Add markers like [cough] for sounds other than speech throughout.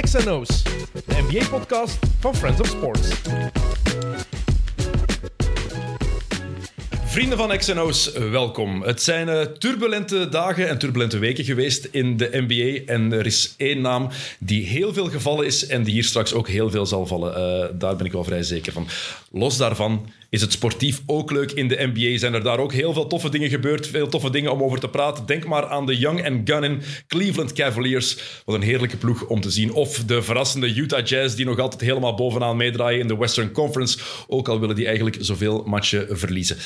XNO's, de NBA-podcast van Friends of Sports. Vrienden van XNO's, welkom. Het zijn uh, turbulente dagen en turbulente weken geweest in de NBA. En er is één naam die heel veel gevallen is en die hier straks ook heel veel zal vallen. Uh, daar ben ik wel vrij zeker van. Los daarvan is het sportief ook leuk in de NBA. Zijn er daar ook heel veel toffe dingen gebeurd, veel toffe dingen om over te praten. Denk maar aan de Young and Gunning Cleveland Cavaliers. Wat een heerlijke ploeg om te zien. Of de verrassende Utah Jazz, die nog altijd helemaal bovenaan meedraaien in de Western Conference. Ook al willen die eigenlijk zoveel matchen verliezen.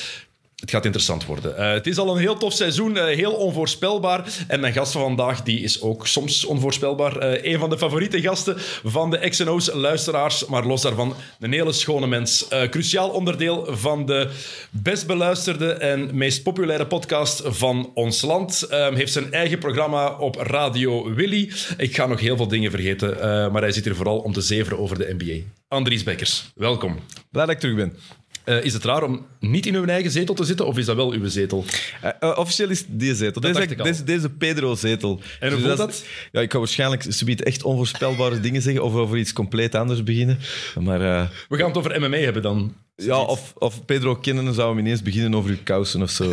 Het gaat interessant worden. Uh, het is al een heel tof seizoen, uh, heel onvoorspelbaar. En mijn gast van vandaag die is ook soms onvoorspelbaar. Uh, een van de favoriete gasten van de XNO's luisteraars. Maar los daarvan, een hele schone mens. cruciaal onderdeel van de best beluisterde en meest populaire podcast van ons land. heeft zijn eigen programma op Radio Willy. Ik ga nog heel veel dingen vergeten, maar hij zit hier vooral om te zeveren over de NBA. Andries Bekkers, welkom. Blij dat ik terug ben. Uh, is het raar om niet in uw eigen zetel te zitten, of is dat wel uw zetel? Uh, uh, officieel is die zetel. Deze, deze, deze Pedro-zetel. En hoe dus voelt dat? dat? Ja, ik ga waarschijnlijk subiet echt onvoorspelbare [laughs] dingen zeggen, of over iets compleet anders beginnen. Maar, We gaan het over MMA hebben dan. Ja, of, of Pedro kennen zou hem ineens beginnen over uw kousen of zo.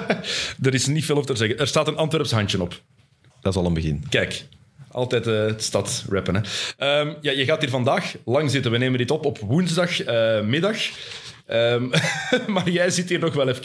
[laughs] er is niet veel over te zeggen. Er staat een Antwerps handje op. Dat is al een begin. Kijk, altijd uh, stad rappen. Hè. Um, ja, je gaat hier vandaag lang zitten. We nemen dit op op woensdagmiddag. Uh, Um, [laughs] maar jij zit hier nog wel even.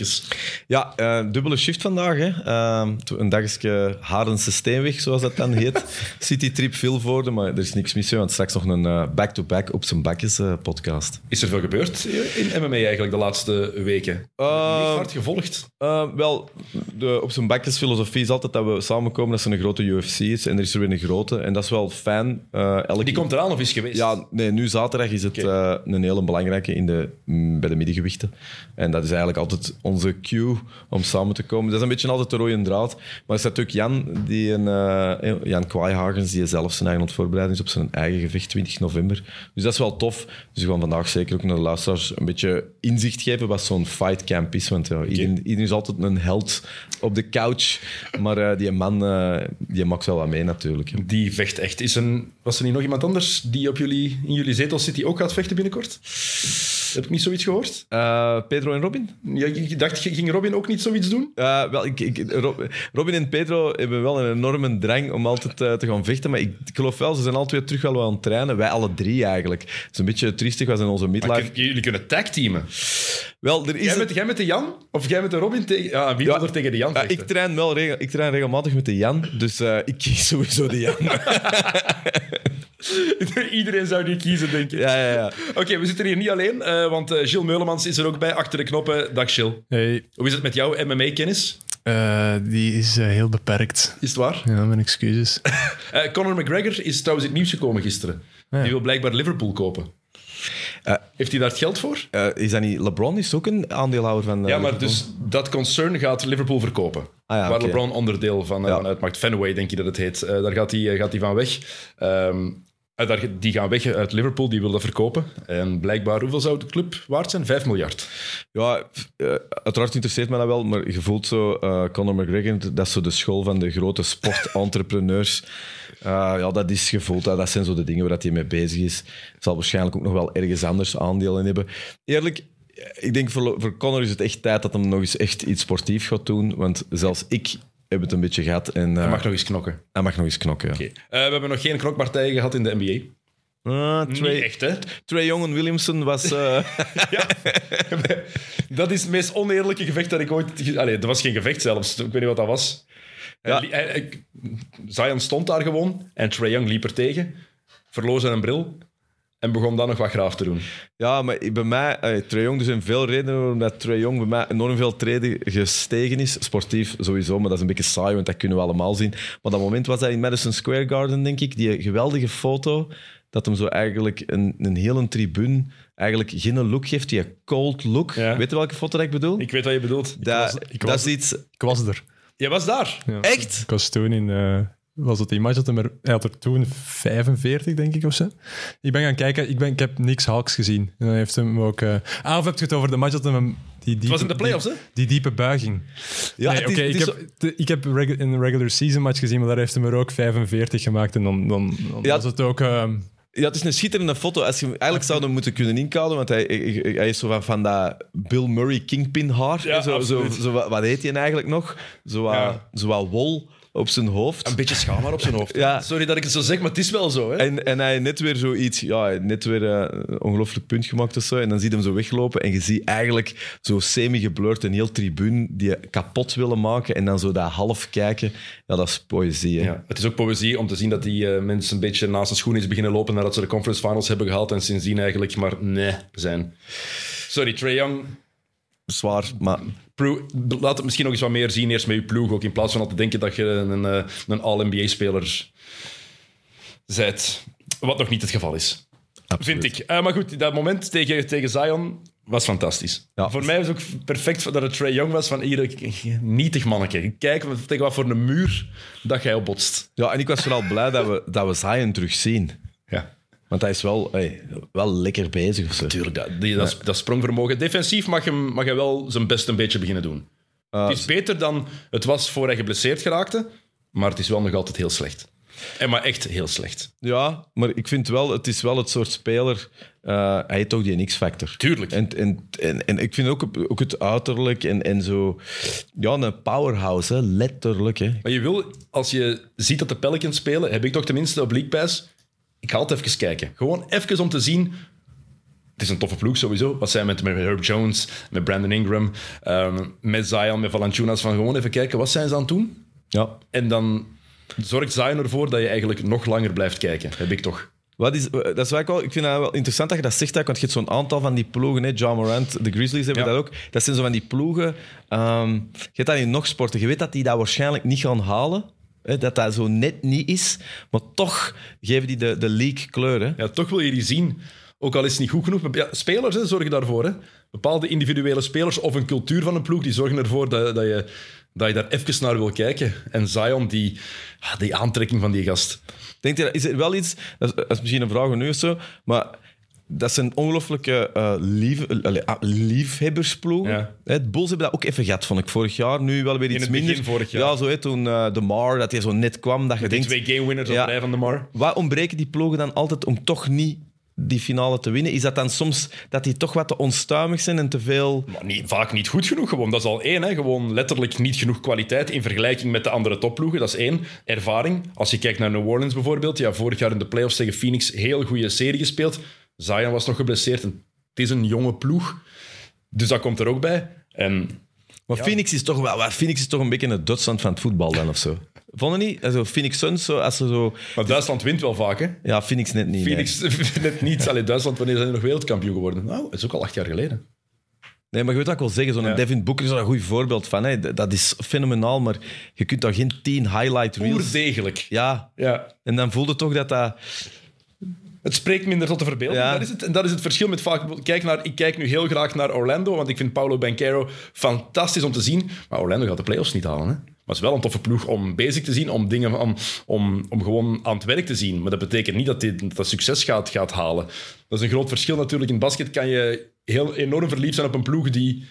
Ja, uh, dubbele shift vandaag. Hè. Uh, een dagje Harense Steenweg, zoals dat dan heet. [laughs] Citytrip Vilvoorde, maar er is niks mis. Want straks nog een eh, back-to-back op zijn bakjes uh, podcast. Is er veel gebeurd in MMA eigenlijk de laatste weken? Niet hard gevolgd? wel, de op zijn bakjes filosofie is altijd dat we samenkomen dat ze een grote UFC is. En er is er weer een grote. En dat is wel fijn. Elke... Die komt eraan of is geweest? Ja, nee, nu zaterdag is het okay. een hele belangrijke in de, mm, bij de middengewichten. En dat is eigenlijk altijd onze cue om samen te komen. Dat is een beetje altijd de rode draad. Maar er staat ook Jan, die een, uh, Jan Kwaaihagens, die zelf zijn eigen voorbereiding is op zijn eigen gevecht 20 november. Dus dat is wel tof. Dus we gaan vandaag zeker ook naar de luisteraars een beetje inzicht geven wat zo'n fight camp is. Want ja, iedereen, iedereen, is altijd een held op de couch. Maar uh, die man, uh, die maakt wel wat mee natuurlijk. Die vecht echt. Is een, was er niet nog iemand anders die op jullie, in jullie zetel zit die ook gaat vechten binnenkort? Heb ik niet zoiets gehoord? Uh, Pedro en Robin? Ja, ik dacht, ging Robin ook niet zoiets doen? Uh, wel, ik, ik, Robin en Pedro hebben wel een enorme drang om altijd uh, te gaan vechten. Maar ik, ik, geloof wel, ze zijn altijd terug wel aan het trainen. Wij alle drie eigenlijk. Het is een beetje triestig, was in onze midlife. Maar jullie kunnen tagteamen. Wel, er is jij, met, jij met de Jan? Of jij met de Robin tegen... Ja, wie ja, er tegen de Jan ja, ik, train wel regel, ik train regelmatig met de Jan. Dus ik [laughs] kies sowieso de Jan. [laughs] [laughs] Iedereen zou die kiezen, denk ik. Ja, ja, ja. Oké, we zitten hier niet alleen, uh, want uh, Gilles Meulemans is er ook bij, achter de knoppen. Dag Gilles. Hey. Hoe is het met jouw MMA-kennis? Uh, die is heel beperkt. Is het waar? Ja, mijn excuses. [laughs] Conor McGregor is trouwens het nieuws gekomen gisteren. Ja. Die wil blijkbaar Liverpool kopen. Heeft hij daar het geld voor? is dat niet... LeBron is ook een aandeelhouder van Ja, maar dus dat concern gaat Liverpool verkopen. Ah, ja, waar okay. LeBron onderdeel van, ja. van uitmaakt. Fenway, denk je dat het heet. daar gaat hij, gaat hij van weg. Um, die gaan weg uit Liverpool, die wil dat verkopen. En blijkbaar, hoeveel zou de club waard zijn? 5 miljard. Ja, uh, uiteraard interesseert me dat wel, maar je voelt zo, uh, Conor McGregor, dat is zo de school van de grote sportentrepreneurs. Uh, [laughs] ja, dat is gevoeld, dat zijn zo de dingen waar hij mee bezig is. Zal waarschijnlijk ook nog wel ergens anders aandelen hebben. Eerlijk, ik denk voor, voor Conor is het echt tijd dat hij nog eens echt iets sportief gaat doen. Want zelfs ik heb het een beetje gehad. En, uh, hij mag nog eens knokken. Hij mag nog eens knokken, ja. Okay. Uh, we hebben nog geen knokpartijen gehad in de NBA. Uh, Trey, Niet echt, hè? Trey Young en Williamson was... Uh... [laughs] ja, dat is het meest oneerlijke gevecht dat ik ooit... Allee, dat was geen gevecht zelfs. Ik weet niet wat dat was. Ja. Zion stond daar gewoon en Trey Young liep er tegen. Verloor zijn bril. En begon dan nog wat graaf te doen. Ja, maar bij mij, uh, Trae Young, er zijn veel redenen waarom dat Trae Young bij mij enorm veel treden gestegen is. Sportief sowieso, maar dat is een beetje saai, want dat kunnen we allemaal zien. Maar dat moment was dat in Madison Square Garden, denk ik, die geweldige foto, dat hem zo eigenlijk een, een hele tribune eigenlijk geen look geeft, die cold look. Weet je welke foto dat ik bedoel? Ik weet wat je bedoelt. Dat, ik was, ik was, dat is iets... Ik was er. Je was daar? Ja. Echt? Ik was toen in... Uh was het die match, dat hij, er, hij had er toen 45, denk ik, of zo. Ik ben gaan kijken, ik, ben, ik heb niks Hawks gezien. En dan heeft hem ook... eh ah, of heb je het over de match dat hem... Die diepe, was in de playoffs, die, hè? die diepe buiging. Ja, Nee, het is- oké, ik, heb, de- ik heb regu- een regular season match gezien, maar daar heeft hij er ook 45 gemaakt. En dan, dan, dan Ja. was het ook... ehm, Ja, het is een schitterende foto. Als je hem eigenlijk zou hem moeten kunnen inkouden, want hij, hij, is zo van, van dat Bill Murray kingpin haar. Ja, zo, zo, zo, wat wat heet hij eigenlijk nog? Zo, Ja. zo wat wol op zijn hoofd. Een beetje schaam maar op zijn hoofd. [laughs] Ja. Sorry dat ik het zo zeg, maar het is wel zo. Hè? En, en hij net weer zoiets, ja, net weer eh, een ongelooflijk punt gemaakt of zo. En dan zie je hem zo weglopen en je ziet eigenlijk zo semi-geblurred een heel tribune die kapot willen maken. En dan zo dat half kijken. Ja, dat is poëzie. Hè? Ja, het is ook poëzie om te zien dat die eh, mensen een beetje naast zijn schoen is beginnen lopen nadat ze de conference finals hebben gehaald en sindsdien eigenlijk maar nee zijn. Sorry, Trae Young. Zwaar, maar laat het misschien nog eens wat meer zien eerst met je ploeg ook, in plaats van al te denken dat je een, eh, een All-NBA-speler bent. Wat nog niet het geval is. absoluut. Vind ik. Eh, maar goed, dat moment tegen, tegen Zion was fantastisch. Ja. Voor mij was het ook perfect dat het Trae Young was van hier, nietig manneke. Kijk tegen wat voor een muur dat jij opbotst. Ja, en ik was vooral blij dat we, dat we Zion terug zien. Ja. Want hij is wel, hey, wel lekker bezig of zo. Tuurlijk, dat, die, dat, is- dat sprongvermogen. Defensief mag, hem, mag hij wel zijn best een beetje beginnen doen. Ah, het is beter dan het was voor hij geblesseerd geraakte, maar het is wel nog altijd heel slecht. En maar echt heel slecht. Ja, maar ik vind wel, het is wel het soort speler. eh, hij heeft toch die X-factor. Tuurlijk. En, en, en, en ik vind ook, ook het uiterlijk en, en zo. Ja, een powerhouse, hè, letterlijk. Hè. Maar je wil, als je ziet dat de Pelicans spelen, heb ik toch tenminste op League Pass, ik ga altijd even kijken. Gewoon even om te zien, het is een toffe ploeg sowieso, wat zijn met, met Herb Jones, met Brandon Ingram, ehm, met Zion, met Valanciunas, van gewoon even kijken, wat zijn ze aan het doen? Ja. En dan zorgt Zion ervoor dat je eigenlijk nog langer blijft kijken, heb ik toch. Wat is, dat is wel, ik vind het wel interessant dat je dat zegt, want je hebt zo'n aantal van die ploegen. Hè, John Morant, de Grizzlies hebben Ja. dat ook. Dat zijn zo van die ploegen. ehm, je hebt dat in nog sporten. Je weet dat die dat waarschijnlijk niet gaan halen. Dat dat zo net niet is. Maar toch geven die de, de league kleur. Hè. Ja, toch wil je die zien. Ook al is het niet goed genoeg. Ja, spelers hè, zorgen daarvoor. Hè. Bepaalde individuele spelers of een cultuur van een ploeg, die zorgen ervoor dat, dat, je, dat je daar even naar wil kijken. En Zion, die, ah, die aantrekking van die gast. Denk je, is er wel iets, dat is, dat is misschien een vraag nu of zo, maar dat zijn ongelooflijke lief, eh, ah, liefhebbersploegen. Ja. Hè, De Bulls hebben dat ook even gehad, vond ik vorig jaar. Nu wel weer iets het begin minder. vorig jaar. Ja, zo hè, toen eh, de Mar, dat hij zo net kwam, dat je denkt... twee game winners Ja. op rij van de Mar. Waar ontbreken die ploegen dan altijd om toch niet die finale te winnen? Is dat dan soms dat die toch wat te onstuimig zijn en te veel... Maar niet, vaak niet goed genoeg. Gewoon. Dat is al één. Hè. Gewoon letterlijk niet genoeg kwaliteit in vergelijking met de andere topploegen. Dat is één. Ervaring. Als je kijkt naar New Orleans bijvoorbeeld. Ja, vorig jaar in de playoffs tegen Phoenix heel goede serie gespeeld. Zion was nog geblesseerd. En het is een jonge ploeg. Dus dat komt er ook bij. En Maar Phoenix, is toch wel, Phoenix is toch een beetje het Duitsland van het voetbal dan of zo. Vonden niet? Also, Phoenix Suns, zo, als ze zo... Maar Duitsland wint wel vaak, hè? Ja, Phoenix net niet. nee. Phoenix [laughs] net niet. Allee, Duitsland, wanneer zijn ze nog wereldkampioen geworden? Nou, dat is ook al acht jaar geleden. Nee, maar je weet ik wil zeggen. Zo'n Ja. Devin Booker is daar een goed voorbeeld van. Hè. Dat is fenomenaal, maar je kunt daar geen tien highlight reels... Oerdegelijk. Ja, Ja. en dan voelde toch dat dat... Het spreekt minder tot de verbeelding. Ja. Dat is het. En dat is het verschil met vaak... Kijk naar, ik kijk nu heel graag naar Orlando, want ik vind Paulo Banquero fantastisch om te zien. Maar Orlando gaat de playoffs niet halen, hè? Maar het is wel een toffe ploeg om bezig te zien, om dingen om, om, om gewoon aan het werk te zien. Maar dat betekent niet dat hij dat succes gaat, gaat halen. Dat is een groot verschil natuurlijk. In basket kan je heel enorm verliefd zijn op een ploeg die,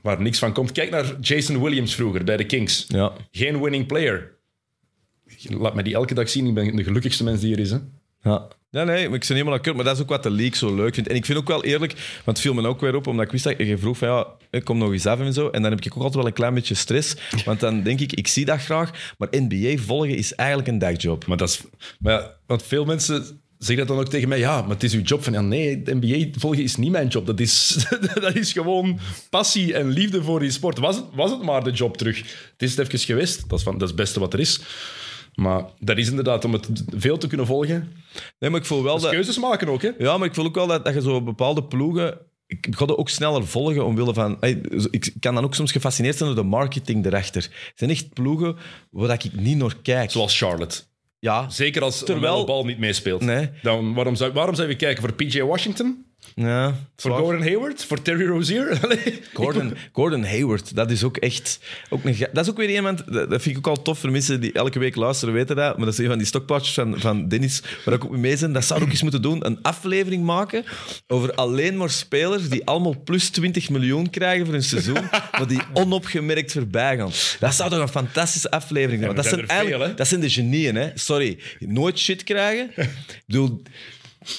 waar niks van komt. Kijk naar Jason Williams vroeger bij de Kings. Ja. Geen winning player. Laat mij die elke dag zien. Ik ben de gelukkigste mens die er is. Hè? Ja. Nee, nee, maar ik ben helemaal akkoord. Maar dat is ook wat de league zo leuk vindt. En ik vind ook wel eerlijk, want het viel me ook weer op, omdat ik wist dat je vroeg van ja, ik kom nog eens af en zo. En dan heb ik ook altijd wel een klein beetje stress. Want dan denk ik, ik zie dat graag. Maar NBA volgen is eigenlijk een dagjob. Maar dat is... Maar want veel mensen zeggen dat dan ook tegen mij. Ja, maar het is uw job. Van, ja, nee, NBA volgen is niet mijn job. Dat is, [laughs] dat is gewoon passie en liefde voor die sport. Was het, was het maar de job terug. Het is het even geweest. Dat is, van, dat is het beste wat er is. Maar dat is inderdaad, om het veel te kunnen volgen, Nee, maar ik voel wel dat... keuzes maken ook. Hè? Ja, maar ik voel ook wel dat, dat je zo bepaalde ploegen... Ik ga dat ook sneller volgen omwille van... Ik kan dan ook soms gefascineerd zijn door de marketing erachter. Het zijn echt ploegen waar ik niet naar kijk. Zoals Charlotte. Ja, Zeker als Terwijl- Terwijl... bal niet meespeelt. Nee. Dan, waarom, zou, waarom zou je kijken voor PJ Washington? Ja, Voor zwaar. Gordon Hayward? Voor Terry Rozier? [laughs] Allee. Gordon, Gordon Hayward, dat is ook echt... Ook een, dat is ook weer iemand... Dat dat vind ik ook al tof voor mensen die elke week luisteren, weten dat. Maar dat is een van die stokpaardjes van, van Dennis, waar ik ook mee ben. Dat zou ik ook eens moeten doen. Een aflevering maken over alleen maar spelers die allemaal plus 20 miljoen krijgen voor een seizoen, [laughs] maar die onopgemerkt voorbij gaan. Dat zou toch een fantastische aflevering zijn. Ja, dat, zijn veel, dat zijn de genieën, hè. Sorry. Nooit shit krijgen. [laughs] Ik bedoel,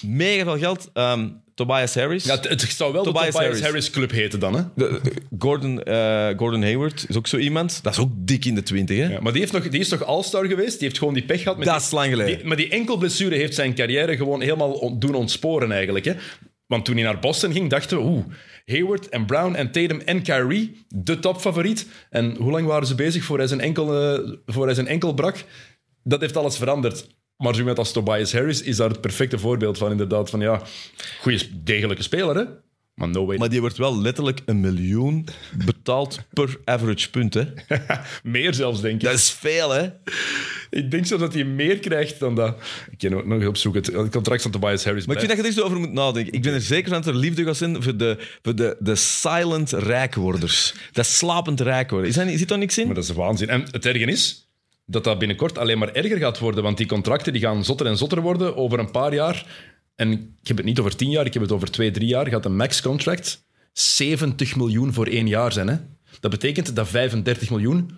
mega veel geld. Ehm, Tobias Harris. Ja, het, het zou wel Tobias de Tobias Harris. Harris. Club heten dan, hè? De- de- Gordon, eh, Gordon Hayward is ook zo iemand. Dat is ook dik in de twintig, hè? Ja, maar die, heeft nog, die is toch All-Star geweest? Die heeft gewoon die pech gehad. Met Dat die- is lang geleden. die- maar die enkel blessure heeft zijn carrière gewoon helemaal on- doen ontsporen eigenlijk. Hè? Want toen hij naar Boston ging, dachten we... Oeh, Hayward en Brown en Tatum en Kyrie, de topfavoriet. En hoe lang waren ze bezig voor hij zijn enkel, eh, voor hij zijn enkel brak? Dat heeft alles veranderd. Maar zo iemand als Tobias Harris is daar het perfecte voorbeeld van. Inderdaad, van ja, goede, degelijke speler, hè? Maar no way. Maar die wordt wel letterlijk een miljoen betaald per average punt, hè? [laughs] Meer zelfs, denk ik. Dat is veel, hè? Ik denk zelfs dat hij meer krijgt dan dat. Ik kan ook nog opzoeken. Het het contract van Tobias Harris. Maar ik vind dat je er eens over moet nadenken. Ik ben er zeker van dat er liefde gaat zijn voor de, voor de, de silent rijkworders. Dat slapend rijk worden. Is zit daar niks in? Maar dat is waanzin. En het erge is dat dat binnenkort alleen maar erger gaat worden. Want die contracten die gaan zotter en zotter worden over een paar jaar. En ik heb het niet over tien jaar, ik heb het over twee, drie jaar. Gaat een max-contract 70 miljoen voor één jaar zijn. Hè? Dat betekent dat 35 miljoen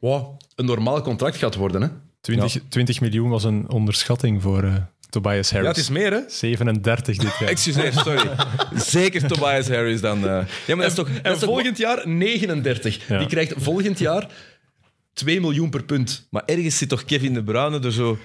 wow, een normaal contract gaat worden. Hè? 20, 20 miljoen was een onderschatting voor eh, Tobias Ja, Harris. het is meer, hè? 37 dit jaar. Excuseer, sorry. [laughs] zeker Tobias Harris dan. eh. Ja, maar dat is toch... Dat En toch volgend jaar 39. Ja. Die krijgt volgend jaar 2 miljoen per punt. Maar ergens zit toch Kevin De Bruyne er zo...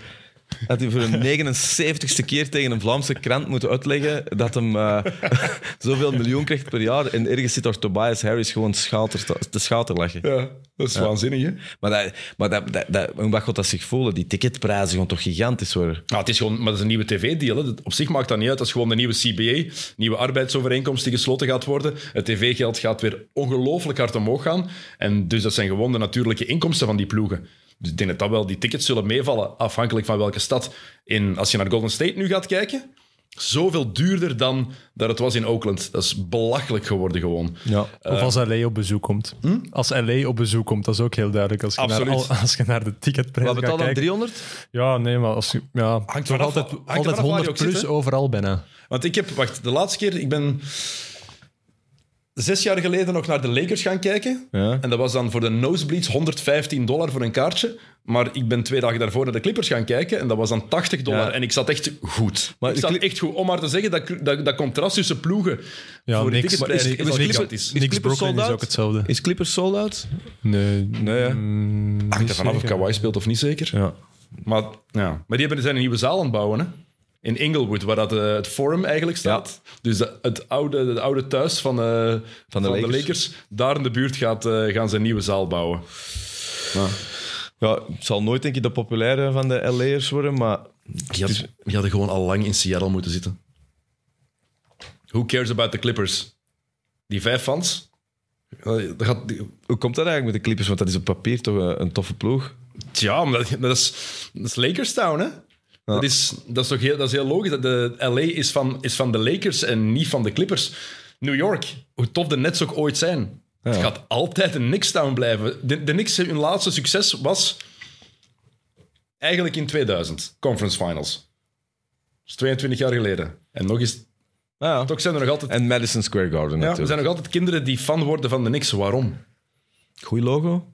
Dat hij voor een 79ste keer tegen een Vlaamse krant moet uitleggen dat hem eh, [laughs] zoveel miljoen krijgt per jaar. En ergens zit toch Tobias Harris gewoon schater te, te schaterlachen. Ja, dat is waanzinnig, hè? Maar, dat, maar dat, dat, dat, hoe gaat dat zich voelen? Die ticketprijzen gaan toch gigantisch worden? Nou, het is gewoon, maar dat is een nieuwe tv-deal. Op zich maakt dat niet uit. Dat is gewoon de nieuwe CBA, nieuwe arbeidsovereenkomst die gesloten gaat worden. Het tv-geld gaat weer ongelooflijk hard omhoog gaan. En dus dat zijn gewoon de natuurlijke inkomsten van die ploegen. Dus ik denk dat dat wel, die tickets zullen meevallen, afhankelijk van welke stad. In, als je naar Golden State nu gaat kijken, zoveel duurder dan dat het was in Oakland. Dat is belachelijk geworden gewoon. Ja. Of als LA op bezoek komt. Als LA op bezoek komt, dat is ook heel duidelijk. Als je, naar, Absoluut. [laughs] als je naar de ticketprijs Wat gaat betaalt dan kijken. 300? Ja, nee, maar als je, ja, Hangt altijd, er altijd je 100 ook zit, plus overal bijna. Want ik heb, wacht, de laatste keer, ik ben zes jaar geleden nog naar de Lakers gaan kijken. Ja. En dat was dan voor de nosebleeds 115 dollar voor een kaartje. Maar ik ben twee dagen daarvoor naar de Clippers gaan kijken en dat was dan 80 dollar. Ja. En ik zat echt goed. Maar ik zat echt goed. Om maar te zeggen, dat, dat, dat contrast tussen ploegen Ja, voor de niks, maar is- is, is Clippers- is Niks Clippers Brooklyn sold is out? ook hetzelfde. Is Clippers sold out? Nee, Nee, hè? mm, Hangt niet er vanaf of. Kawhi speelt of niet zeker. Ja. Maar, ja. maar die hebben, zijn een nieuwe zaal aan het bouwen. Hè? In Inglewood, waar dat, eh, het Forum eigenlijk staat. Dus de, het oude, het oude thuis van, eh, van, de, Lakers. Lakers. Daar in de buurt gaat, eh, gaan ze een nieuwe zaal bouwen. ja, het zal nooit denk ik de populaire van de LA'ers worden, maar Die, had, die hadden gewoon al lang in Seattle moeten zitten. Who cares about the Clippers? Die vijf fans? Dat gaat, hoe komt dat eigenlijk met de Clippers? Want dat is op papier toch een, een toffe ploeg. tja, maar dat, dat, is, dat is Lakers Town, hè? Dat, is, dat, is toch heel, dat is heel logisch. Dat de LA is van, is van de Lakers en niet van de Clippers. New York, hoe tof de Nets ook ooit zijn. Het gaat altijd een Knicks Town blijven. De, de Knicks, hun laatste succes was eigenlijk in 2000. Conference Finals. Dat is 22 jaar geleden. En nog eens, ja. toch zijn er nog altijd En Madison Square Garden Ja, er natuurlijk. zijn nog altijd kinderen die fan worden van de Knicks. Waarom? Goeie logo?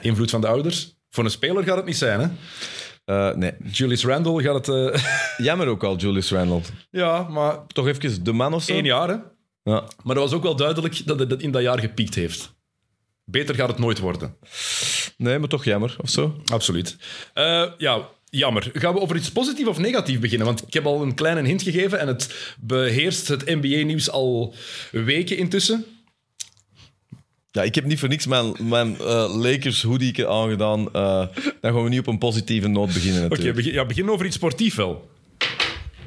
Invloed van de ouders. Voor een speler gaat het niet zijn, hè? Eh, nee. Julius Randle gaat het... eh, [laughs] Jammer ook al, Julius Randle. ja, maar Toch even de man of zo? één jaar, hè? Ja. Maar dat was ook wel duidelijk dat het in dat jaar gepiekt heeft. Beter gaat het nooit worden. Nee, maar toch jammer, of zo? Absoluut. Eh, ja, jammer. Gaan we over iets positief of negatief beginnen? Want ik heb al een kleine hint gegeven en het beheerst het NBA-nieuws al weken intussen. Ja, ik heb niet voor niks mijn, mijn eh, Lakers hoodie aangedaan. Eh, dan gaan we niet op een positieve noot beginnen Oké, begin, ja, begin over iets sportief wel.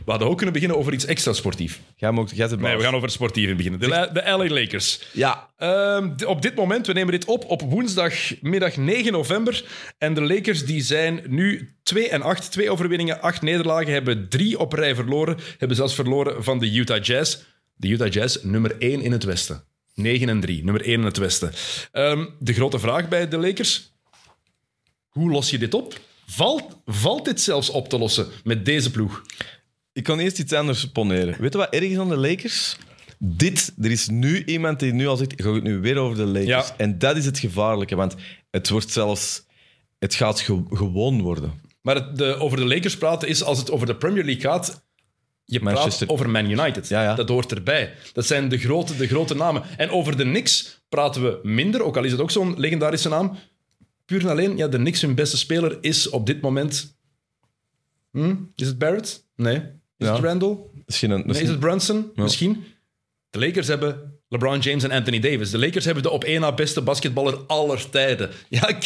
We hadden ook kunnen beginnen over iets extra sportief. Jij, mocht, jij Nee, we gaan over sportief in beginnen. De, La- de LA Lakers. Ja, Ehm, op dit moment, we nemen dit op op woensdagmiddag 9 november. En de Lakers die zijn nu 2 en 8. Twee overwinningen, acht nederlagen. Hebben drie op rij verloren. Hebben zelfs verloren van de Utah Jazz. De Utah Jazz, nummer 1 in het Westen. 9 en 3, nummer 1 in het Westen. Ehm, de grote vraag bij de Lakers: hoe los je dit op? Valt, valt dit zelfs op te lossen met deze ploeg? ik kan eerst iets anders poneren. Weet je wat erg is aan de Lakers? Dit, er is nu iemand die nu al zegt, ga het nu weer over de Lakers. Ja. En dat is het gevaarlijke, want het wordt zelfs... Het gaat ge- gewoon worden. Maar het, de, over de Lakers praten is als het over de Premier League gaat. Je Manchester- praat over Man United. Ja, ja. Dat hoort erbij. Dat zijn de grote, de grote namen. En over de Knicks praten we minder, ook al is het ook zo'n legendarische naam. Puur en alleen, ja, de Knicks hun beste speler is op dit moment... Hm? Is het Barrett? Nee. Is Ja. het Randall? Misschien een, Nee, is het Brunson? Misschien. De Lakers hebben LeBron James en Anthony Davis. De Lakers hebben de op één na beste basketballer aller tijden. Ja,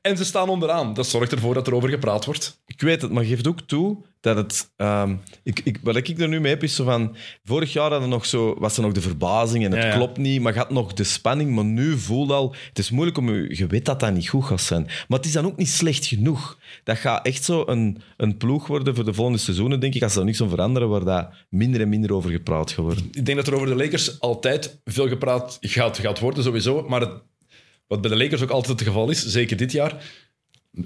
en ze staan onderaan. Dat zorgt ervoor dat er over gepraat wordt. Ik weet het, maar geef toe toe dat het... ehm, ik, ik, wat ik er nu mee heb, is zo van... Vorig jaar hadden nog zo, was er nog de verbazing en het Ja, ja. klopt niet, maar had nog de spanning. Maar nu voel al... Het is moeilijk om... Je, je weet dat dat niet goed gaat zijn. Maar het is dan ook niet slecht genoeg. Dat gaat echt zo een, een ploeg worden voor de volgende seizoenen, denk ik, als er niks om veranderen, waar dat minder en minder over gepraat gaat worden. Ik denk dat er over de Lakers altijd veel gepraat gaat, gaat worden, sowieso. Maar het- wat bij de Lakers ook altijd het geval is, zeker dit jaar...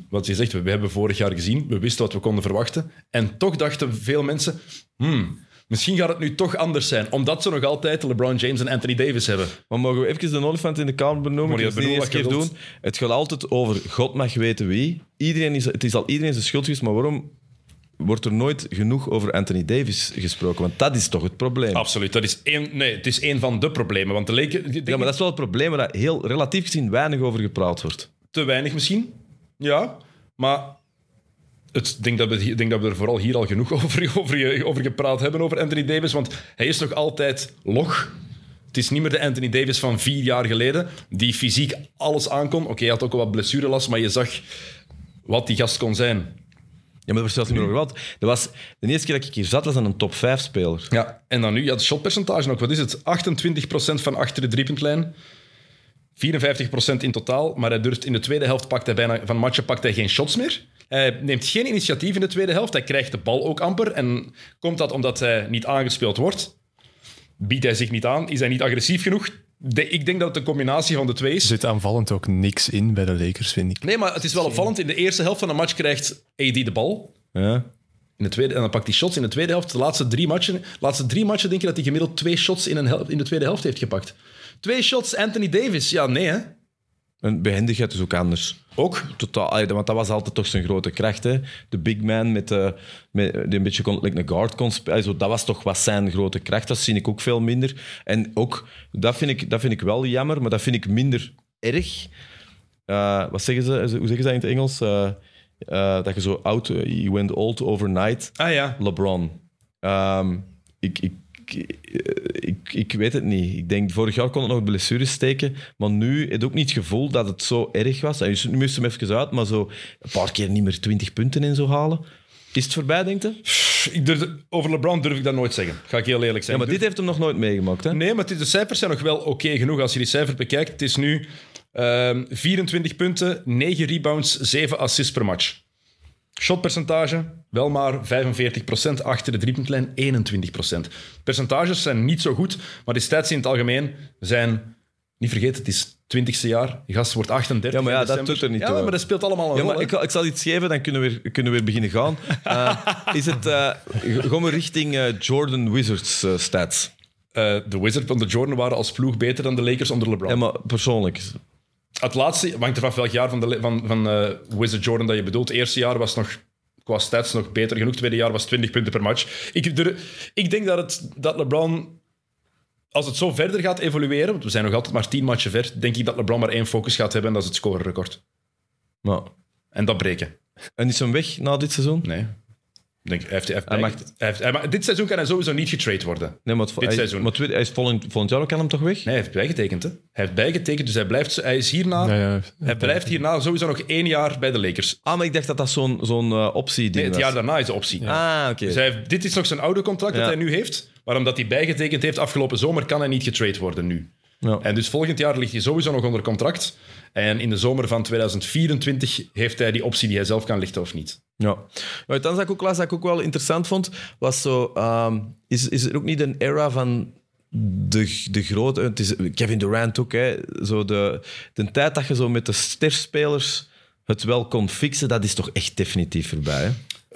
Wat je zegt, we, we hebben vorig jaar gezien, we wisten wat we konden verwachten. En toch dachten veel mensen... Hmm, misschien gaat het nu toch anders zijn. Omdat ze nog altijd LeBron James en Anthony Davis hebben. Maar mogen we even de olifant in de kamer benoemen? Moet je dat keer doen. Het gaat altijd over God mag weten wie. Iedereen is, het is al iedereen zijn schuld geweest, maar waarom wordt er nooit genoeg over Anthony Davis gesproken? Want dat is toch het probleem. Absoluut. Dat is één, nee, het is één van de problemen. Want de Lakers... Ja, maar dat is wel het probleem waar dat heel relatief gezien weinig over gepraat wordt. Te weinig misschien. Ja, maar het, ik denk, dat we, denk dat we er vooral hier al genoeg [laughs] over, over, over gepraat hebben, over Anthony Davis. Want hij is nog altijd log. Het is niet meer de Anthony Davis van vier jaar geleden, die fysiek alles aankon. Oké, hij had ook wel wat blessurelast, maar je zag wat die gast kon zijn. Ja, maar wordt zelfs niet meer over gehad. Dat was, de eerste keer dat ik hier zat, was aan een top 5 speler. Ja, en dan nu, ja, het shotpercentage nog, wat is het? 28% van achter de driepuntlijn. 54% in totaal, maar hij durft in de tweede helft pakt hij bijna, van matchen pakt hij geen shots meer. Hij neemt geen initiatief in de tweede helft. Hij krijgt de bal ook amper. En komt dat omdat hij niet aangespeeld wordt? Biedt hij zich niet aan? Is hij niet agressief genoeg? De- ik denk dat het een combinatie van de twee Er is. zit aanvallend ook niks in bij de Lakers, vind ik. Nee, maar het is wel opvallend. In de eerste helft van de match krijgt AD de bal. Ja. In de tweede, en dan pakt hij shots in de tweede helft. De laatste drie matchen, laatste drie matchen denk je dat hij gemiddeld twee shots in, een hel- in de tweede helft heeft gepakt. Twee shots, Anthony Davis. Ja, nee hè. En behendigheid is ook anders. Ook. Totaal, want dat was altijd toch zijn grote kracht. Hè? De big man met, eh, met, die een beetje kon, like een guard kon spelen. Dat was toch wat zijn grote kracht. Dat zie ik ook veel minder. En ook, dat vind ik, dat vind ik wel jammer, maar dat vind ik minder erg. Eh, wat zeggen ze? Hoe zeggen ze dat in het Engels? Eh, dat je zo oud, you went old overnight. Ah ja. LeBron. Ehm, ik, ik, ik, ik, ik weet het niet. Ik denk, vorig jaar kon het nog blessures steken, maar nu heb ik ook niet het gevoel dat het zo erg was. En nu moest hem even uit, maar zo een paar keer niet meer 20 punten en zo halen. Is het voorbij, denk je? Ik durf, over LeBron durf ik dat nooit zeggen. Ga ik heel eerlijk zijn. Ja, maar dit heeft hem nog nooit meegemaakt. Hè? Nee, maar de cijfers zijn nog wel oké genoeg. Als je die cijfers bekijkt, het is nu ehm, 24 punten, 9 rebounds, 7 assists per match. Shotpercentage, wel maar 45%, achter de driepuntlijn 21%. Percentages zijn niet zo goed, maar de stats in het algemeen zijn... Niet vergeten, het is 20ste jaar. Die gast wordt 38 Ja, maar ja, dat doet er niet Ja, toe. maar dat speelt allemaal een Ja, rol. maar ik, ik zal iets geven, dan kunnen we weer, kunnen we weer beginnen gaan. [laughs] Eh, is het, eh, gaan we richting eh, Jordan Wizards stats? De Wizards onder Jordan waren als ploeg beter dan de Lakers onder LeBron. Ja, maar persoonlijk. Het laatste, hangt er vanaf welk jaar van, de, van, van eh, Wizard Jordan dat je bedoelt. Het eerste jaar was nog qua stats nog beter genoeg. Het tweede jaar was 20 punten per match. Ik, ik denk dat, het, dat LeBron, als het zo verder gaat evolueren, want we zijn nog altijd maar 10 matchen ver, denk ik dat LeBron maar één focus gaat hebben en dat is het scorerecord. Maar, En dat breken. en is hem weg na dit seizoen? Nee. Denk, hij heeft, hij heeft Hij bijge- mag- hij heeft- hij mag- dit seizoen kan hij sowieso niet getrade worden. Nee, maar, het, Dit hij, seizoen. maar hij is volgend, volgend jaar ook kan hem toch weg? Nee, hij heeft bijgetekend. Hè? Hij heeft bijgetekend, dus hij, blijft, hij is hierna... Ja, ja. Hij blijft hierna sowieso nog één jaar bij de Lakers. Ah, maar ik dacht dat dat zo'n zo'n eh, optie ding Nee, het was. jaar daarna is de optie. Ah, oké. Dus hij heeft- dit is nog zijn oude contract Ja. dat hij nu heeft. Maar omdat hij bijgetekend heeft afgelopen zomer, kan hij niet getrade worden nu. Ja. En dus volgend jaar ligt hij sowieso nog onder contract. En in de zomer van 2024 heeft hij die optie die hij zelf kan lichten of niet. Ja. Maar dan ik ook las, dat ik ook wel interessant vond, was zo... ehm, is, is er ook niet een era van de, de grote... Het is Kevin Durant ook, hè. Zo de, de tijd dat je zo met de sterspelers het wel kon fixen, dat is toch echt definitief voorbij, hè?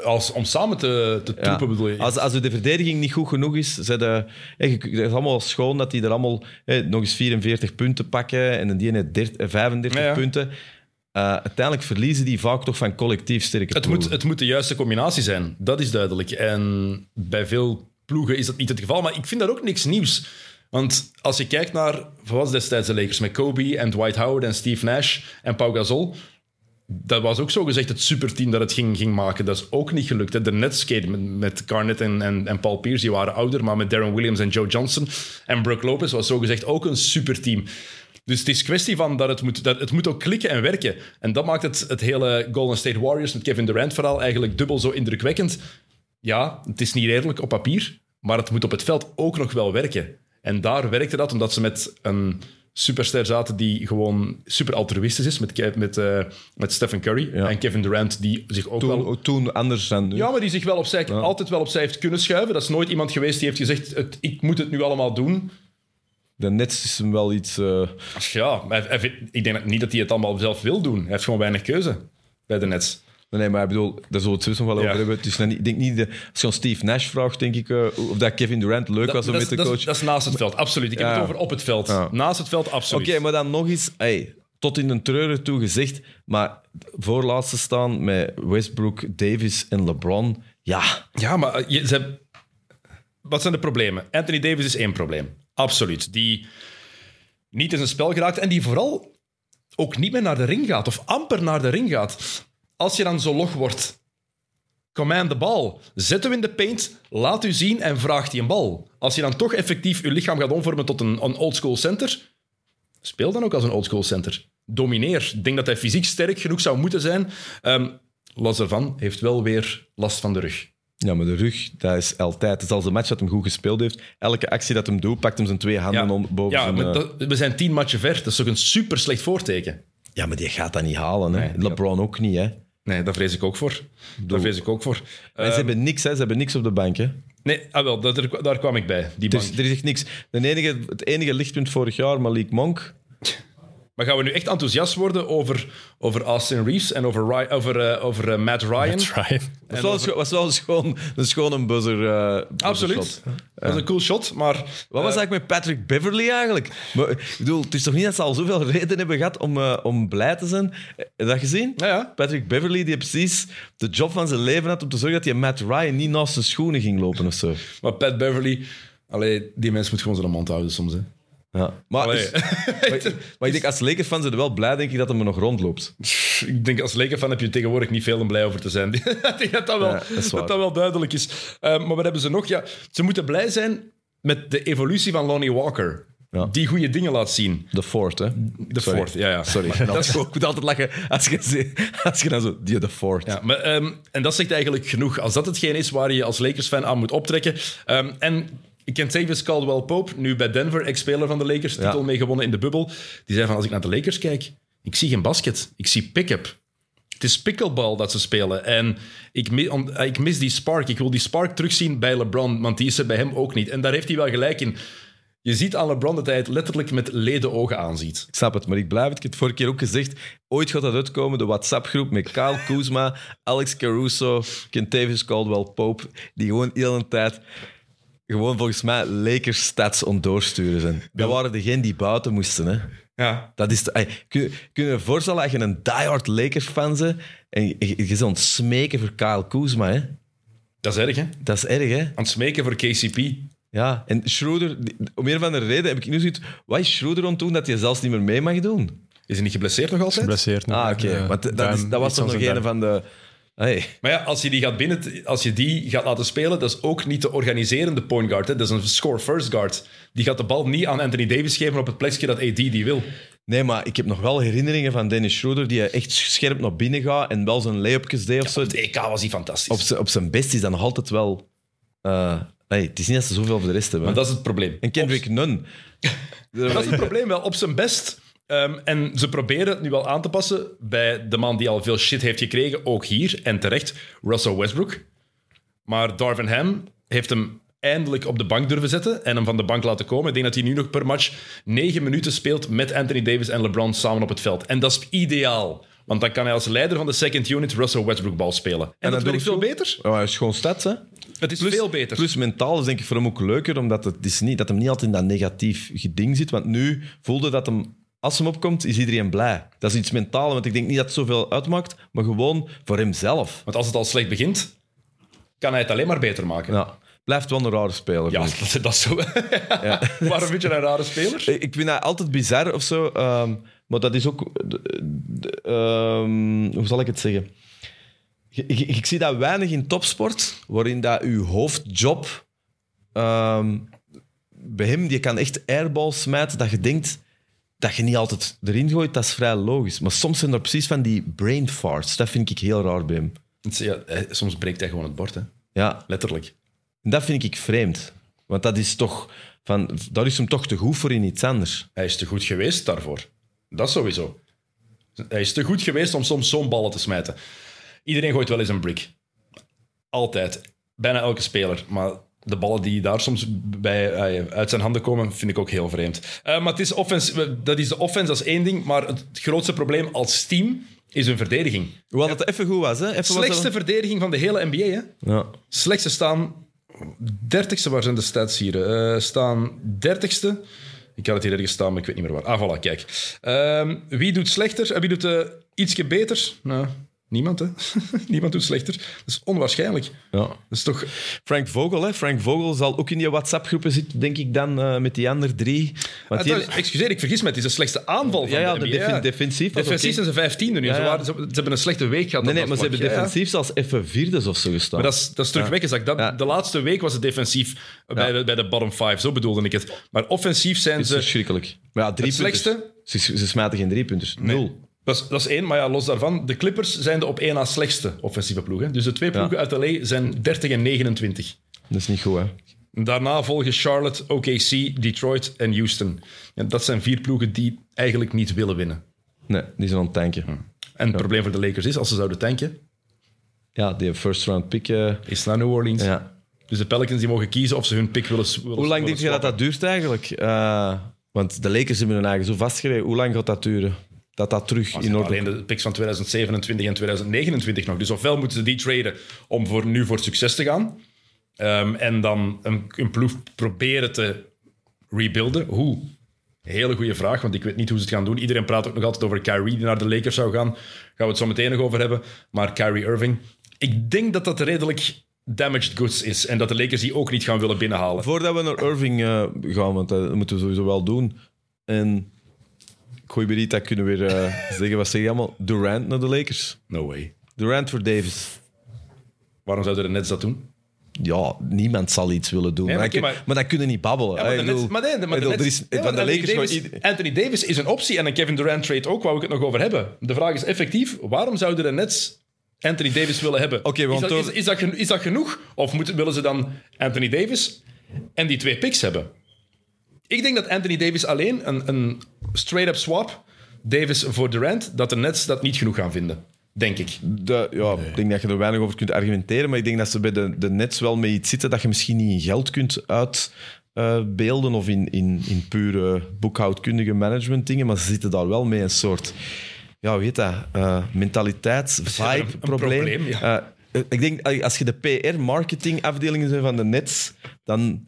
Als, om samen te, te Ja. troepen bedoel je? Als, als de verdediging niet goed genoeg is, zijn de, je- het is allemaal schoon dat die er allemaal nog eens 44 punten pakken en die net 30 eh, 35 Ja, ja. punten. Eh, uiteindelijk verliezen die vaak toch van collectief sterke Het ploegen. moet, het moet de juiste combinatie zijn, dat is duidelijk. En bij veel ploegen is dat niet het geval. Maar ik vind dat ook niks nieuws. Want als je kijkt naar, wat was destijds de Lakers met Kobe en Dwight Howard en Steve Nash en Pau Gasol. Dat was ook zo gezegd het superteam dat het ging, ging maken. Dat is ook niet gelukt. Hè. De Netscape met, met Garnett en, en, Paul Pierce, die waren ouder, maar met Darren Williams en Joe Johnson en Brook Lopez was zo gezegd ook een superteam. Dus het is kwestie van dat het moet, dat het moet ook klikken en werken. En dat maakt het, het hele Golden State Warriors met Kevin Durant verhaal eigenlijk dubbel zo indrukwekkend. Ja, het is niet eerlijk op papier, maar het moet op het veld ook nog wel werken. En daar werkte dat omdat ze met een superster zaten die gewoon super altruïstisch is, met, met, eh, met Stephen Curry Ja. en Kevin Durant, die zich ook wel... toen, ook toen anders dan nu. Ja, maar die zich wel opzij, altijd wel opzij heeft kunnen schuiven. Dat is nooit iemand geweest die heeft gezegd, het, ik moet het nu allemaal doen. De Nets is hem wel iets... eh, Ja, maar hij- ik denk niet dat hij het allemaal zelf wil doen. Hij heeft gewoon weinig keuze bij de Nets. Nee, maar ik bedoel, daar zullen we het sowieso nog wel Ja. over hebben. Is dan niet- ik denk niet, de, als je aan Steve Nash vraagt, denk ik, eh, of dat Kevin Durant leuk was om dat, met de dat, coach. dat is naast het veld, absoluut. Ik heb Ja. het over op het veld. Ja. Naast het veld, absoluut. Oké, maar dan nog eens, hey, tot in een treuren toe gezegd, maar voorlaatste staan met Westbrook, Davis en LeBron, ja, Ja, maar eh, je, ze hebben- wat zijn de problemen? Anthony Davis is één probleem. Absoluut. Die niet in zijn spel geraakt en die vooral ook niet meer naar de ring gaat of amper naar de ring gaat. Als je dan zo log wordt, command de bal. Zet hem in de paint, laat u zien en vraagt die een bal. Als je dan toch effectief je lichaam gaat omvormen tot een, een oldschool center, speel dan ook als een oldschool center. Domineer. Ik denk dat hij fysiek sterk genoeg zou moeten zijn. Ehm los daarvan heeft wel weer last van de rug. ja, maar de rug, dat is altijd. Het is als de match dat hem goed gespeeld heeft. Elke actie dat hem doet, pakt hem zijn twee handen om, boven ja, zijn... maar eh, we zijn tien matchen ver. Dat is toch een super slecht voorteken? Ja, maar die gaat dat niet halen. Hè. Nee, LeBron ook niet, hè. Nee, daar vrees ik ook voor. Daar vrees ik ook voor. En ze hebben niks, hè. Ze hebben niks op de bank, hè. nee, ah, wel, dat, daar kwam ik bij. Die bank. Er is echt niks. De enige, het enige lichtpunt vorig jaar, Malik Monk. Maar gaan we nu echt enthousiast worden over, over Austin Reeves en over, Ry- over, eh, over eh, Matt Ryan? Try. Was [laughs] wel, was wel schoon, een schone buzzer. eh, buzzer Absoluut. shot. Dat is een cool shot, maar... Wat was eigenlijk met Patrick Beverly eigenlijk? Maar, ik bedoel, het is toch niet dat ze al zoveel reden hebben gehad om, eh, om blij te zijn? Heb je dat gezien? Ja, ja. Patrick Beverly die precies de job van zijn leven had om te zorgen dat hij Matt Ryan niet naast zijn schoenen ging lopen of zo. Maar Pat Beverly... Allee, die mens moet gewoon zijn mond houden soms. Hè. Ja. Maar, Allee. [laughs] maar, maar ik denk, als Lakers fan zijn er wel blij, denk ik, dat hij er nog rondloopt. Ik denk als Laker-fan heb je tegenwoordig niet veel om blij over te zijn. [laughs] ik denk dat dat wel, Ja, dat dat dat wel duidelijk is. Eh, maar wat hebben ze nog? Ja, ze moeten blij zijn met de evolutie van Lonnie Walker. Ja. Die goede dingen laat zien. De Fort, hè? De Sorry. Ford, ja, ja. Sorry. Maar dat [laughs] Dat is- ik moet altijd lachen als je, als je dan zo... Die de Fort. Ja, maar, ehm, en dat zegt eigenlijk genoeg. Als dat hetgeen is waar je als Lakers-fan aan moet optrekken. Ehm, en ik ken Tavis Caldwell Pope, nu bij Denver, ex-speler van de Lakers, titel Ja. mee gewonnen in de bubbel. Die zei van, als ik naar de Lakers kijk, ik zie geen basket, ik zie pick-up. Het is pickleball dat ze spelen. En ik, eh, ik mis die spark. Ik wil die spark terugzien bij LeBron, want die is er bij hem ook niet. En daar heeft hij wel gelijk in. Je ziet aan LeBron dat hij het letterlijk met leden ogen aanziet. Ik snap het, maar ik blijf het. Ik heb het vorige keer ook gezegd. Ooit gaat dat uitkomen, de WhatsApp-groep met Kyle Kuzma, Alex Caruso, Kentavious Caldwell Pope, die gewoon de hele tijd gewoon volgens mij Lakers stats ontdoorsturen zijn. Dat waren degenen die buiten moesten. Hè. Ja. Dat is, ey, kun, je- kun je je voorstellen dat je een diehard Lakers-fan bent en je, je, je bent aan het smeken voor Kyle Kuzma. Hè? Dat is erg, hè? Dat is erg, hè? Aan het smeken voor KCP. Ja, en Schroeder, om een of andere reden heb ik nu zoiets... Wat is Schroeder aan het doen dat hij zelfs niet meer mee mag doen? Is hij niet geblesseerd nog altijd? Geblesseerd. nu. Ah, oké. Ja, Want dat, is, dat was toch nog een van de... Hey. Maar ja, als je die gaat binnen, als je die gaat laten spelen, dat is ook niet de organiserende point guard. Hè. Dat is een score first guard. Die gaat de bal niet aan Anthony Davis geven op het plekje dat AD die wil. Nee, maar ik heb nog wel herinneringen van Dennis Schroeder die echt scherp naar binnen gaat en wel zijn layupjes deed of zo. Op het EK was hij fantastisch. Op zijn- op zijn best is dat nog altijd wel... eh, hey, het is niet dat ze zoveel voor de rest hebben. maar dat is het probleem. En Kendrick Nunn. [laughs] Dat is het probleem wel, op zijn best. Ehm, en ze proberen het nu wel aan te passen bij de man die al veel shit heeft gekregen, ook hier en terecht, Russell Westbrook. Maar Darvin Ham heeft hem eindelijk op de bank durven zetten en hem van de bank laten komen. Ik denk dat hij nu nog per match negen minuten speelt met Anthony Davis en LeBron samen op het veld. En dat is ideaal. Want dan kan hij als leider van de second unit Russell Westbrook bal spelen. En, dat doet werkt veel beter. Ja, hij is gewoon stats, hè. Het is veel beter. Plus mentaal is denk ik voor hem ook leuker, omdat het is niet, dat hem niet altijd in dat negatief geding zit. Want nu voelde dat hem, als hem opkomt, is iedereen blij. Dat is iets mentaal, want ik denk niet dat het zoveel uitmaakt, maar gewoon voor hemzelf. Want als het al slecht begint, kan hij het alleen maar beter maken. Ja, blijft wel een rare speler. Ja, dat, [laughs] dat is zo. [laughs] Waarom vind je een rare speler? Ik vind dat altijd bizar of zo, ehm, maar dat is ook. ehm, hoe zal ik het zeggen? Ik, ik, ik zie dat weinig in topsport, waarin dat uw hoofdjob. ehm, bij hem, die kan echt airballs smijten dat je denkt dat je niet altijd erin gooit, dat is vrij logisch. Maar soms zijn er precies van die brain farts. Dat vind ik heel raar bij hem. Ja, soms breekt hij gewoon het bord, hè. Ja, letterlijk. en dat vind ik vreemd. Want dat is toch... Van, daar is hem toch te goed voor in iets anders. Hij is te goed geweest daarvoor. Dat sowieso. Hij is te goed geweest om soms zo'n ballen te smijten. Iedereen gooit wel eens een brick. Altijd. Bijna elke speler. Maar de ballen die daar soms bij, eh, uit zijn handen komen, vind ik ook heel vreemd. Eh, maar het is offense, dat is de offense, dat is één ding. Maar het grootste probleem als team is hun verdediging. Hoewel dat even goed was, hè? Even was Slechtste verdediging van de hele NBA, hè? Ja. Slechtste staan. Dertigste, waar zijn de stats hier? Eh, staan dertigste. Ik had het hier ergens staan, maar ik weet niet meer waar. Ah, voilà, kijk. Ehm, wie doet slechter en wie doet uh, ietsje beter? Nou, niemand, hè? [laughs] niemand doet slechter. Dat is onwaarschijnlijk. Ja. Dat is toch... Frank Vogel, hè? Frank Vogel zal ook in die WhatsApp-groepen zitten, denk ik dan, eh, met die andere drie. Ah, die- excuseer, ik vergis me. Het is de slechtste aanval van ja, ja, de defensief Defensief zijn ze vijftiende nu. Ja, Ze, waren, ze, ze hebben een slechte week gehad. Nee, nee, maar ze hebben defensief zelfs even vierdes of zo gestaan. Maar dat is, dat is. Dat. De laatste week was het defensief bij, de, bij de bottom five. Zo bedoelde ik het. Maar offensief zijn is ze... verschrikkelijk. Maar ja, drie Het slechtste? Ze, ze smijten geen drie punters. Nul. Dat is, dat is één, maar ja, los daarvan. De Clippers zijn de op één na slechtste offensieve ploeg. Hè. Dus de twee ploegen uit LA zijn 30 en 29. Dat is niet goed, hè? Daarna volgen Charlotte, OKC, Detroit en Houston. En dat zijn vier ploegen die eigenlijk niet willen winnen. Nee, die zijn aan het tanken. En het probleem voor de Lakers is, als ze zouden tanken, Ja, die first round pick. eh, is naar New Orleans. ja. Dus de Pelicans die mogen kiezen of ze hun pick willen willen Hoe lang denk je dat dat duurt eigenlijk? Eh, want de Lakers hebben hun eigen zo vastgereden. Hoe lang gaat dat duren? Dat dat terug in orde Alleen de picks van 2027 en 2029 nog. Dus ofwel moeten ze die traden om voor, nu voor succes te gaan. Ehm, en dan een, een ploeg proberen te rebuilden. Hoe? Hele goede vraag, want ik weet niet hoe ze het gaan doen. Iedereen praat ook nog altijd over Kyrie die naar de Lakers zou gaan. Gaan we het zo meteen nog over hebben. Maar Kyrie Irving, ik denk dat dat redelijk damaged goods is. En dat de Lakers die ook niet gaan willen binnenhalen. Voordat we naar Irving eh, gaan, want dat moeten we sowieso wel doen. En dat kunnen we weer eh, [laughs] zeggen, wat zeg je allemaal? Durant naar de Lakers. No way. Durant voor Davis. Waarom zouden de Nets dat doen? Ja, niemand zal iets willen doen. Nee, maar, maar dan kun- oké, maar... dan kunnen niet babbelen. Maar, de Ik Nets, bedoel- maar nee, de- maar ik de bedoel, Nets- er is, nee, van de maar Lakers gewoon Davis, ieder- Anthony Davis is een optie en een Kevin Durant trade ook, wou ik het nog over hebben. De vraag is effectief, waarom zouden de Nets Anthony Davis willen hebben? Oké, is, dat, door- is, is, dat, gen- is dat genoeg? Of moeten, willen ze dan Anthony Davis en die twee picks hebben? Ik denk dat Anthony Davis alleen, een, een straight-up swap, Davis voor Durant, dat de Nets dat niet genoeg gaan vinden. Denk ik. De, ja, Ik denk dat je er weinig over kunt argumenteren, maar ik denk dat ze bij de, de Nets wel mee iets zitten dat je misschien niet in geld kunt uitbeelden of in, in, in pure boekhoudkundige management dingen, maar ze zitten daar wel mee een soort, ja, hoe heet dat, uh, mentaliteits, vibe, een probleem. probleem, ja. Eh, ik denk, als je de PR-marketing afdelingen zijn van de Nets, dan,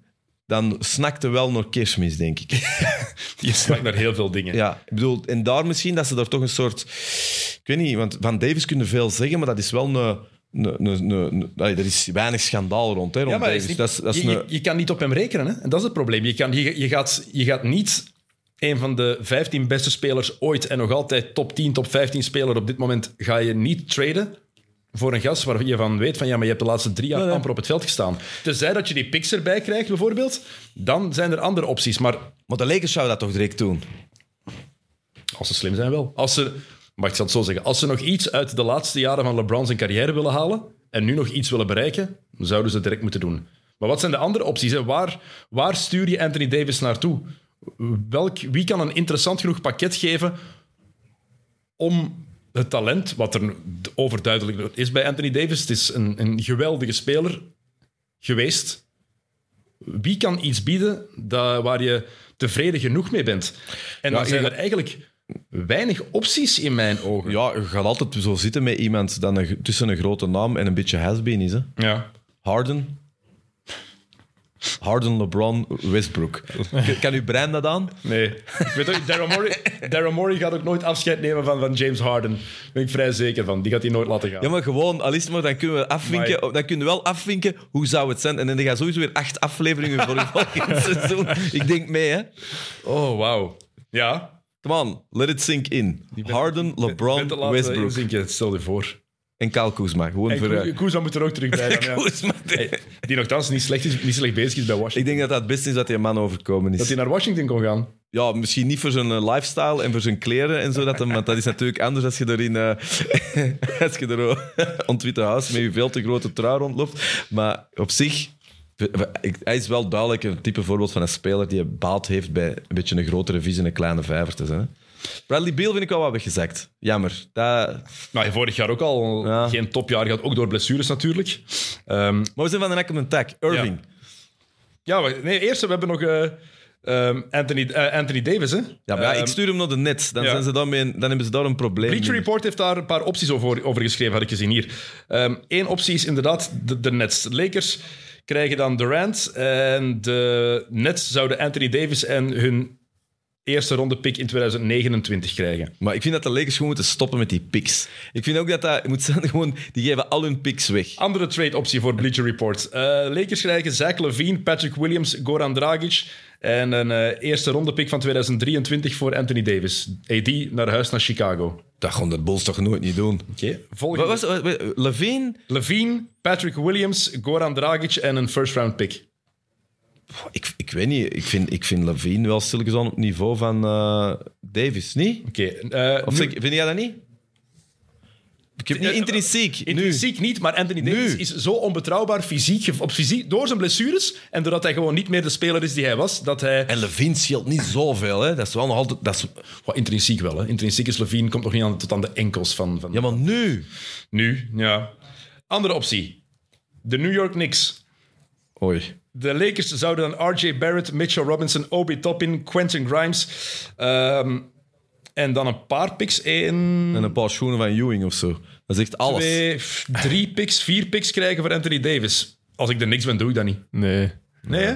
dan snakt er wel naar kerstmis, denk ik. [laughs] Die snakt naar heel veel dingen. Ja, ik bedoel, en daar misschien dat ze daar toch een soort. Ik weet niet, want van Davis kunnen veel zeggen, maar dat is wel een. allee, er is weinig schandaal rond, hè, rond Ja, maar is niet- dat is, dat is je, je, je kan niet op hem rekenen. Hè? En dat is het probleem. Je, kan, je, je, gaat, je gaat niet een van de 15 beste spelers ooit en nog altijd top 10, top 15 speler op dit moment ga je niet traden voor een gast waar je van weet van ja, maar je hebt de laatste drie jaar amper op het veld gestaan. Tenzij dat je die picks erbij krijgt, bijvoorbeeld, dan zijn er andere opties. Maar Maar de Lakers zouden dat toch direct doen? als ze slim zijn wel. Als ze, mag ik het zo zeggen, als ze nog iets uit de laatste jaren van LeBron zijn carrière willen halen en nu nog iets willen bereiken, dan zouden ze het direct moeten doen. Maar wat zijn de andere opties? Hè? Waar, waar stuur je Anthony Davis naartoe? Welk, wie kan een interessant genoeg pakket geven om het talent, wat er overduidelijk is bij Anthony Davis, het is een, een geweldige speler geweest. Wie kan iets bieden dat, waar je tevreden genoeg mee bent? En Ja, dan zijn er eigenlijk weinig opties in mijn ogen. Ja, je gaat altijd zo zitten met iemand dat een, tussen een grote naam en een beetje has-been is. Hè? Ja. Harden. Harden, LeBron, Westbrook. Kan- uw brein dat aan? Nee. Ik weet ook, Daryl Morey, Daryl Morey gaat ook nooit afscheid nemen van, van James Harden. Daar ben ik vrij zeker van. Die gaat hij nooit laten gaan. Ja, maar gewoon, al is het maar, dan kunnen we afvinken. Dan kunnen we wel afvinken hoe zou het zijn. En dan ga je sowieso weer acht afleveringen voor [laughs] volgend seizoen. Ik denk mee, hè. Oh, wauw. Ja. Come on, let it sink in. Harden, LeBron, laten Westbrook. stel je voor. En Kyle Kuzma. Gewoon voor... Eh, moet er ook terug bij [laughs] dan, ja. Kuzma. Hey, die nogthans niet slecht, is, niet slecht bezig is bij Ik Washington. denk dat dat het beste is dat die man overkomen Dat is. hij naar Washington kon gaan. Ja, misschien niet voor zijn eh, lifestyle en voor zijn kleren en zo. Dat hem, want dat is natuurlijk anders als je er in... eh, [laughs] als je er on het Witte Huis met je veel te grote trui rondloopt. Maar op zich... ik- Hij is wel duidelijk een type voorbeeld van een speler die baat heeft bij een beetje een grotere visie en een kleine vijver te zijn. hè. Bradley Beal vind ik wel wat weggezakt. Jammer. Dat... Nou, vorig jaar ook al Ja. geen topjaar gehad, ook door blessures natuurlijk. Ehm, Maar we zijn van de nek op een tak. Irving. ja, nee, eerst we hebben nog eh, ehm, Anthony, eh, Anthony Davis. Hè? Ja, maar ja, Ehm, ik stuur hem naar de net. Dan, ja. zijn ze daarmee, dan hebben ze daar een probleem Bleacher mee. Report heeft daar een paar opties over, over geschreven, had ik gezien hier. Eén optie is inderdaad de, de Nets. Lakers krijgen dan Durant en de Nets zouden Anthony Davis en hun eerste ronde pick in 2029 krijgen. Maar ik vind dat de Lakers gewoon moeten stoppen met die picks. Ik vind ook dat dat moet zijn, gewoon, die geven al hun picks weg. Andere trade-optie voor Bleacher Report. Eh, Lakers krijgen Zach Levine, Patrick Williams, Goran Dragic en een eh, eerste ronde pick van 2023 voor Anthony Davis. AD naar huis naar Chicago. Dat gaan de Bulls toch nooit niet doen. Oké. Volgende. Wat was Levine? Levine, Patrick Williams, Goran Dragic en een first-round pick. Ik, ik weet niet. Ik vind, ik vind Levine wel stilletjes aan op het niveau van eh, Davis, niet? Oké. eh, Of nu- zeg- vind jij dat niet? Ik heb niet Ja, intrinsiek. Nu. Intrinsiek niet, maar Anthony Davis Nu. is zo onbetrouwbaar fysiek, op fysiek door zijn blessures en doordat hij gewoon niet meer de speler is die hij was, dat hij... En Levine scheelt niet zoveel, hè? Dat is wel nog altijd. Dat is... Wat intrinsiek wel, hè. Intrinsiek is Levine, komt nog niet aan, tot aan de enkels van... van Ja, maar nu. Nu, ja. Andere optie. De New York Knicks. Oei. De Lakers zouden dan RJ Barrett, Mitchell Robinson, Obi Toppin, Quentin Grimes ehm, en dan een paar picks. Één, En een paar schoenen van Ewing of zo. Dat is echt alles. twee, drie picks, vier picks krijgen voor Anthony Davis. Als ik de niks ben, doe ik dat niet. Nee. Nee, hè?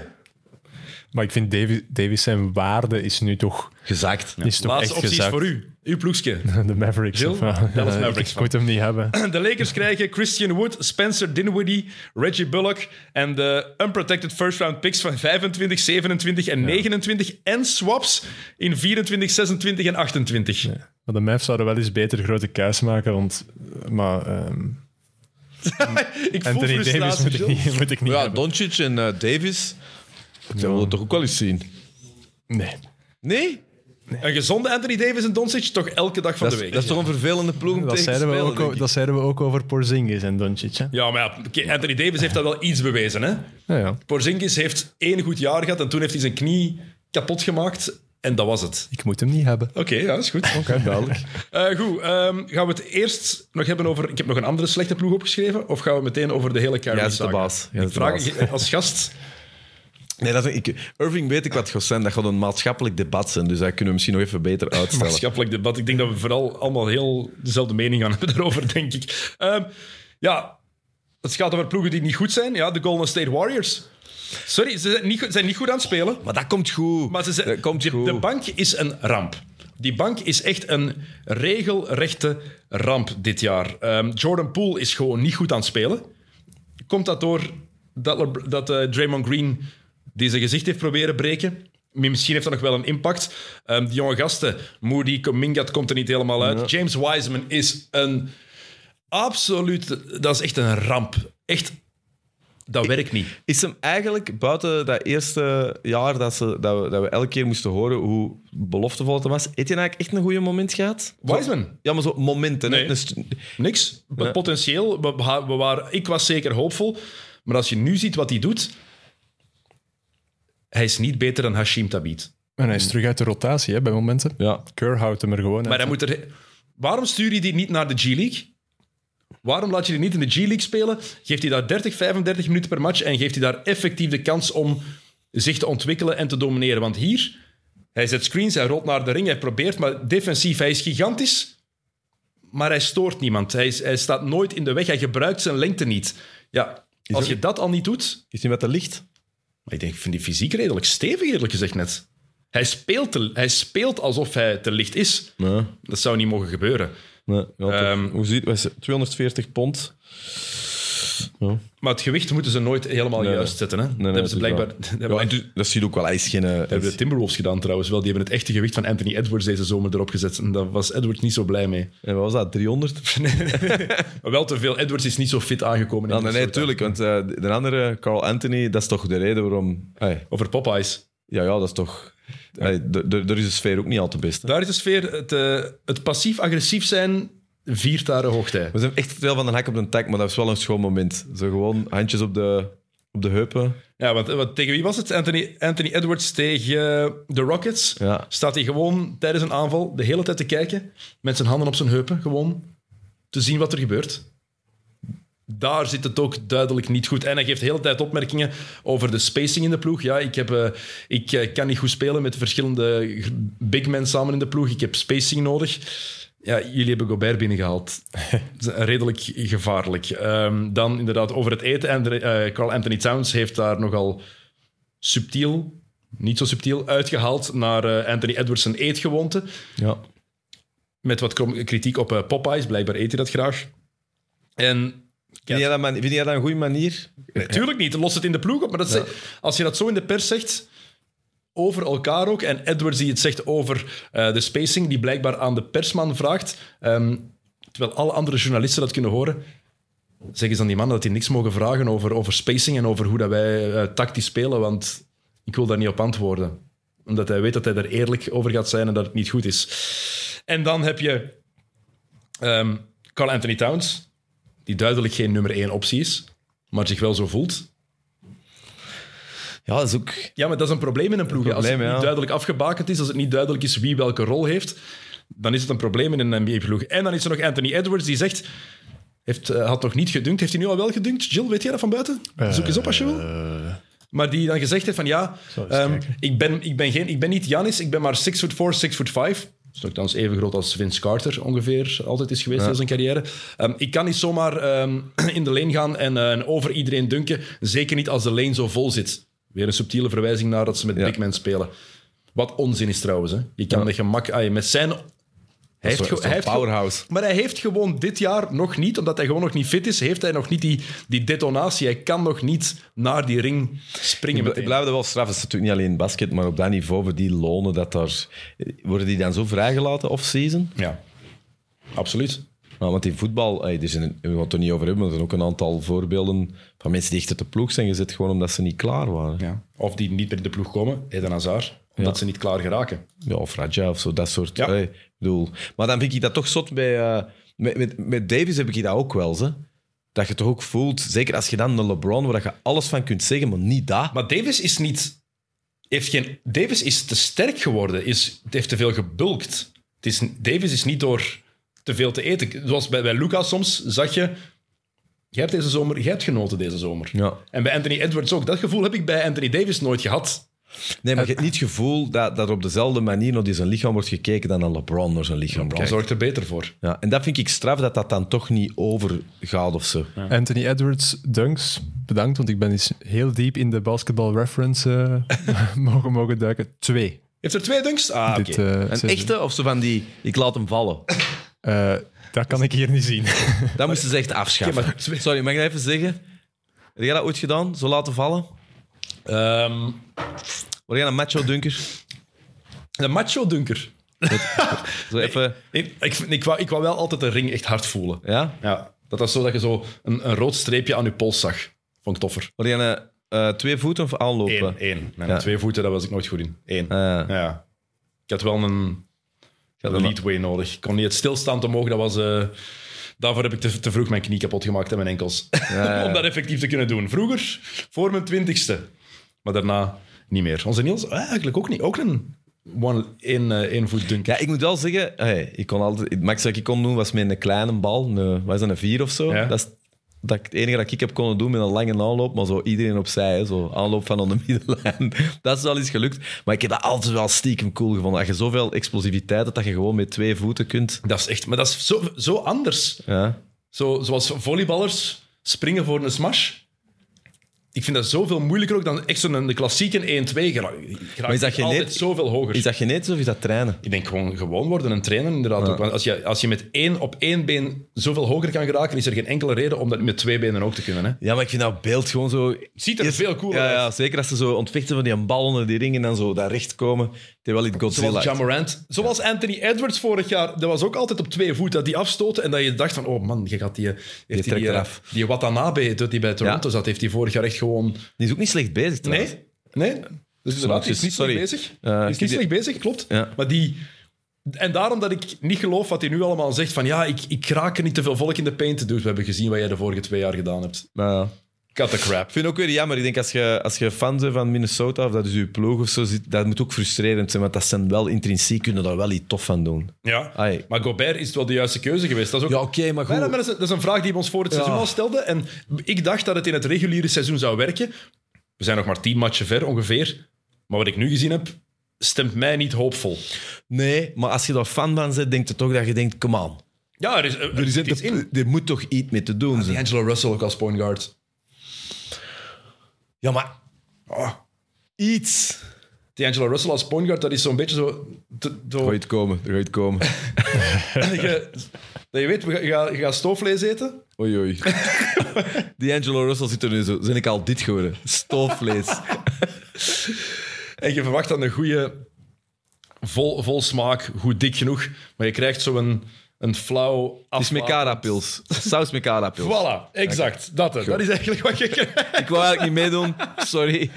Maar ik vind Davis, Davis zijn waarde is nu toch, Gezakt. is toch Laatste echt optie is voor u. Uw ploegske. [laughs] De Mavericks. Of? Dallas Ja, Mavericks Ik moet hem niet hebben. [laughs] De Lakers krijgen Christian Wood, Spencer Dinwiddie, Reggie Bullock en de unprotected first round picks van 25, 27 en 29 en swaps in 24, 26 en 28. Maar de Mavs zouden wel eens beter grote kuis maken, want... Maar ehm, [laughs] Ik voel Anthony frustratie. Davis moet ik niet, moet ik niet Ja, hebben. Doncic en eh, Davis. We toch ook wel eens zien. Nee. Nee? Een gezonde Anthony Davis en Doncic toch elke dag van Dat de is, week. dat is toch een vervelende ploeg om Dat tegen te zeiden, we spelen, ook, denk o- ik. dat zeiden we ook over Porzingis en Doncic. Hè? Ja, maar ja, oké, Anthony Davis heeft dat wel iets bewezen. Hè? Ja, ja. Porzingis heeft één goed jaar gehad en toen heeft hij zijn knie kapot gemaakt. En dat was het. Ik moet hem niet hebben. Oké, ja, dat is goed. Oké, [laughs] duidelijk. Eh, goed, ehm, gaan we het eerst nog hebben over... Ik heb nog een andere slechte ploeg opgeschreven. Of gaan we meteen over de hele Jij is de baas. Jij Ik de vraag als gast... [laughs] Nee, dat is, ik, Irving weet ik wat gaat zijn. Dat gaat een maatschappelijk debat zijn. Dus dat kunnen we misschien nog even beter uitstellen. maatschappelijk debat. Ik denk dat we vooral allemaal heel dezelfde mening gaan [laughs] hebben daarover, denk ik. Ehm, ja, het gaat over ploegen die niet goed zijn. Ja, de Golden State Warriors. Sorry, ze zijn niet, goed- zijn niet goed aan het spelen. Maar dat komt goed. Maar ze zijn, dat komt de, goed. de bank is een ramp. Die bank is echt een regelrechte ramp dit jaar. Ehm, Jordan Poole is gewoon niet goed aan het spelen. Komt dat door dat, dat eh, Draymond Green die zijn gezicht heeft proberen breken? Misschien heeft dat nog wel een impact. Ehm die jonge gasten, Moody, Kuminga, het komt er niet helemaal uit. James Wiseman is een absoluut... Dat is echt een ramp. Echt, dat werkt niet. Is hem eigenlijk, buiten dat eerste jaar dat, ze, dat, we, dat we elke keer moesten horen hoe beloftevol het was, heeft hij eigenlijk echt een goede moment gehad? Wiseman? Ja, maar zo momenten. Nee. St- Niks. Ja. Potentieel, we we waren, ik was zeker hoopvol. Maar als je nu ziet wat hij doet... Hij is niet beter dan Hashim Tabit. En hij is terug uit de rotatie hè, bij momenten. ja. Keur houdt hem er gewoon Maar uit. dan moet er... Waarom stuur je die niet naar de G-League? Waarom laat je die niet in de G-League spelen? Geeft hij daar 30, 35 minuten per match en geeft hij daar effectief de kans om zich te ontwikkelen en te domineren? Want hier, hij zet screens, hij rolt naar de ring, hij probeert, maar defensief, hij is gigantisch, maar hij stoort niemand. Hij, is- hij staat nooit in de weg, hij gebruikt zijn lengte niet. Ja, als je dat al niet doet... Is hij met de licht? Maar ik denk, ik vind die fysiek redelijk stevig, eerlijk gezegd net. Hij speelt, te- hij speelt alsof hij te licht is. Nee. Dat zou niet mogen gebeuren. nee. Ehm, Hoe ziet het? 240 pond. Ja. Maar het gewicht moeten ze nooit helemaal Nee, juist zetten. Hè? Nee, dat hebben ze blijkbaar. [laughs] Ja, en dat zie je ook wel. Hij is geen... eh, dat hebben de Timberwolves gedaan trouwens wel. Die hebben het echte gewicht van Anthony Edwards deze zomer erop gezet. En daar was Edwards niet zo blij mee. En wat was dat? 300? [laughs] Maar wel te veel. Edwards is niet zo fit aangekomen. in Ja, nee, nee, tuurlijk. Want eh, de andere, Carl Anthony, dat is toch de reden waarom... Hey, Over Popeyes. ja, ja, dat is toch... Hey, Daar is de sfeer ook niet al te best. hè. Daar is de sfeer. Het, eh, het passief-agressief zijn viert daar een hoogtij. We zijn echt veel van de hak op de tak, maar dat is wel een schoon moment. Zo gewoon handjes op de, op de heupen. Ja, want, want tegen wie was het? Anthony, Anthony Edwards tegen eh, de Rockets. Ja. Staat hij gewoon tijdens een aanval de hele tijd te kijken. Met zijn handen op zijn heupen. Gewoon te zien wat er gebeurt. Daar zit het ook duidelijk niet goed. En hij geeft de hele tijd opmerkingen over de spacing in de ploeg. Ja, ik, heb, eh, ik eh, kan niet goed spelen met verschillende big men samen in de ploeg. Ik heb spacing nodig. Ja, jullie hebben Gobert binnengehaald. [laughs] Redelijk gevaarlijk. Ehm, dan inderdaad over het eten. En eh, Carl Anthony Towns heeft daar nogal subtiel, niet zo subtiel, uitgehaald naar eh, Anthony Edwards' zijn eetgewoonte. Ja. Met wat kritiek op eh, Popeyes. Blijkbaar eet hij dat graag. En Vind, jij dat man- vind jij dat een goede manier? Natuurlijk niet, los het in de ploeg op. Maar dat is- als je dat zo in de pers zegt, over elkaar ook, en Edwards die het zegt over eh, de spacing, die blijkbaar aan de persman vraagt, ehm, terwijl alle andere journalisten dat kunnen horen, zeggen ze aan die mannen dat die niks mogen vragen over, over spacing en over hoe dat wij eh, tactisch spelen, want ik wil daar niet op antwoorden. Omdat hij weet dat hij er eerlijk over gaat zijn en dat het niet goed is. En dan heb je ehm Carl Anthony Towns, die duidelijk geen nummer één optie is, maar zich wel zo voelt. Ja, dat is ook... Ja, maar dat is een probleem in een ploeg. als het niet ja. duidelijk afgebakend is, als het niet duidelijk is wie welke rol heeft, dan is het een probleem in een NBA-ploeg. En dan is er nog Anthony Edwards, die zegt... Heeft, eh, had nog niet gedunkt. Heeft hij nu al wel gedunkt? Jill, weet jij dat van buiten? Zoek eens op als je wil. Maar die dan gezegd heeft van ja, ehm, ik, ben, ik, ben geen, ik ben niet Janis, ik ben maar 6 foot 4, 6 foot 5. Dat is nogthans even groot als Vince Carter ongeveer altijd is geweest in zijn carrière. Ehm, ik kan niet zomaar ehm, [clears throat] in de lane gaan en, eh, en over iedereen dunken. Zeker niet als de lane zo vol zit. Weer een subtiele verwijzing naar dat ze met Ja. big men spelen. Wat onzin is trouwens. Hè. Je kan Ja. met gemak... ah, met zijn... Hij heeft, hij toch heeft powerhouse. maar hij heeft gewoon dit jaar nog niet, omdat hij gewoon nog niet fit is, heeft hij nog niet die, die detonatie. Hij kan nog niet naar die ring springen. Ik, ik blijf er wel straf. Het is natuurlijk niet alleen basket, maar op dat niveau, voor die lonen, dat daar... Worden die dan zo vrijgelaten off-season? Ja, absoluut. Nou, want in voetbal, ey, er zijn, we gaan het er niet over hebben, maar er zijn ook een aantal voorbeelden van mensen die echt uit de ploeg zijn gezet, gewoon omdat ze niet klaar waren. Ja, Ja. Of die niet meer in de ploeg komen, Eden Hazard, omdat Ja. ze niet klaar geraken. of Raja of zo, dat soort. Ja. bedoel. Maar dan vind ik dat toch zot bij... eh, met, met, met Davis heb ik dat ook wel, ze. Dat je toch ook voelt, zeker als je dan een LeBron, waar je alles van kunt zeggen, maar niet dat. Maar Davis is niet... Heeft geen, Davis is te sterk geworden, is, heeft te veel gebulkt. Het is, Davis is niet door te veel te eten. Zoals bij, bij Lucas soms zag je... Jij hebt, deze zomer, jij hebt genoten deze zomer. Ja. En bij Anthony Edwards ook. Dat gevoel heb ik bij Anthony Davis nooit gehad. Nee, maar je hebt niet het gevoel dat, dat er op dezelfde manier naar die zijn lichaam wordt gekeken dan naar LeBron naar zijn lichaam Bron kijkt. zorgt er beter voor. Ja, en dat vind ik straf dat dat dan toch niet overgaat of zo. Anthony Edwards, dunks, bedankt, want ik ben eens heel diep in de basketball reference eh, [laughs] mogen, mogen duiken. Twee. Heeft er twee dunks? Ah, oké. Eh, Een echte of zo van die, ik laat hem vallen. Eh, dat kan ik hier niet zien. [laughs] Dat moesten ze echt afschaffen. Maar Sorry, mag ik dat even zeggen? Heb jij dat ooit gedaan? Zo laten vallen? Ehm, Word jij een macho dunker? de macho dunker. [laughs] Zo even... Ik, ik, ik, wou, ik wou wel altijd de ring echt hard voelen. Ja? Ja. Dat was zo dat je zo een, een rood streepje aan je pols zag. Vond ik toffer. Wil je een, eh, twee voeten of aanlopen? Eén. één. Mijn Ja. twee voeten, daar was ik nooit goed in. Eén. Ah, Ja. Ik had wel een, dat een leadway nodig. Ik kon niet het stilstaand omhoog. Dat was, eh, daarvoor heb ik te, te vroeg mijn knie kapot gemaakt en mijn enkels. ja. [laughs] Om dat effectief te kunnen doen. Vroeger, voor mijn twintigste. Maar daarna niet meer. Onze Niels, eh, eigenlijk ook niet. Ook een one, één, eh, één voet dunk. Ja, ik moet wel zeggen, hey, ik kon altijd, het max dat ik kon doen was met een kleine bal, een, wat is dat, een vier of zo. Ja. Dat is dat ik, het enige dat ik heb kunnen doen met een lange aanloop, maar zo iedereen opzij, hè, zo aanloop van aan de [laughs] middenlijn. Dat is wel eens gelukt. Maar ik heb dat altijd wel stiekem cool gevonden. Dat je zoveel explosiviteit hebt dat je gewoon met twee voeten kunt. Dat is echt... Maar dat is zo, zo anders. Ja. Zo, zoals volleyballers springen voor een smash. Ik vind dat zoveel moeilijker ook dan echt zo'n de klassieke 1-2. Geraak, Maar is dat altijd genet- zoveel hoger. Is dat genetisch of is dat trainen? Ik denk gewoon gewoon worden een trainer inderdaad. Ook. Want als je, als je met één op één been zoveel hoger kan geraken, is er geen enkele reden om dat met twee benen ook te kunnen. Hè? Ja, maar ik vind dat beeld gewoon zo... Ziet er veel cooler ja, uit. ja, zeker als ze zo ontvechten van die bal onder die ring en dan zo daar recht komen. Terwijl ik Godzilla... Zoals. Zoals Anthony Edwards vorig jaar. Dat was ook altijd op twee voeten dat die afstoten. En dat je dacht van, oh man, je gaat die... Heeft die, trekt die, eraf. die Watanabe, die bij Toronto zat, heeft die vorig jaar echt gewoon... Die is ook niet slecht bezig trouwens. Nee, nee. Dus inderdaad, die is niet Sorry. slecht bezig. Eh, is niet slecht bezig, klopt. Ja. Maar die... En daarom dat ik niet geloof wat hij nu allemaal zegt van ja, ik, ik raak er niet te veel volk in de paint. Dus we hebben gezien wat jij de vorige twee jaar gedaan hebt. Ja. Cut the crap. Ik vind het ook weer jammer. Ik denk als je, als je fan bent van Minnesota of dat is je ploeg of zo, zit, dat moet ook frustrerend zijn. Want dat zijn wel intrinsiek, kunnen daar wel iets tof van doen. Ja. Ai. Maar Gobert is wel de juiste keuze geweest. Dat is ook... Ja, oké, maar goed. Nee, maar dat, is, dat is een vraag die we ons voor het Ja. seizoen al stelden. En ik dacht dat het in het reguliere seizoen zou werken. We zijn nog maar tien matchen ver ongeveer. Maar wat ik nu gezien heb, stemt mij niet hoopvol. Nee, maar als je daar fan van bent, denk je toch dat je denkt, come on. Ja, er is, er Er, is is er moet toch iets mee te doen zijn. Angelo Russell ook als point guard. Ja, maar Oh, iets. D'Angelo Russell als point guard, dat is zo'n beetje zo... te- Er het komen, er gaat het komen. [laughs] dat, je, dat je weet, we je gaat, je gaat stoofvlees eten. Oei, oei. [laughs] Die Angelo Russell zit er nu zo. Zijn ik al dit geworden? Stoofvlees. En je verwacht dan een goede, vol, vol smaak, goed dik genoeg. Maar je krijgt zo'n een flauw Het is met carapils. Saus met carapils. Voilà, exact. Dat, dat is eigenlijk wat je krijgt. [laughs] Ik wou eigenlijk niet meedoen. Sorry.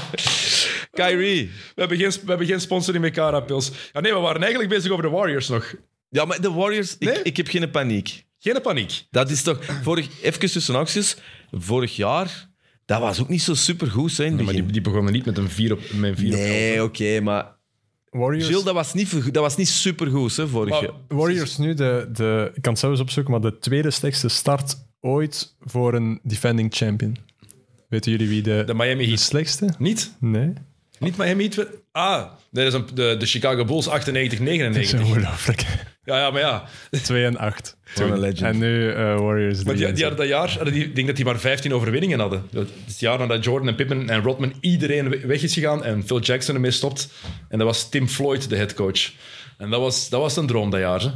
[laughs] Kyrie. We hebben geen, we hebben geen sponsoring met Carapils. Ja, nee, we waren eigenlijk bezig over de Warriors nog. Ja, maar de Warriors, Nee? ik, ik heb geen paniek. Geen paniek. Dat is toch... Vorig, even tussen acties. Vorig jaar, dat was ook niet zo supergoed hè, in het Maar die, die begonnen niet met een 4 op met een vier. Nee, oké, maar... Warriors, Gilles, dat was niet, dat was niet supergoed hè, vorig jaar. Warriors nu, de, de, ik kan het zelfs opzoeken, maar de tweede slechtste start ooit voor een defending champion. Weten jullie wie de, De Miami de Heat. slechtste? Niet? Nee. Niet Miami Heat? Ah, dat is een, de, de Chicago Bulls 98, Dat is 99. ongelooflijk. Ja, ja, maar ja. 2 en 8. What a legend. En nu eh, Warriors. Maar die, hadden dat jaar, hadden die, ik denk dat die maar 15 overwinningen hadden. Dat is het jaar nadat Jordan en Pippen en Rodman iedereen we- weg is gegaan en Phil Jackson ermee stopt. En dat was Tim Floyd, de headcoach. En dat was, dat was een droom dat jaar. Hè?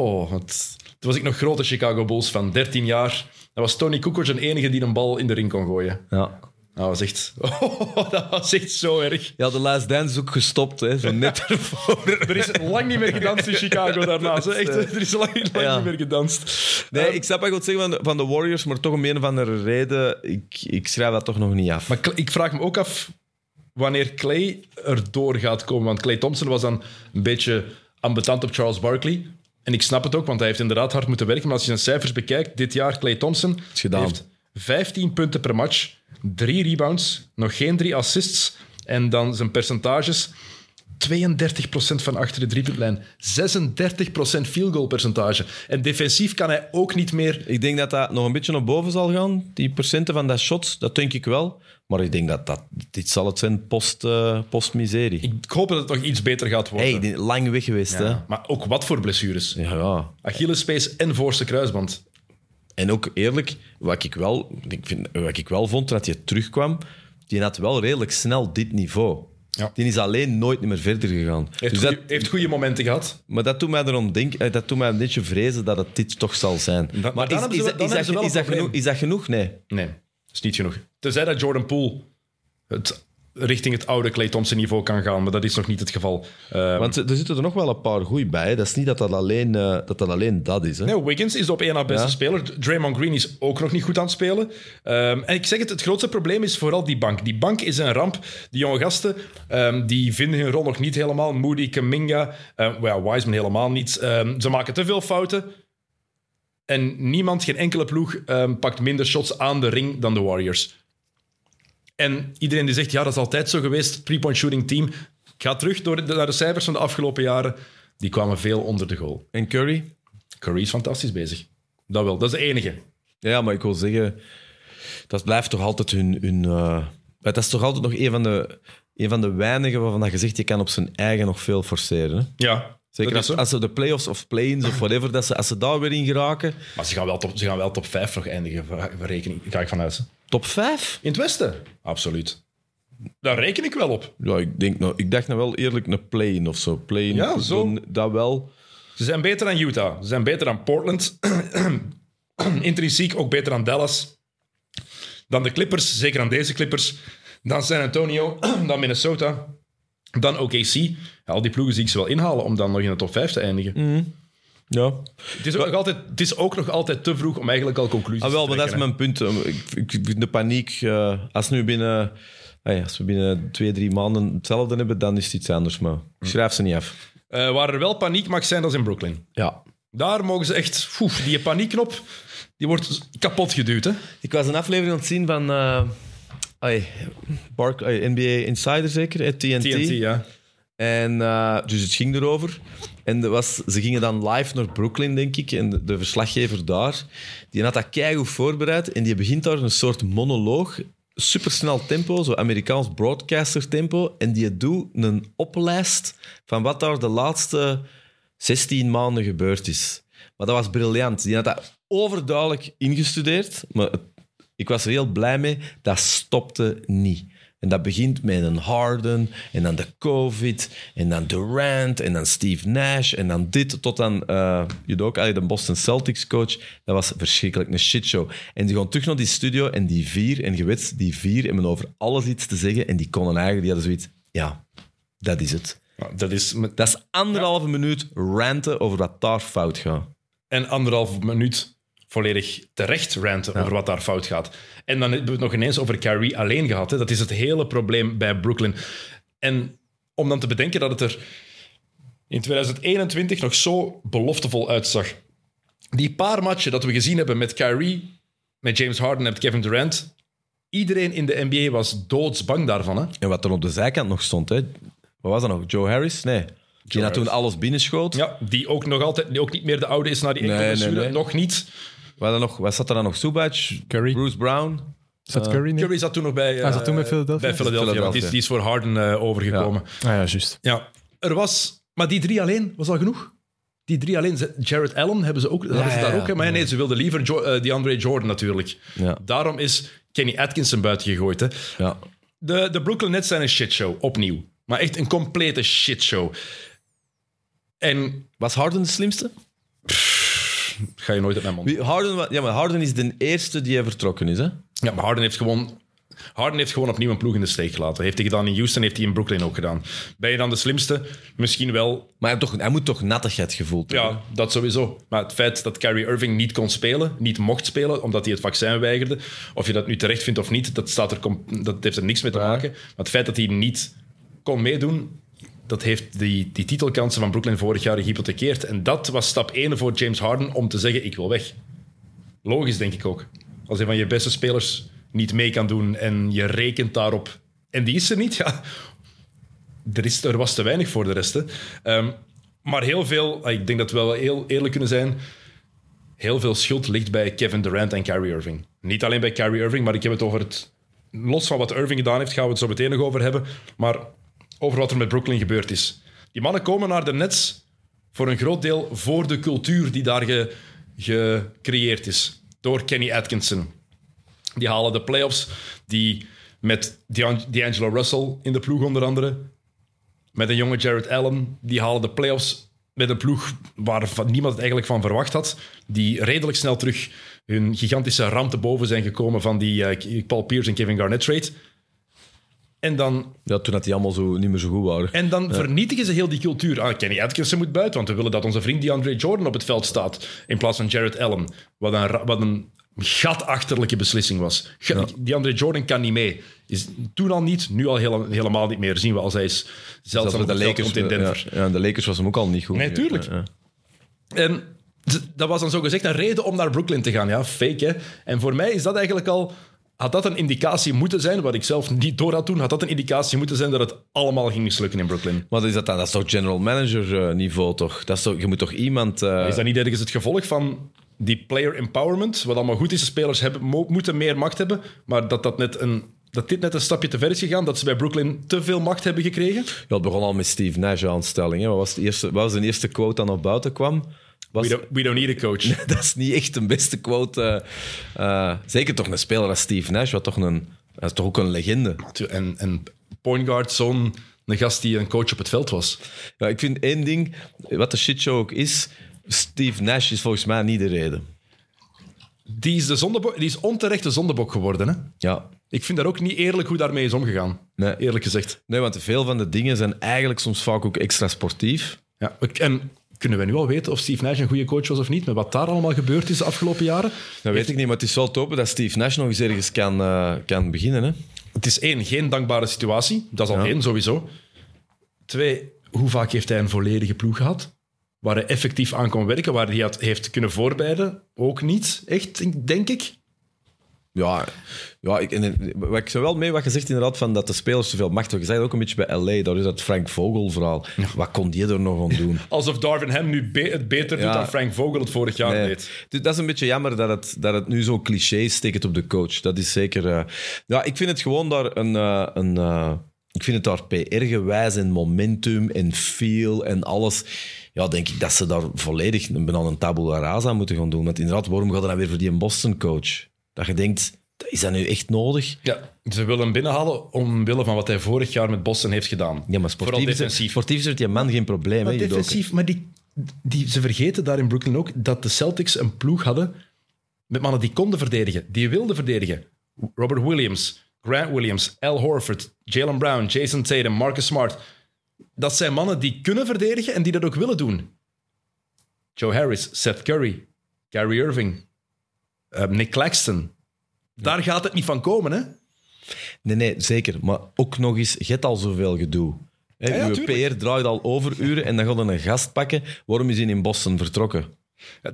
Oh, want, toen was ik nog grote Chicago Bulls van 13 jaar. Dat was Tony Kukoc de enige die een bal in de ring kon gooien. Ja. Dat was echt, [laughs] oh, dat was echt zo erg. ja, de Last Dance is ook gestopt, hè, zo net [laughs] ervoor. Er is lang niet meer gedanst in Chicago daarnaast. hè. Echt, er is lang, lang Ja. niet meer gedanst. Nee, Eh, ik snap wat je wilt zeggen van de, van de Warriors, maar toch om een of andere reden, ik, ik schrijf dat toch nog niet af. Maar ik vraag me ook af wanneer Clay erdoor gaat komen. Want Clay Thompson was dan een beetje ambetant op Charles Barkley. En ik snap het ook, want hij heeft inderdaad hard moeten werken. Maar als je zijn cijfers bekijkt, dit jaar Clay Thompson heeft 15 punten per match, drie rebounds, nog geen drie assists. En dan zijn percentages. 32% van achter de driepuntlijn. 36% field goal percentage. En defensief kan hij ook niet meer Ik denk dat dat nog een beetje naar boven zal gaan, die procenten van dat shot, dat denk ik wel. Maar ik denk dat, dat dit zal het zijn post, eh, post-miserie. Ik hoop dat het nog iets beter gaat worden. hey, die, lang weg geweest, hè. Ja, Maar ook wat voor blessures. Ja, ja. Achillespees en voorste kruisband. En ook eerlijk, wat ik wel, ik vind, wat ik wel vond dat je terugkwam, die had wel redelijk snel dit niveau. Ja. Die is alleen nooit meer verder gegaan. Heeft, Dus goeie- dat, heeft goede momenten gehad. maar dat doet mij erom denken, eh, dat doet mij een beetje vrezen dat het dit toch zal zijn. maar is, dat- is, is, genoeg, is dat genoeg? Nee. Nee, dat is niet genoeg. Tenzij dat Jordan Poole het richting het oude Clay Thompson niveau kan gaan. Maar dat is nog niet het geval. Uh, Want er zitten er nog wel een paar goeie bij. Dat is niet dat dat alleen, uh, dat, dat, alleen dat is. Hè? Nee, Wiggins is de op één na beste Ja. speler. Draymond Green is ook nog niet goed aan het spelen. Ehm, en ik zeg het, het grootste probleem is vooral die bank. Die bank is een ramp. Die jonge gasten, ehm, die vinden hun rol nog niet helemaal. Moody, Kaminga, uh, well, Wiseman helemaal niet. Ehm, ze maken te veel fouten. En niemand, geen enkele ploeg, ehm, pakt minder shots aan de ring dan de Warriors. En iedereen die zegt, ja, dat is altijd zo geweest. Three-point shooting team. Ik ga terug door de, naar de cijfers van de afgelopen jaren. Die kwamen veel onder de goal. En Curry? Curry is fantastisch bezig. Dat wel, dat is de enige. Ja, maar ik wil zeggen, dat blijft toch altijd hun. hun uh, dat is toch altijd nog een van de, een van de weinigen waarvan dat je zegt, je kan op zijn eigen nog veel forceren. Hè? Ja, Zeker als, als ze de playoffs of play-ins of whatever, dat ze, als ze daar weer in geraken. Maar ze gaan wel top, ze gaan wel top 5 nog eindigen, ver- verrekening. Ga ik vanuit. Top 5? In het Westen? Absoluut. Daar reken ik wel op. Ja, ik, denk nou, ik dacht nou wel eerlijk een play-in of zo. Play-in, Ja, zo. dan- Dat wel. Ze zijn beter dan Utah. Ze zijn beter dan Portland. [clears throat] Intrinsiek ook beter dan Dallas. Dan de Clippers, zeker aan deze Clippers. Dan San Antonio, [clears throat] dan Minnesota. Dan OKC. Ja, al die ploegen zie ik ze wel inhalen om dan nog in de top 5 te eindigen. Ja. Het, is ook nog altijd, het is ook nog altijd te vroeg om eigenlijk al conclusies Ah, wel, te maar dat is trekken, mijn punt. Ik, ik vind de paniek. eh, als, nu binnen, ah ja, als we binnen twee, drie maanden hetzelfde hebben, dan is het iets anders. Maar ik schrijf ze niet af. Eh, waar er wel paniek mag zijn, dat is in Brooklyn. Ja. Daar mogen ze echt... Die paniekknop die wordt kapot geduwd. Hè? Ik was een aflevering aan het zien van eh, ai, Bark, NBA Insider zeker, TNT. TNT, ja. En eh, dus het ging erover. En was, ze gingen dan live naar Brooklyn, denk ik. En de, verslaggever daar, die had dat keigoed voorbereid. En die begint daar een soort monoloog. Supersnel tempo, zo Amerikaans broadcaster tempo. En die doet een oplijst van wat daar de laatste 16 maanden gebeurd is. Maar dat was briljant. Die had dat overduidelijk ingestudeerd. Maar ik was er heel blij mee. Dat stopte niet. En dat begint met een Harden, en dan de COVID, en dan Durant, en dan Steve Nash, en dan dit, tot dan uh, Udoka, de Boston Celtics coach. Dat was verschrikkelijk, een shitshow. En die gaan terug naar die studio, en die vier, en je weet, die vier hebben over alles iets te zeggen, en die konden eigenlijk, die hadden zoiets, ja, dat is het. Dat is met- Dat is anderhalve minuut ranten over wat daar fout gaat. en anderhalf minuut volledig terecht ranten over wat daar fout gaat. En dan hebben we het nog ineens over Kyrie alleen gehad. Hè. Dat is het hele probleem bij Brooklyn. En om dan te bedenken dat het er in 2021 nog zo beloftevol uitzag. Die paar matchen dat we gezien hebben met Kyrie, met James Harden en met Kevin Durant, iedereen in de NBA was doodsbang daarvan. Hè. En wat er op de zijkant nog stond, hè? wat was dat nog? Joe Harris? Nee. Die had toen alles binnenschoot. Ja, die ook nog altijd, die ook niet meer de oude is na die enkele Nee, nee, blessure. nee. Nog niet. Wat, er nog, wat zat er dan nog? Zubac, Curry. Bruce Brown. Zat Curry niet? Curry zat toen nog bij, Hij zat toen bij eh, Philadelphia? bij Philadelphia, want die is, die is voor Harden eh, overgekomen. Ah ja, juist. Ja. er was... Maar die drie alleen was al genoeg. Die drie alleen. Ze- Jared Allen hebben ze ook, hadden ze ja, daar ja. ook. hè. Maar nee, ze wilden liever jo eh, die Andre Jordan natuurlijk. Ja. Daarom is Kenny Atkinson buiten gegooid. Hè. Ja. De, de Brooklyn Nets zijn een shitshow, opnieuw. Maar echt een complete shitshow. En Was Harden de slimste? Ga je nooit uit mijn mond. Wie- Harden, ja, maar Harden is de eerste die er vertrokken is. Hè? Ja, maar Harden heeft gewoon... Harden heeft gewoon opnieuw een ploeg in de steek gelaten. Heeft hij gedaan in Houston, heeft hij in Brooklyn ook gedaan. Ben je dan de slimste? Misschien wel. Maar hij, toch, hij moet toch nattigheid gevoeld hebben? Ja, dat sowieso. Maar het feit dat Kyrie Irving niet kon spelen, niet mocht spelen, omdat hij het vaccin weigerde, of je dat nu terecht vindt of niet, dat, staat er, com- dat heeft er niks mee te maken. Maar het feit dat hij niet kon meedoen, dat heeft die, die titelkansen van Brooklyn vorig jaar gehypothekeerd. En dat was stap 1 voor James Harden om te zeggen, ik wil weg. Logisch, denk ik ook. Als een van je beste spelers niet mee kan doen en je rekent daarop, en die is er niet, [laughs] ja, er, is, er was te weinig voor de rest. Ehm, maar heel veel, ah, ik denk dat we wel heel eerlijk kunnen zijn, heel veel schuld ligt bij Kevin Durant en Kyrie Irving. Niet alleen bij Kyrie Irving, maar ik heb het over het... Los van wat Irving gedaan heeft, gaan we het zo meteen nog over hebben. Maar over wat er met Brooklyn gebeurd is. Die mannen komen naar de Nets voor een groot deel voor de cultuur die daar ge- gecreëerd is. Door Kenny Atkinson. Die halen de playoffs, die met D'Ang- D'Angelo Russell in de ploeg onder andere, met een jonge Jared Allen, die halen de playoffs met een ploeg waar niemand het eigenlijk van verwacht had, die redelijk snel terug hun gigantische ramp te boven zijn gekomen van die eh, Paul Pierce en Kevin Garnett trade. En dan, Ja, toen dat die allemaal zo, niet meer zo goed waren. en dan vernietigen ze heel die cultuur. Ah, Kenny Atkinson moet buiten, want we willen dat onze vriend DeAndre Jordan op het veld staat. In plaats van Jared Allen. Wat een, wat een gatachterlijke beslissing was. Ge- DeAndre Jordan kan niet mee. Is toen al niet, nu al hele- helemaal niet meer. Zien we als hij is Zelfs de Lakers, komt in Denver. Ja, ja, de Lakers was hem ook al niet goed. Nee, tuurlijk. En dat was dan zo gezegd een reden om naar Brooklyn te gaan. Ja, fake hè. En voor mij is dat eigenlijk al... Had dat een indicatie moeten zijn, wat ik zelf niet door had toen, had dat een indicatie moeten zijn dat het allemaal ging mislukken in Brooklyn. Maar is dat dan? Dat is toch general manager eh, niveau, toch? Dat is toch? Je moet toch iemand... eh, Is dat niet ergens het gevolg van die player empowerment? Wat allemaal goed is, de spelers hebben, mo- moeten meer macht hebben, maar dat, dat, net een, dat dit net een stapje te ver is gegaan, dat ze bij Brooklyn te veel macht hebben gekregen? Ja, het begon al met Steve Nash aanstelling. Hè. Wat, was de eerste, wat was de eerste quote dan naar buiten kwam? Was, We don't, we don't need a coach. [laughs] dat is niet echt een beste quote. eh, eh, zeker toch een speler als Steve Nash, wat toch een, dat is toch ook een legende. En, en point guard, zo'n gast die een coach op het veld was. Ja, ik vind één ding, wat de shitshow ook is, Steve Nash is volgens mij niet de reden. Die is, de zondebok, die is onterecht de zondebok geworden. Hè? Ja, Ik vind daar ook niet eerlijk hoe daarmee is omgegaan. Nee. Eerlijk gezegd. nee, want veel van de dingen zijn eigenlijk soms vaak ook extra sportief. Ja. En kunnen we nu al weten of Steve Nash een goede coach was of niet? Met wat daar allemaal gebeurd is de afgelopen jaren? Dat weet ik niet, maar het is wel te hopen dat Steve Nash nog eens ergens kan, eh, kan beginnen. Hè? Het is één, geen dankbare situatie. Dat is al Ja. één, sowieso. Twee, hoe vaak heeft hij een volledige ploeg gehad? Waar hij effectief aan kon werken, waar hij had, heeft kunnen voorbereiden? Ook niet, echt, denk ik. Ja, ja ik, en, wat ik zo wel mee wat je zegt inderdaad, van dat de spelers te veel macht hebben. Je zei het ook een beetje bij LA, daar is dat Frank Vogel verhaal. Wat kon die er nog aan doen? [laughs] Alsof Darvin Ham nu be- het beter doet dan Frank Vogel het vorig jaar Nee. deed. Dus dat is een beetje jammer dat het, dat het nu zo cliché steekt op de coach. Dat is zeker... eh, ja, ik vind het gewoon daar een... eh, een eh, ik vind het daar PR-gewijs en momentum en feel en alles... Ja, denk ik dat ze daar volledig een, een tabula rasa moeten gaan doen. Want inderdaad, waarom gaat er dan weer voor die Boston-coach? Dat je denkt, is dat nu echt nodig? Ja, ze willen hem binnenhalen omwille van wat hij vorig jaar met Boston heeft gedaan. Ja, maar Vooral sportief, is, defensief. sportief is die man geen probleem. Maar judoka. defensief, maar die, die, ze vergeten daar in Brooklyn ook dat de Celtics een ploeg hadden met mannen die konden verdedigen, die wilden verdedigen. Robert Williams, Grant Williams, Al Horford, Jalen Brown, Jason Tatum, Marcus Smart. Dat zijn mannen die kunnen verdedigen en die dat ook willen doen. Joe Harris, Seth Curry, Gary Irving, eh, Nick Claxton. Daar gaat het niet van komen, hè? Nee, nee, zeker. Maar ook nog eens, je hebt al zoveel gedoe. Hè, Ja, ja, uw tuurlijk. PR draait al overuren en dan gaat er een gast pakken. Waarom is hij in Boston vertrokken?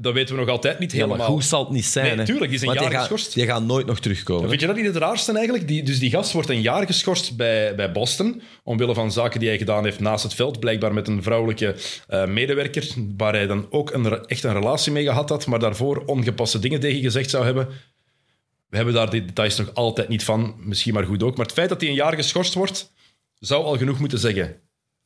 Dat weten we nog altijd niet Ja, helemaal. maar goed zal het niet zijn. Nee, hè. tuurlijk, die is een Want jaar gaat, geschorst. Die gaat nooit nog terugkomen. Vind je dat niet het raarste eigenlijk? Die, dus die gast wordt een jaar geschorst bij, bij Boston. Omwille van zaken die hij gedaan heeft naast het veld. Blijkbaar met een vrouwelijke eh, medewerker. Waar hij dan ook een, re- echt een relatie mee gehad had. Maar daarvoor ongepaste dingen tegen gezegd zou hebben. We hebben daar die details nog altijd niet van. Misschien maar goed ook. Maar het feit dat hij een jaar geschorst wordt. zou al genoeg moeten zeggen.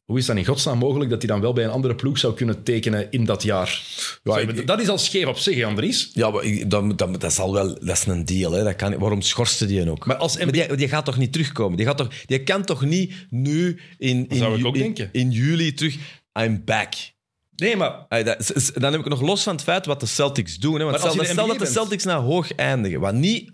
Hoe is dat in godsnaam mogelijk dat hij dan wel bij een andere ploeg zou kunnen tekenen in dat jaar? Ja, ik- dat is al scheef op zich, Andries. Ja, maar ik- dat, dat, dat, zal wel, dat is een deal. Hè. Dat kan, waarom schorste die ook? Maar als Maar die, die gaat toch niet terugkomen? Die, gaat toch, die kan toch niet nu in, in, zou ik ook in, denken. in juli terug... I'm back. Nee, maar dat, is- is- dan heb ik nog los van het feit wat de Celtics doen. Hè. Want stel, je de stel dat de Celtics naar hoog eindigen, wat niet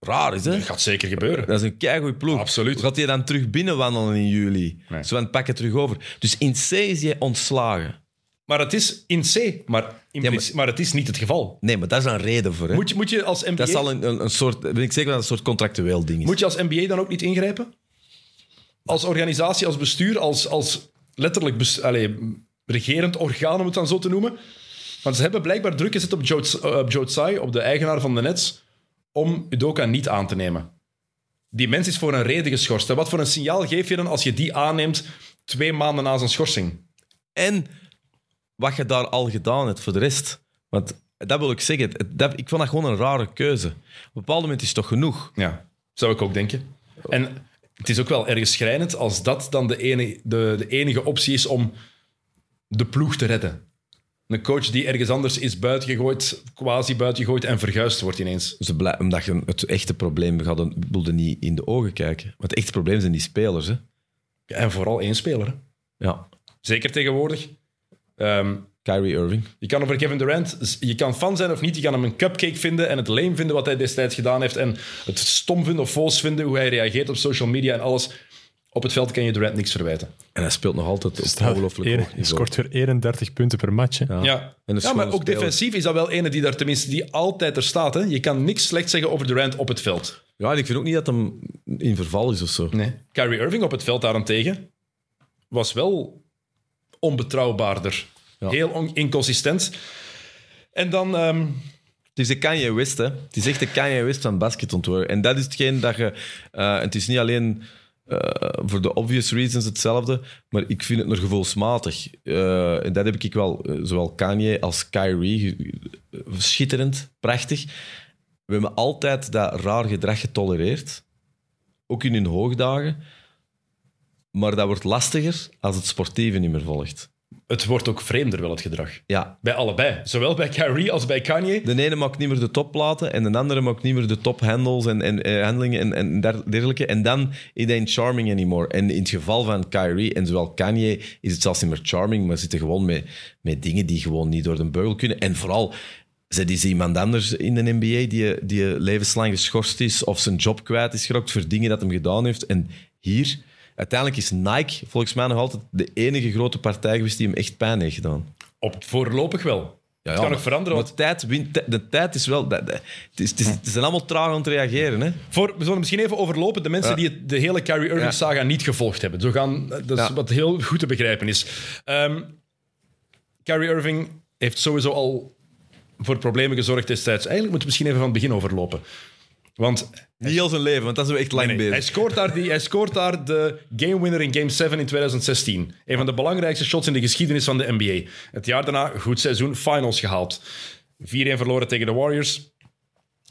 raar is. Hè? dat gaat zeker gebeuren. Dat is een keigoed ploeg. Absoluut. Gaat hij dan terug binnenwandelen in juli? Nee. Zo van, pak het terug over. Dus in C is hij ontslagen. Maar het is in C, maar, in Ja, maar- het is niet het geval. Nee, maar daar is een reden voor. Hè? Moet je, moet je als NBA... dat is al een, een, een soort, ben ik zeker dat een soort contractueel ding is. Moet je als NBA dan ook niet ingrijpen? Als organisatie, als bestuur, als, als letterlijk bes- allee, regerend orgaan, om het dan zo te noemen. Want ze hebben blijkbaar druk gezet op Joe, eh, op Joe Tsai, op de eigenaar van de Nets, om Udoka niet aan te nemen. Die mens is voor een reden geschorst. En wat voor een signaal geef je dan als je die aanneemt twee maanden na zijn schorsing? En wat je daar al gedaan hebt voor de rest. Want dat wil ik zeggen. Dat, ik vond dat gewoon een rare keuze. Op een bepaald moment is het toch genoeg. Ja, zou ik ook denken. En het is ook wel ergens schrijnend als dat dan de enige, de, de enige optie is om de ploeg te redden. Een coach die ergens anders is buitengegooid, quasi buitengegooid en verguisd wordt ineens. Blij- omdat je het echte probleem gaat, wilde niet in de ogen kijken. Want het echte probleem zijn die spelers. Hè? Ja, en vooral één speler. hè. Ja. Zeker tegenwoordig. Ehm, Kyrie Irving. Je kan over Kevin Durant, je kan fan zijn of niet, je kan hem een cupcake vinden en het lame vinden wat hij destijds gedaan heeft en het stom vinden of foos vinden hoe hij reageert op social media en alles. Op het veld kan je Durant niks verwijten. En hij speelt nog altijd ongelooflijk hoog Hij scoort weer 31 punten per match. hè. Ja. Ja, maar ook speler. defensief is dat wel ene die daar tenminste die altijd er staat. Hè? Je kan niks slecht zeggen over Durant op het veld. Ja, en ik vind ook niet dat hem in verval is of zo. Nee. Kyrie Irving op het veld daarentegen was wel onbetrouwbaarder. Ja. Heel on- inconsistent. En dan... ehm, Het is de Kanye West, hè. Het is echt de Kanye West van basket ontworpen. En dat is hetgeen dat je... eh, het is niet alleen voor de obvious reasons hetzelfde, maar ik vind het nog gevoelsmatig. Eh, en dat heb ik wel, eh, zowel Kanye als Kyrie, eh, schitterend, prachtig. We hebben altijd dat raar gedrag getolereerd. Ook in hun hoogdagen. Maar dat wordt lastiger als het sportieve niet meer volgt. Het wordt ook vreemder wel, het gedrag. Ja, Bij allebei. Zowel bij Kyrie als bij Kanye. De ene maakt niet meer de topplaten en de andere maakt niet meer de tophandles en, en eh, handelingen en, en der- dergelijke. En dan is hij ain't charming anymore. En in het geval van Kyrie en zowel Kanye is het zelfs niet meer charming, maar zitten gewoon met, met dingen die gewoon niet door de beugel kunnen. En vooral, ze is iemand anders in de NBA die, die levenslang geschorst is of zijn job kwijt is geraakt voor dingen dat hem gedaan heeft. En hier, uiteindelijk is Nike volgens mij nog altijd de enige grote partij geweest die hem echt pijn heeft gedaan. Op, voorlopig wel. Ja, het kan nog veranderen. Want tijd wint, de, tijd is wel... dat- dat- het, is, het, is, het allemaal traag aan het reageren. Hè? voor, we zullen misschien even overlopen de mensen Ja. die het, de hele Kyrie Ja. Irving-saga niet gevolgd hebben. Zo gaan, dat is wat heel goed te begrijpen is. Ehm Kyrie Irving heeft sowieso al voor problemen gezorgd destijds. Eigenlijk moeten we misschien even van het begin overlopen. Want Niet heel zijn leven, want dat is echt lang. Hij scoort, daar die, hij scoort daar de game winner in Game 7 in 2016. Een van de belangrijkste shots in de geschiedenis van de NBA. Het jaar daarna, goed seizoen, finals gehaald. 4-1 verloren tegen de Warriors.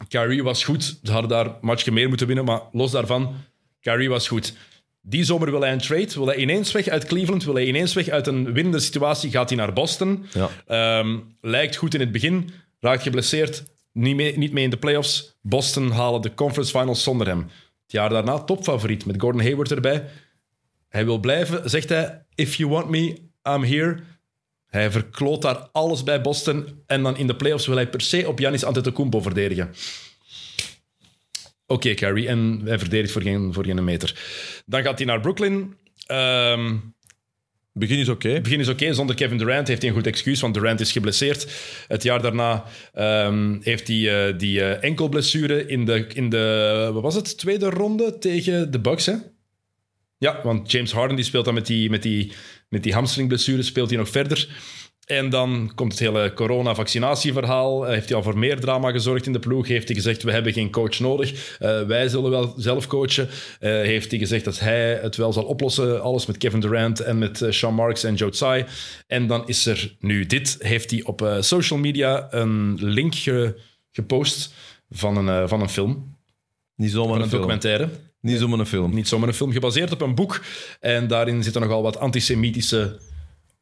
Kyrie was goed. Ze hadden daar een matchje meer moeten winnen, maar los daarvan, Kyrie was goed. Die zomer wil hij een trade, wil hij ineens weg uit Cleveland, wil hij ineens weg uit een winnende situatie, gaat hij naar Boston. Ja. Ehm, lijkt goed in het begin, raakt geblesseerd, niet mee, niet mee in de playoffs. Boston halen de conference finals zonder hem. Het jaar daarna topfavoriet met Gordon Hayward erbij. Hij wil blijven, zegt hij, if you want me, I'm here. Hij verkloot daar alles bij Boston en dan in de playoffs wil hij per se op Giannis Antetokounmpo verdedigen. Oké, Kyrie, en hij verdedigt voor geen, voor geen meter. Dan gaat hij naar Brooklyn. Het begin is oké. begin is oké. Zonder Kevin Durant heeft hij een goed excuus, want Durant is geblesseerd. Het jaar daarna ehm, heeft hij eh, die eh, enkelblessure in de, in de, wat was het, tweede ronde tegen de Bucks, hè? Ja, want James Harden die speelt dan met die, met die, met die hamstringblessure, speelt hij nog verder. En dan komt het hele corona-vaccinatieverhaal. Eh, Heeft hij al voor meer drama gezorgd in de ploeg? Heeft hij gezegd, we hebben geen coach nodig. Eh, wij zullen wel zelf coachen. Eh, heeft hij gezegd dat hij het wel zal oplossen. Alles met Kevin Durant en met Sean Marks en Joe Tsai. En dan is er nu dit. Heeft hij op social media een link ge- gepost van een, van een film. Niet zomaar een, een film. documentaire. Niet zomaar een film. Niet zomaar een film, gebaseerd op een boek. En daarin zitten nogal wat antisemitische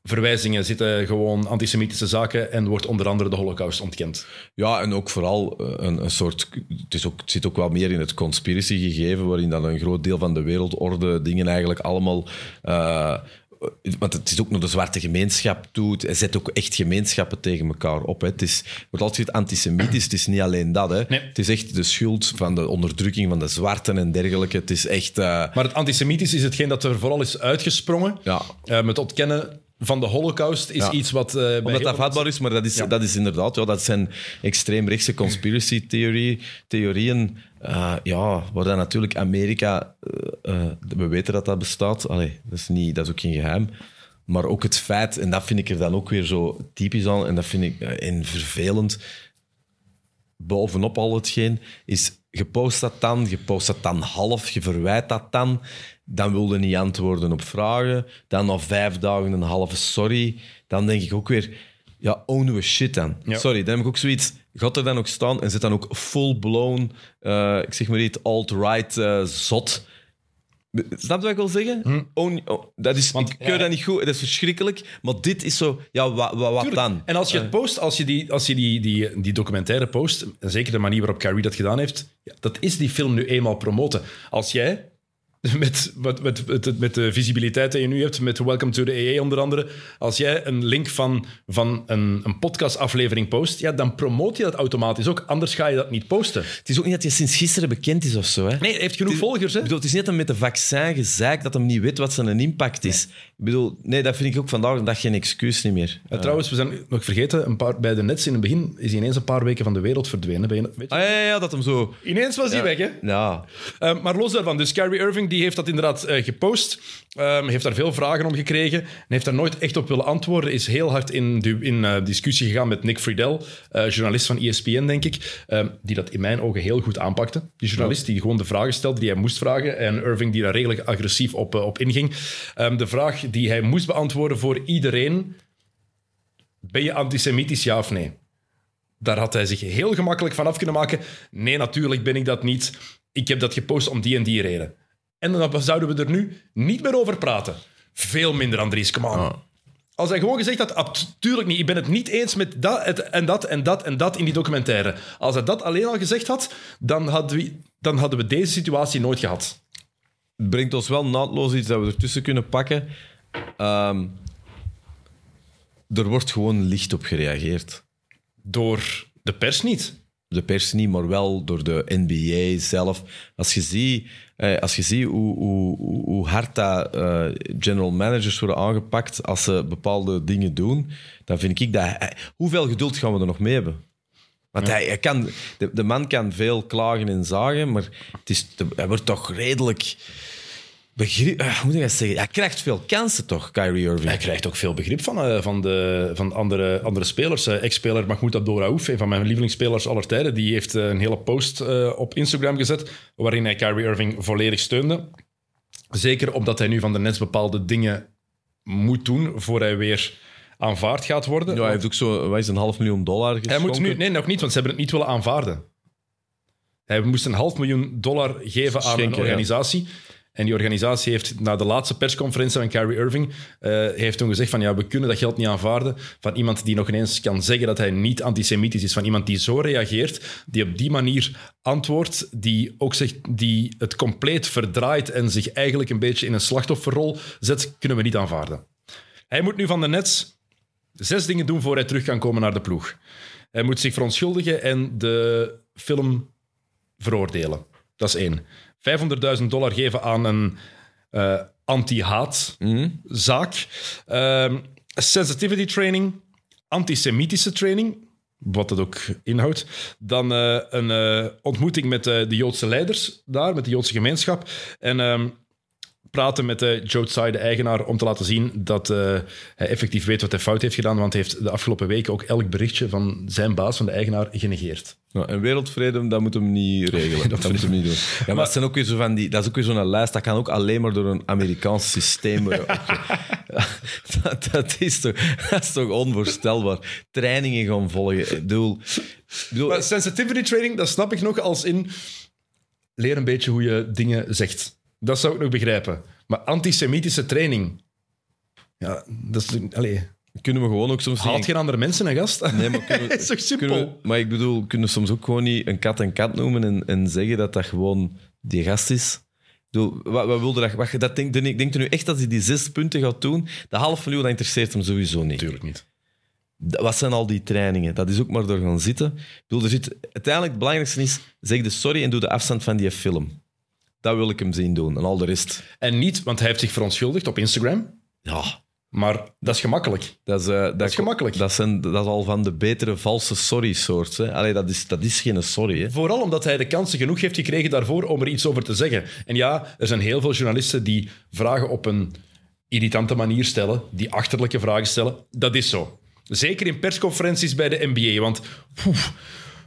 verwijzingen. Zitten gewoon antisemitische zaken. En wordt onder andere de holocaust ontkend. Ja, en ook vooral eh, een, een soort... Het, is ook, het zit ook wel meer in het conspiracy gegeven, waarin dan een groot deel van de wereldorde dingen eigenlijk allemaal... eh, want het is ook naar de zwarte gemeenschap toe. Het zet ook echt gemeenschappen tegen elkaar op. Hè. Het is, wordt altijd antisemitisch. Het is niet alleen dat. Hè. Nee. Het is echt de schuld van de onderdrukking van de zwarten en dergelijke. Het is echt... eh, Maar het antisemitisch is hetgeen dat er vooral is uitgesprongen. ja, Eh, het ontkennen van de holocaust is Ja. iets wat... eh, Omdat dat vatbaar is, maar dat is, Ja. dat is inderdaad, ja, dat zijn extreemrechtse conspiracy theorie, theorieën. eh, ja, waar dan natuurlijk Amerika, eh, we weten dat dat bestaat, Allee, dat, is niet, dat is ook geen geheim. Maar ook het feit, en dat vind ik er dan ook weer zo typisch aan, en dat vind ik en vervelend, bovenop al hetgeen, is je post dat dan, je post dat dan half, je verwijt dat dan, dan wilde niet antwoorden op vragen, dan na vijf dagen een halve sorry, dan denk ik ook weer, ja, own we shit dan. Ja. Sorry, dan heb ik ook zoiets, gaat er dan ook staan en zit dan ook full-blown, eh, ik zeg maar iets, alt-right eh, zot. Snap je wat ik wil zeggen? Own- oh, dat is, Hm. Want, ik keur ja, dat niet goed, dat is verschrikkelijk, maar dit is zo, ja, wa, wa- wat dan? En als je het post, als je, die, als je die, die, die documentaire post, en zeker de manier waarop Carrie dat gedaan heeft, ja, dat is die film nu eenmaal promoten. Als jij [laughs] met, met, met, de visibiliteit die je nu hebt, met Welcome to the EA onder andere, als jij een link van, van een, een podcastaflevering post, ja, dan promoot je dat automatisch ook. Anders ga je dat niet posten. Het is ook niet dat je sinds gisteren bekend is of zo. Hè? Nee, hij heeft genoeg volgers. Hè? Ik bedoel, het is net een met de vaccin gezeik dat hem niet weet wat zijn impact is. Ik bedoel, nee, dat vind ik ook vandaag dag geen excuus niet meer. Ja, trouwens, we zijn nog vergeten, een paar, bij de Nets in het begin is hij ineens een paar weken van de wereld verdwenen. Je, weet je? Ah, ja, ja, ja, dat hem zo... Ineens was hij weg, hè? Ja, Uh, maar los daarvan, dus Kyrie Irving die heeft dat inderdaad eh, gepost. Um, heeft daar veel vragen om gekregen. En heeft daar nooit echt op willen antwoorden. Is heel hard in, du- in eh, discussie gegaan met Nick Friedel, eh, journalist van ESPN, denk ik. um, die dat in mijn ogen heel goed aanpakte. Die journalist die gewoon de vragen stelde die hij moest vragen. En Irving die daar redelijk agressief op, op inging. Um, de vraag die hij moest beantwoorden voor iedereen. Ben je antisemitisch, ja of nee? Daar had hij zich heel gemakkelijk van af kunnen maken. Nee, natuurlijk ben ik dat niet. Ik heb dat gepost om die en die reden. En dan zouden we er nu niet meer over praten. Veel minder, Andries, come on. Als hij gewoon gezegd had, natuurlijk niet, ik ben het niet eens met dat het- en dat en dat en dat in die documentaire. Als hij dat alleen al gezegd had, dan hadden we, dan hadden we deze situatie nooit gehad. het brengt ons wel naadloos iets dat we ertussen kunnen pakken. Ehm, er wordt gewoon licht op gereageerd. Door de pers niet. de pers niet, maar wel door de NBA zelf. Als je ziet, eh, als je ziet hoe, hoe, hoe hard dat, eh, general managers worden aangepakt als ze bepaalde dingen doen, dan vind ik dat... eh, hoeveel geduld gaan we er nog mee hebben? Want hij, hij kan, de, de man kan veel klagen en zagen, maar het is, hij wordt toch redelijk... Begrip, eh, hoe moet ik dat zeggen? Hij krijgt veel kansen toch, Kyrie Irving? Hij krijgt ook veel begrip van, eh, van, de, van andere, andere spelers. Eh, Ex-speler Mahmoud Abdouraouf, een van mijn lievelingsspelers aller tijden, die heeft een hele post eh, op Instagram gezet waarin hij Kyrie Irving volledig steunde. Zeker omdat hij nu van de Nets bepaalde dingen moet doen voor hij weer aanvaard gaat worden. Ja, hij heeft ook zo, wat is een half miljoen dollar Hij geschonken. moet nu, nee, nog niet, want ze hebben het niet willen aanvaarden. Hij moest een half miljoen dollar geven aan Schenken, een organisatie. En die organisatie heeft na de laatste persconferentie van Kyrie Irving eh, heeft toen gezegd van ja, we kunnen dat geld niet aanvaarden van iemand die nog ineens kan zeggen dat hij niet antisemitisch is. Van iemand die zo reageert, die op die manier antwoordt, die ook zegt, die het compleet verdraait en zich eigenlijk een beetje in een slachtofferrol zet, kunnen we niet aanvaarden. Hij moet nu van de Nets zes dingen doen voor hij terug kan komen naar de ploeg. Hij moet zich verontschuldigen en de film veroordelen. Dat is één. 500.000 dollar geven aan een eh, anti-haat-zaak. Ehm, sensitivity training, antisemitische training, wat dat ook inhoudt. Dan eh, een eh, ontmoeting met de Joodse leiders daar, met de Joodse gemeenschap. En ehm, praten met de Joe Tsai, de eigenaar, om te laten zien dat eh, hij effectief weet wat hij fout heeft gedaan. Want hij heeft de afgelopen weken ook elk berichtje van zijn baas, van de eigenaar, genegeerd. Ja, en wereldvrede, dat moet hem niet regelen. [laughs] dat moet hem niet doen. [laughs] Ja, maar, het zijn ook weer zo van die, dat is ook weer zo'n lijst, dat kan ook alleen maar door een Amerikaans systeem [laughs] dat, dat, is toch, dat is toch onvoorstelbaar. Trainingen gaan volgen. Ik bedoel, ik bedoel Maar sensitivity training, dat snap ik nog als in... Leer een beetje hoe je dingen zegt. Dat zou ik nog begrijpen. Maar antisemitische training... Ja, dat is... Allee, kunnen we gewoon ook soms haalt niet- geen andere mensen, een gast? Nee, maar kunnen we- [laughs] is toch simpel? kunnen we- maar ik bedoel, kunnen we soms ook gewoon niet een kat een kat noemen en, en zeggen dat dat gewoon die gast is? Ik bedoel, wat, wat wilde dat? Wat, dat denk, denk, denkt u nu echt dat hij die zes punten gaat doen? De half miljoen, dat interesseert hem sowieso niet. Natuurlijk niet. Dat- Wat zijn al die trainingen? Dat is ook maar door gaan zitten. Ik bedoel, er zit, uiteindelijk het belangrijkste is, zeg de sorry en doe de afstand van die film. Dat wil ik hem zien doen. En al de rest, En niet, want hij heeft zich verontschuldigd op Instagram. ja, Maar dat is gemakkelijk. dat is, eh, dat, is gemakkelijk. Dat, zijn, dat is al van de betere valse sorry-soort. Allee, dat, is, dat is geen sorry. Hè. Vooral omdat hij de kansen genoeg heeft gekregen daarvoor om er iets over te zeggen. En ja, er zijn heel veel journalisten die vragen op een irritante manier stellen, die achterlijke vragen stellen. Dat is zo. Zeker in persconferenties bij de NBA, want poef,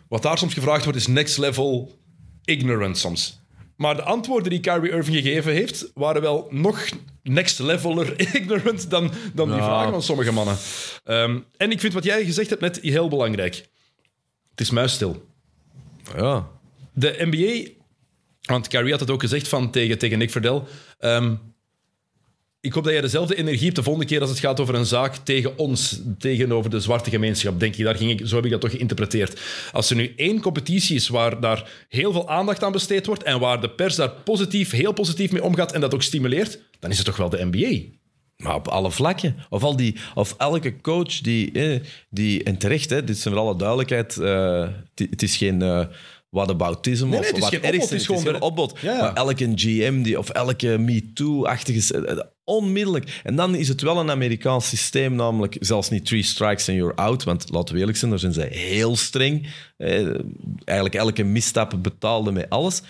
wat daar soms gevraagd wordt is next level ignorant soms. Maar de antwoorden die Kyrie Irving gegeven heeft, waren wel nog next leveler [laughs] ignorant dan, dan die Ja. vragen van sommige mannen. Ehm, en ik vind wat jij gezegd hebt net heel belangrijk. Het is muisstil. Ja. De NBA, want Kyrie had het ook gezegd van tegen, tegen Nick Verdel. ehm, ik hoop dat jij dezelfde energie hebt de volgende keer als het gaat over een zaak tegen ons, tegenover de zwarte gemeenschap, denk ik. Daar ging ik zo heb ik dat toch geïnterpreteerd. Als er nu één competitie is waar daar heel veel aandacht aan besteed wordt en waar de pers daar positief, heel positief mee omgaat en dat ook stimuleert, dan is het toch wel de NBA. Maar op alle vlakken. Of, al die, of elke coach die, eh, die en terecht, dit is voor alle duidelijkheid, eh, het- is geen uh, whataboutism nee, of wat ergste, het is gewoon geen de- opbod. Ja, ja. Maar elke GM die, of elke MeToo-achtige... eh, Onmiddellijk. En dan is het wel een Amerikaans systeem, namelijk zelfs niet three strikes and you're out, want laten we eerlijk zijn, daar zijn ze heel streng. Eh, eigenlijk elke misstap betaalde met alles.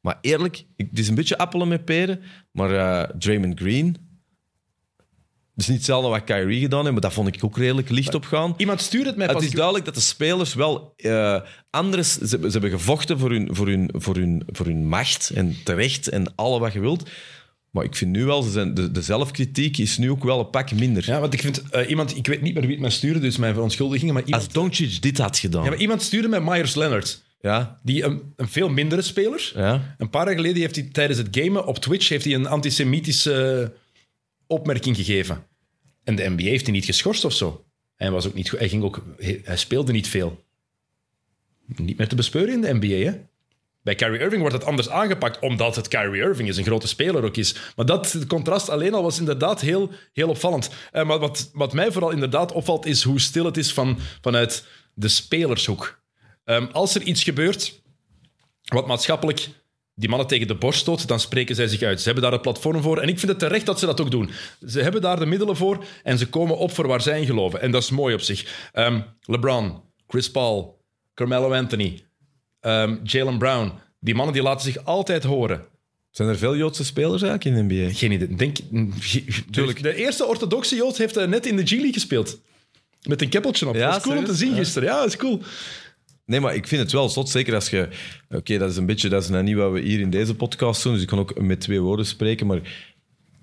Maar eerlijk, het is een beetje appelen met peren, maar eh Draymond Green... Het is niet hetzelfde wat Kyrie gedaan heeft, maar dat vond ik ook redelijk licht op gaan. Iemand stuurde het mij Het pas. is duidelijk dat de spelers wel eh, anders... Ze, ze hebben gevochten voor hun, voor, hun, voor, hun, voor hun macht en terecht en alle wat je wilt. Maar ik vind nu wel, ze zijn, de, de zelfkritiek is nu ook wel een pak minder. Ja, want ik vind eh, iemand, ik weet niet meer wie het mij stuurde, dus mijn verontschuldigingen, maar iemand, Als Doncic dit had gedaan. ja, maar iemand stuurde mij Myers Leonard, ja, die een, een veel mindere speler. ja. Een paar jaar geleden heeft hij tijdens het gamen op Twitch heeft hij een antisemitische opmerking gegeven. En de NBA heeft hij niet geschorst of zo. Hij, was ook niet, hij, ging ook, hij hij speelde niet veel. Niet meer te bespeuren in de NBA, hè? Bij Kyrie Irving wordt het anders aangepakt, omdat het Kyrie Irving is, een grote speler ook is. Maar dat contrast alleen al was inderdaad heel, heel opvallend. Eh, maar wat, wat mij vooral inderdaad opvalt, is hoe stil het is van, vanuit de spelershoek. Ehm, als er iets gebeurt wat maatschappelijk die mannen tegen de borst stoot, dan spreken zij zich uit. Ze hebben daar het platform voor. En ik vind het terecht dat ze dat ook doen. Ze hebben daar de middelen voor en ze komen op voor waar zij in geloven. En dat is mooi op zich. Ehm, LeBron, Chris Paul, Carmelo Anthony, ehm, Jalen Brown. Die mannen die laten zich altijd horen. Zijn er veel Joodse spelers eigenlijk in de NBA? Geen idee. Denk, Tuurlijk. De eerste orthodoxe Jood heeft eh, net in de G-League gespeeld. Met een keppeltje op. Ja, dat is cool om te zien gisteren. Ja, dat is cool. Nee, maar ik vind het wel zot. Zeker als je... Oké, dat is een beetje... Dat is nou niet wat we hier in deze podcast doen. Dus ik kan ook met twee woorden spreken. Maar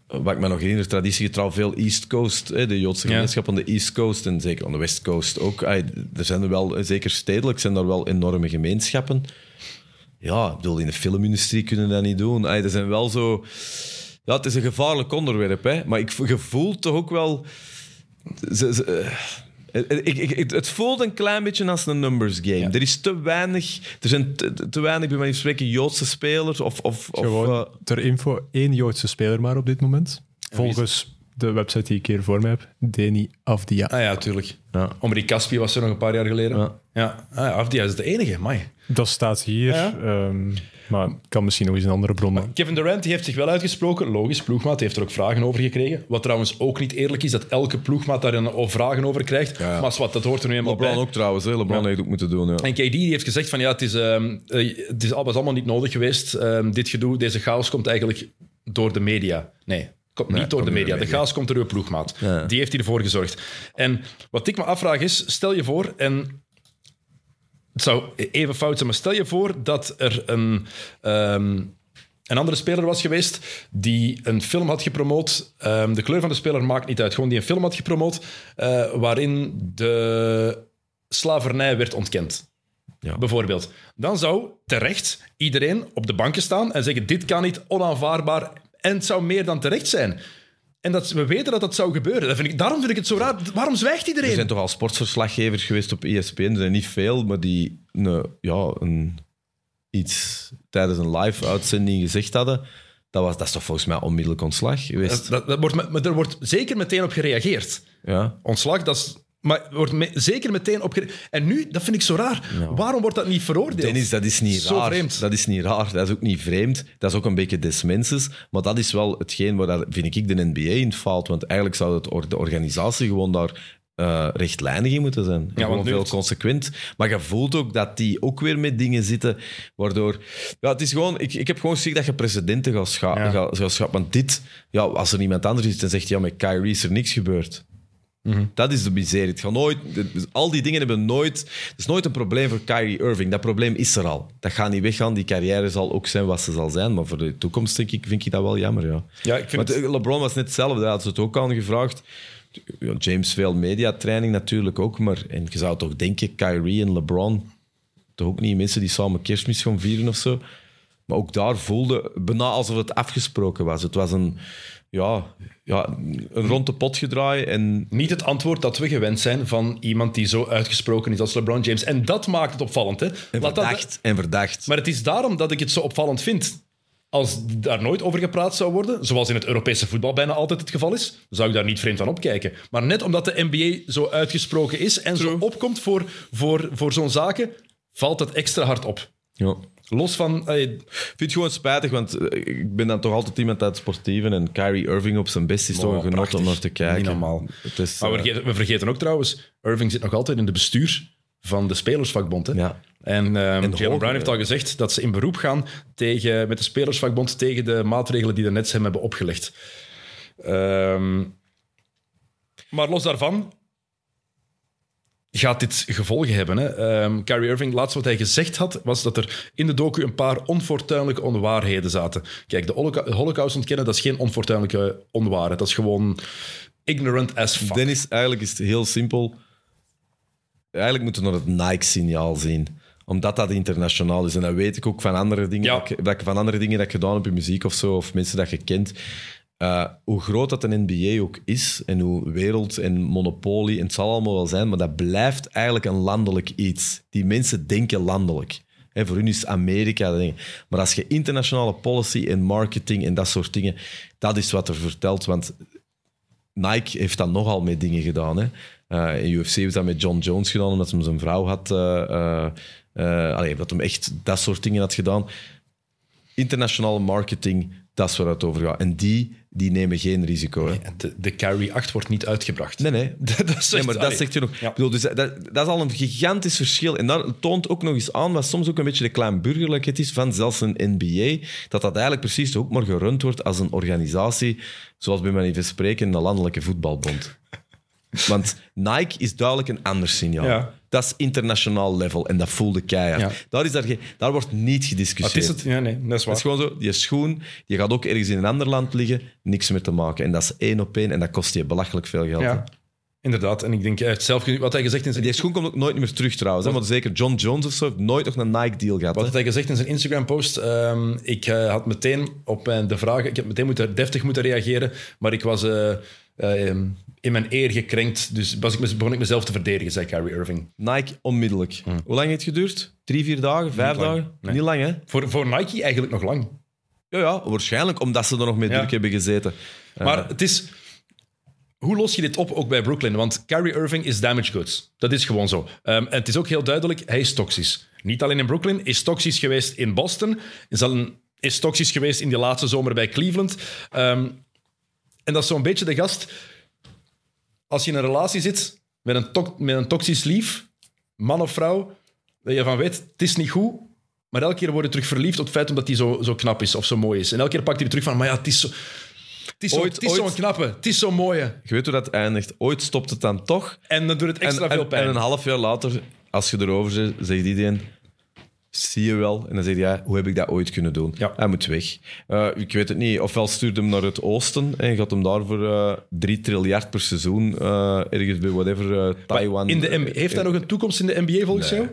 wat ik me nog herinner, traditiegetrouw veel East Coast. Hè, de Joodse Ja. gemeenschap aan de East Coast. En zeker aan de West Coast ook. Er zijn er wel, zeker stedelijk, zijn er wel enorme gemeenschappen. Ja, ik bedoel, in de filmindustrie kunnen dat niet doen. Er zijn wel zo... Ja, het is een gevaarlijk onderwerp, hè. Maar ik je voelt toch ook wel... Ze, ze, eh, ik, ik, ik- het voelt een klein beetje als een numbers game. Er is te weinig, er zijn te, te weinig, bij van spreken, Joodse spelers. Of, of, of, Gewoon eh, ter info, één Joodse speler maar op dit moment. Volgens de website die ik hier voor me heb, Deni Avdia. Ah ja, tuurlijk. Ja. Omri Caspi was er nog een paar jaar geleden. Ja. Ja, ah, ja Afdia is de enige. Mai. Dat staat hier, Ja. ehm, maar kan misschien nog eens een andere bron. Kevin Durant die heeft zich wel uitgesproken. Logisch, ploegmaat heeft er ook vragen over gekregen. Wat trouwens ook niet eerlijk is, dat elke ploegmaat daar een, of vragen over krijgt. Ja, ja. Maar wat, dat hoort er nu eenmaal LeBron bij. ook trouwens. Hè. LeBron heeft ook moeten doen. Ja. En KD die heeft gezegd van ja, het, is, ehm, eh, het is, allemaal niet nodig geweest. Ehm, dit gedoe, deze chaos komt eigenlijk door de media. Nee, komt niet door de media. de chaos komt door uw ploegmaat. Ja. Die heeft hiervoor gezorgd. En wat ik me afvraag is, stel je voor, en het zou even fout zijn, maar stel je voor dat er een, ehm, een andere speler was geweest die een film had gepromoot. Ehm, de kleur van de speler maakt niet uit. Gewoon die een film had gepromoot eh, waarin de slavernij werd ontkend. Ja. Bijvoorbeeld. Dan zou terecht iedereen op de banken staan en zeggen: Dit kan niet, onaanvaardbaar. En het zou meer dan terecht zijn. En dat, we weten dat dat zou gebeuren. Dat vind ik, daarom vind ik het zo raar. Waarom zwijgt iedereen? Er zijn toch al sportverslaggevers geweest op ESPN. Er zijn niet veel, maar die een, ja, een, iets tijdens een live-uitzending gezegd hadden. Dat, was, dat is toch volgens mij onmiddellijk ontslag geweest. Dat, dat, dat wordt, maar er wordt zeker meteen op gereageerd. Ja. Ontslag, dat is. Maar wordt me- zeker meteen op gereageerd. En nu, dat vind ik zo raar. Waarom wordt dat niet veroordeeld? Dennis, dat is niet Zo raar. vreemd. Dat is niet raar. Dat is ook niet vreemd. Dat is ook een beetje des mensens. Maar dat is wel hetgeen waar, daar, vind ik, de NBA in faalt. Want eigenlijk zou het, or- de organisatie gewoon daar eh, rechtlijnig in moeten zijn. En want gewoon nu veel het- consequent. Maar je voelt ook dat die ook weer met dingen zitten waardoor... Ja, het is gewoon... Ik, ik heb gewoon gezegd dat je presidenten gaat scha- Ja. gaat- gaat schappen. Want dit... Ja, als er iemand anders is, dan zegt ja, met Kyrie is er niks gebeurd. Mhm. Dat is de miserie. Het gaat nooit, al die dingen hebben nooit... Het is nooit een probleem voor Kyrie Irving. Dat probleem is er al. Dat gaat niet weggaan. Die carrière zal ook zijn wat ze zal zijn. Maar voor de toekomst denk ik, vind ik dat wel jammer, ja. Ja, ik vind Want eh, LeBron was net hetzelfde. Daar had ze het ook aan gevraagd. Ja, James veel mediatraining natuurlijk ook. Maar en je zou toch denken, Kyrie en LeBron... Toch ook niet mensen die samen kerstmis gaan vieren of zo. Maar ook daar voelde bijna alsof het afgesproken was. Het was een, ja, ja, een rond de pot gedraai en Niet het antwoord dat we gewend zijn van iemand die zo uitgesproken is als LeBron James. En dat maakt het opvallend. Hè? en Laat dat- verdacht. En verdacht. Maar het is daarom dat ik het zo opvallend vind. Als daar nooit over gepraat zou worden, zoals in het Europese voetbal bijna altijd het geval is, zou ik daar niet vreemd van opkijken. Maar net omdat de NBA zo uitgesproken is en zo opkomt voor, voor, voor zo'n zaken, valt het extra hard op. Ja. Los van... eh, Ik vind het gewoon spijtig, want eh, ik ben dan toch altijd iemand uit het sportieve. En Kyrie Irving op zijn best is toch Oh, een genot om naar te kijken. Niet normaal. Het is, maar we eh, vergeten, we vergeten ook trouwens, Irving zit nog altijd in de bestuur van de Spelersvakbond. Hè? Ja. En, ehm Jalen Brown heeft al gezegd dat ze in beroep gaan tegen, met de Spelersvakbond tegen de maatregelen die de Nets hem hebben opgelegd. Ehm, maar los daarvan gaat dit gevolgen hebben. Hè? Ehm, Kyrie Irving, laatst wat hij gezegd had, was dat er in de docu een paar onfortuinlijke onwaarheden zaten. Kijk, de holoca- holocaust ontkennen, dat is geen onfortuinlijke onwaarheid. Dat is gewoon ignorant as fuck. Dennis, eigenlijk is het heel simpel. Eigenlijk moeten we naar het Nike-signaal zien. Omdat dat internationaal is. En dat weet ik ook van andere dingen, Ja. dat, ik, dat ik- van andere dingen dat ik gedaan heb in muziek of zo, of mensen dat je kent. Uh, hoe groot dat een NBA ook is, en hoe wereld en monopolie, en het zal allemaal wel zijn, maar dat blijft eigenlijk een landelijk iets. Die mensen denken landelijk. Hè, voor hun is Amerika. Maar als je internationale policy en marketing en dat soort dingen, dat is wat er vertelt. Want Nike heeft dat nogal met dingen gedaan. Uh, in UFC heeft dat met John Jones gedaan, omdat hij zijn vrouw had... Uh, uh, dat hem echt dat soort dingen had gedaan. Internationale marketing, dat is waar het over gaat. En die, die nemen geen risico. Hè. De, de Carry 8 wordt niet uitgebracht. Nee, nee. [laughs] dat, is nee maar dat zegt je nog. Ja. Bedoel, dus dat, dat is al een gigantisch verschil. En dat toont ook nog eens aan wat soms ook een beetje de kleinburgerlijkheid is van zelfs een NBA. Dat dat eigenlijk precies ook maar gerund wordt als een organisatie, zoals bij mij even spreken, een landelijke voetbalbond. [laughs] Want Nike is duidelijk een ander signaal. Ja. Dat is internationaal level en dat voelde keihard. Ja. Daar, is daar, ge- daar wordt niet Wat gediscussieerd. is het? Ja, nee, dat is Het waar. is gewoon zo, die schoen, die gaat ook ergens in een ander land liggen, niks meer te maken. En dat is één op één en dat kost je belachelijk veel geld. Ja, inderdaad. En ik denk, hij heeft zelf, wat hij gezegd in zijn, Die schoen komt ook nooit meer terug trouwens. Hè? Maar zeker John Jones of zo heeft nooit nog een Nike-deal gehad. wat had hij gezegd in zijn Instagram-post? Ehm, ik eh, had meteen op mijn, de vragen, ik heb meteen moeten, deftig moeten reageren, maar ik was eh, eh, in mijn eer gekrenkt, dus was ik, begon ik mezelf te verdedigen, zei Kyrie Irving. Nike onmiddellijk. Hoe lang heeft het geduurd? Drie, vier dagen? Vijf dagen? Nee. Niet lang, hè? Voor, voor Nike eigenlijk nog lang. Ja, ja, waarschijnlijk omdat ze er nog mee Ja. druk hebben gezeten. Maar het is... Hoe los je dit op, ook bij Brooklyn? Want Kyrie Irving is damaged goods. Dat is gewoon zo. Ehm, en het is ook heel duidelijk, hij is toxisch. Niet alleen in Brooklyn, is toxisch geweest in Boston. Is, al een, is toxisch geweest in die laatste zomer bij Cleveland. Ehm, en dat is zo'n beetje de gast... Als je in een relatie zit met een, to- met een toxisch lief, man of vrouw, dat je van weet, het is niet goed, maar elke keer word je terug verliefd op het feit omdat hij zo, zo knap is of zo mooi is. En elke keer pakt hij er terug van, maar ja, het is zo... Het is, zo, Ooit- het is zo'n knappe, het is zo'n mooie. Je weet hoe dat eindigt. Ooit stopt het dan toch. En dan doet het extra en, veel en- pijn. En een half jaar later, als je erover zit, zegt iedereen... Zie je wel. En dan zeg je, ja, hoe heb ik dat ooit kunnen doen? Ja. Hij moet weg. Eh, ik weet het niet. Ofwel stuurt hem naar het oosten en gaat hem daarvoor eh 3 triljard per seizoen eh, ergens bij whatever, eh, Taiwan... in de NBA, heeft hij nog een toekomst in de NBA volgens jou?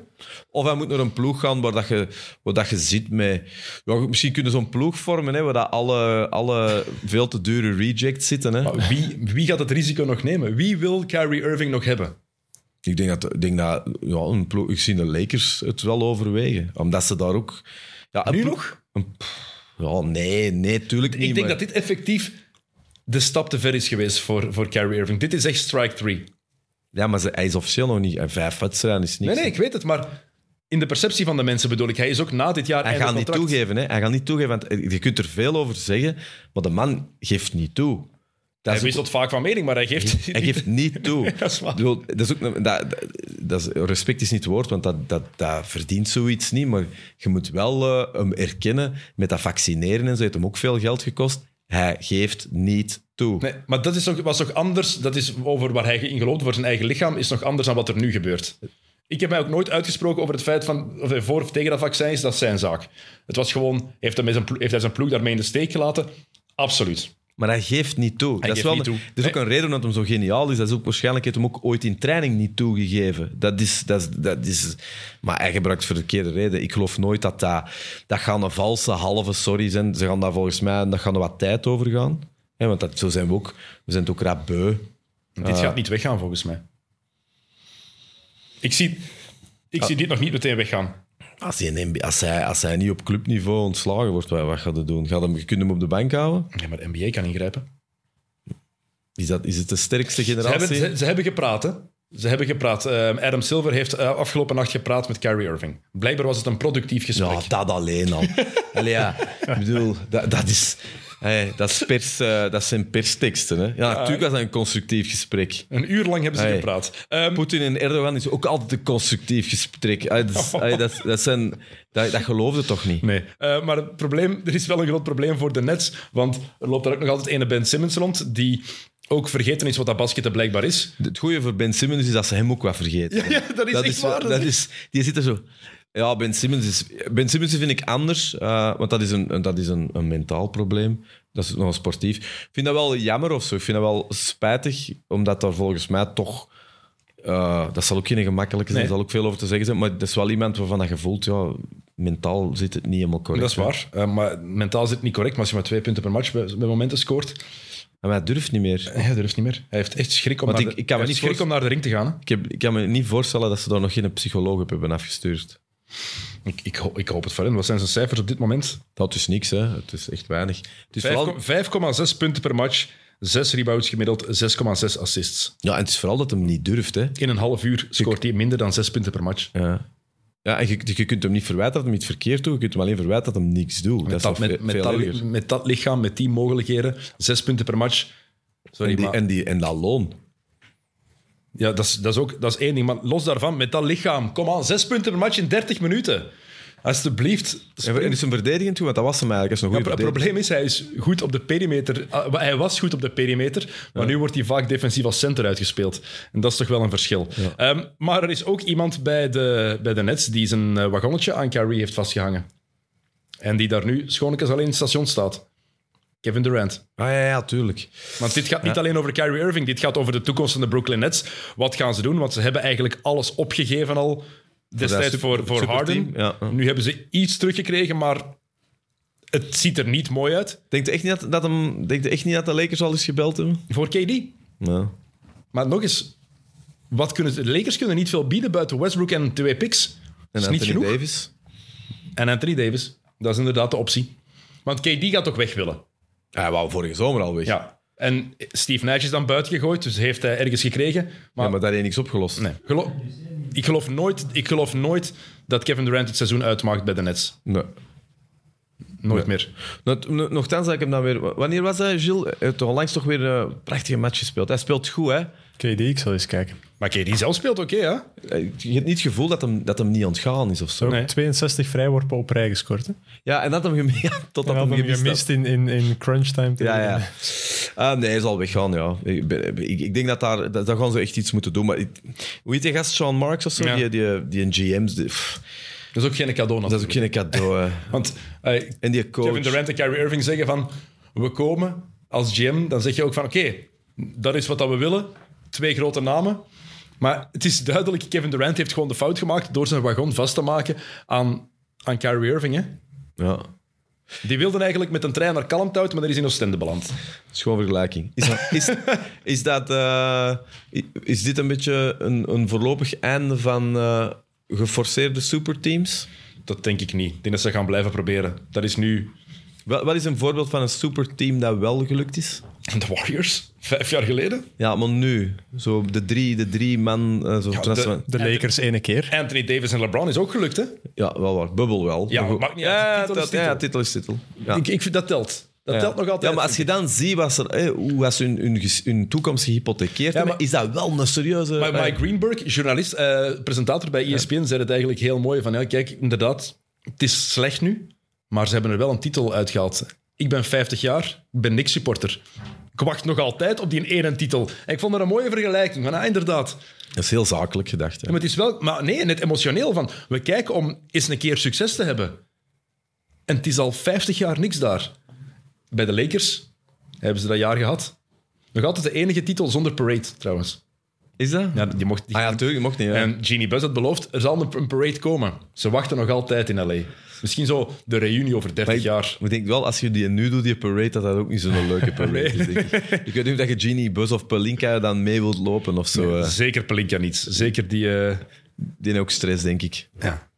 Of hij moet naar een ploeg gaan waar, dat je, waar dat je zit met... Ja, misschien kunnen ze zo'n ploeg vormen hè, waar dat alle, alle veel te dure rejects zitten. Hè. Maar wie, wie gaat het risico nog nemen? Wie wil Kyrie Irving nog hebben? Ik denk dat, ik denk dat ja, een ploeg, ik zie de Lakers het wel overwegen. Omdat ze daar ook... Ja, Nu nog? ja, nee, nee, tuurlijk niet. Ik denk maar- dat dit effectief de stap te ver is geweest voor, voor Kyrie Irving. Dit is echt strike three. Ja, maar hij is officieel nog niet... En vijf wedstrijden is niks. Nee, nee, ik weet het, maar in de perceptie van de mensen bedoel ik. Hij is ook na dit jaar Hij gaat niet toegeven. Hè. Hij gaat niet toegeven, want je kunt er veel over zeggen, maar de man geeft niet toe. Dat Hij is ook- wisselt vaak van mening, maar hij geeft... Hij geeft [laughs] niet toe. [laughs] Dat is waar. Ik bedoel, dat is ook, dat, dat, dat is, respect is niet het woord, want dat, dat, dat verdient zoiets niet. Maar je moet wel eh, hem erkennen met dat vaccineren en zo. heeft hem ook veel geld gekost. Hij geeft niet toe. Nee, maar dat is toch, was toch anders? Dat is over waar hij in gelooft, voor zijn eigen lichaam, is nog anders dan wat er nu gebeurt. Ik heb mij ook nooit uitgesproken over het feit van of hij voor of tegen dat vaccin is, dat is zijn zaak. Het was gewoon, heeft hij, met zijn, plo- heeft hij zijn ploeg daarmee in de steek gelaten? Absoluut. Maar hij geeft niet toe. dat is geeft wel niet een- toe. Dat is ook een reden dat hem zo geniaal is. Dat is ook waarschijnlijk heeft hem ook ooit in training niet toegegeven. Dat is, dat is, dat is, maar hij gebruikt voor de verkeerde reden. Ik geloof nooit dat dat... Dat gaan een valse, halve sorry zijn. Ze gaan daar volgens mij... Dat gaan er wat tijd over gaan. Want dat, zo zijn we ook. We zijn het ook rap beu. Dit gaat niet weggaan, volgens mij. Ik zie, ik zie dit nog niet meteen weggaan. Als hij, als, hij, als hij niet op clubniveau ontslagen wordt, wat, gaat hij doen? Gaat hem, je kunt hem op de bank houden? Ja, maar de NBA kan ingrijpen. Is, dat, is het de sterkste Ze generatie? hebben, ze, ze hebben gepraat, hè. Ze hebben gepraat. Ehm, Adam Silver heeft eh, afgelopen nacht gepraat met Kyrie Irving. Blijkbaar was het een productief gesprek. Ja, dat alleen al. [laughs] Allee, ja, ik bedoel, dat, dat is... Hey, dat, is pers, eh, dat zijn persteksten. Hè? Ja, natuurlijk was dat een constructief gesprek. Een uur lang hebben ze Hey. gepraat. Ehm, Poetin en Erdogan is ook altijd een constructief gesprek. Allee, dat, is- [laughs] dat, dat, zijn, dat, dat geloofde toch niet? Nee, Eh, maar het probleem, er is wel een groot probleem voor de Nets. Want er loopt daar ook nog altijd ene Ben Simmons rond, die ook vergeten is wat dat basketten blijkbaar is. Het goede voor Ben Simmons is dat ze hem ook wat vergeten. Ja, ja, dat is echt waar. Dat is, die zit er zo... Ja, Ben Simmons, is, ben Simmons vind ik anders, eh, want dat is, een, dat is een, een mentaal probleem. Dat is nog sportief. Ik vind dat wel jammer of zo. Ik vind dat wel spijtig, omdat daar volgens mij toch... eh, dat zal ook geen gemakkelijke zijn, Nee. zal ook veel over te zeggen zijn, maar dat is wel iemand waarvan dat je voelt, ja, mentaal zit het niet helemaal correct. Dat is waar. Eh, maar mentaal zit het niet correct. Maar als je maar twee punten per match bij, bij momenten scoort, Maar hij durft niet meer. hij durft niet meer. Hij heeft echt schrik om, Want naar, ik- kan me niet schrik om naar de ring te gaan. hè. Ik, heb, ik kan me niet voorstellen dat ze daar nog geen psycholoog op hebben afgestuurd. Ik, ik, ho- ik hoop het voor hen. Wat zijn zijn cijfers op dit moment? Dat is niks, hè. Het is echt weinig. Het is vooral, 5,- 5,6 punten per match, 6 rebounds gemiddeld, 6,6 assists. ja, en het is vooral dat hem niet durft, hè. In een half uur scoort hij minder dan 6 punten per match. Ja. Ja, en je, je kunt hem niet verwijten dat hij iets verkeerd doet. Je kunt hem alleen verwijten dat hij niks doet. dat Met dat, met, met, dat, erger. met dat lichaam, met die mogelijkheden, 6 punten per match. Sorry, En, die, maar en, die, en dat loon. Ja, dat, is, dat, is ook, dat is één ding. Maar los daarvan, met dat lichaam, kom aan, 6 punten per match in 30 minuten. Alsjeblieft. En, is hem verdedigend toe, want dat was hem eigenlijk. Is een Ja, goede het probleem is, hij is goed op de perimeter. Ah, Hij was goed op de perimeter, maar nu wordt hij vaak defensief als center uitgespeeld. En dat is toch wel een verschil. Ehm, maar er is ook iemand bij de, bij de Nets die zijn eh, wagonnetje aan Kyrie heeft vastgehangen. En die daar nu schoonlijk alleen in het station staat. Kevin Durant. Ah ja, ja, tuurlijk. Want dit gaat niet alleen over Kyrie Irving, dit gaat over de toekomst van de Brooklyn Nets. Wat gaan ze doen? Want ze hebben eigenlijk alles opgegeven al destijds voor, voor Harden. ja. Nu hebben ze iets teruggekregen, maar het ziet er niet mooi uit. Denkt u echt niet dat, dat, hem, denkt u echt niet dat de Lakers al eens gebeld hebben? Voor KD. Ja. Maar nog eens, wat kunnen, de Lakers kunnen niet veel bieden buiten Westbrook en twee picks. En Dat is niet Anthony genoeg. Davis? En Anthony Davis. Dat is inderdaad de optie. Want KD gaat toch weg willen. Hij wou vorige zomer al weg. Ja. En Steve Nash is dan buiten gegooid, dus heeft hij ergens gekregen. Maar, Ja, maar daar heeft niks opgelost. nee, gelo- ik, geloof nooit, ik geloof nooit dat Kevin Durant het seizoen uitmaakt bij de Nets. Nee. Nooit meer. Nochtans, dat ik hem dan weer... Wanneer was hij, Gilles? Hij heeft toch onlangs toch weer een prachtige match gespeeld. Hij speelt goed, hè? KD, ik zal eens kijken. Maar KD zelf speelt oké, hè? Je hebt niet het gevoel dat hem, dat hem niet ontgaan is of zo. Nee. 62 vrijworpen op rij gescoord. Hè? Ja, en dat [laughs] hem gemist, ja, En had hem hem gemist, gemist in, in, in crunch time. tegen- Ja, ja. Ah, nee, hij zal weggaan, ja. Ik, ik, ik denk dat daar, dat, daar gaan ze echt iets moeten doen. Maar ik- hoe heet die gast? Sean Marks of zo? Ja. Die, die, die een GM's... die- Dat is ook geen cadeau dat is ook geen cadeau. [laughs] Want eh, En die coach... Kevin Durant en Kyrie Irving zeggen van... We komen als GM, dan zeg je ook van... Oké, dat is wat dat we willen. Twee grote namen. Maar het is duidelijk, Kevin Durant heeft gewoon de fout gemaakt door zijn wagon vast te maken aan, aan Kyrie Irving. Hè? Ja. Die wilden eigenlijk met een trein naar Kalmthout, maar daar is in Oostende beland. Schoon vergelijking. Is, dat, is, is, dat, eh, is dit een beetje een, een voorlopig einde van eh, geforceerde superteams? Dat denk ik niet. Ik denk dat ze gaan blijven proberen. Dat is nu Wat, wat is een voorbeeld van een superteam dat wel gelukt is? De Warriors, vijf jaar geleden. Ja, maar nu. Zo de drie, de drie man... eh, zo Ja, de- Lakers ene keer. Anthony Davis en LeBron is ook gelukt, hè? ja, wel waar. Bubbel wel. Ja, Maar goed. maakt niet uit. Ja, Titel is dat- ja, titel. titel is titel. Ja. Ik, ik vind dat telt. Dat Ja. telt nog altijd. Ja, maar als je dan ziet ze, hè, hoe was hun, hun, toekomst gehypothekeerd Ja, maar- is dat wel een serieuze... Maar Mike Greenberg, journalist, eh, presentator bij ESPN, zei het eigenlijk heel mooi. Van, ja, kijk, inderdaad, het is slecht nu, maar ze hebben er wel een titel uitgehaald. Ik ben 50 jaar, ik ben niks supporter. Ik wacht nog altijd op die ene titel. En ik vond dat een mooie vergelijking. Van, ah, inderdaad. Dat is heel zakelijk gedacht. Hè. Ja, maar het is wel... Maar nee, net emotioneel van... We kijken om eens een keer succes te hebben. En het is al 50 jaar niks daar. Bij de Lakers Hebben ze dat jaar gehad. Nog altijd de enige titel zonder parade, trouwens. Is dat? Ja, die mocht, die ah ja, natuurlijk, je mocht niet. En Genie Buzz had beloofd, er zal een, een parade komen. Ze wachten nog altijd in L.A. Misschien zo de reunie over 30 Maar ik, jaar. ik denk wel, als je die nu doet, die parade, dat dat ook niet zo'n leuke [laughs] parade is. Denk ik. ik weet niet of dat je Genie, Buzz of Pelinka dan mee wilt lopen of zo. eh. Zeker Pelinka niet. Zeker die... eh, die heeft ook stress, denk ik. ja,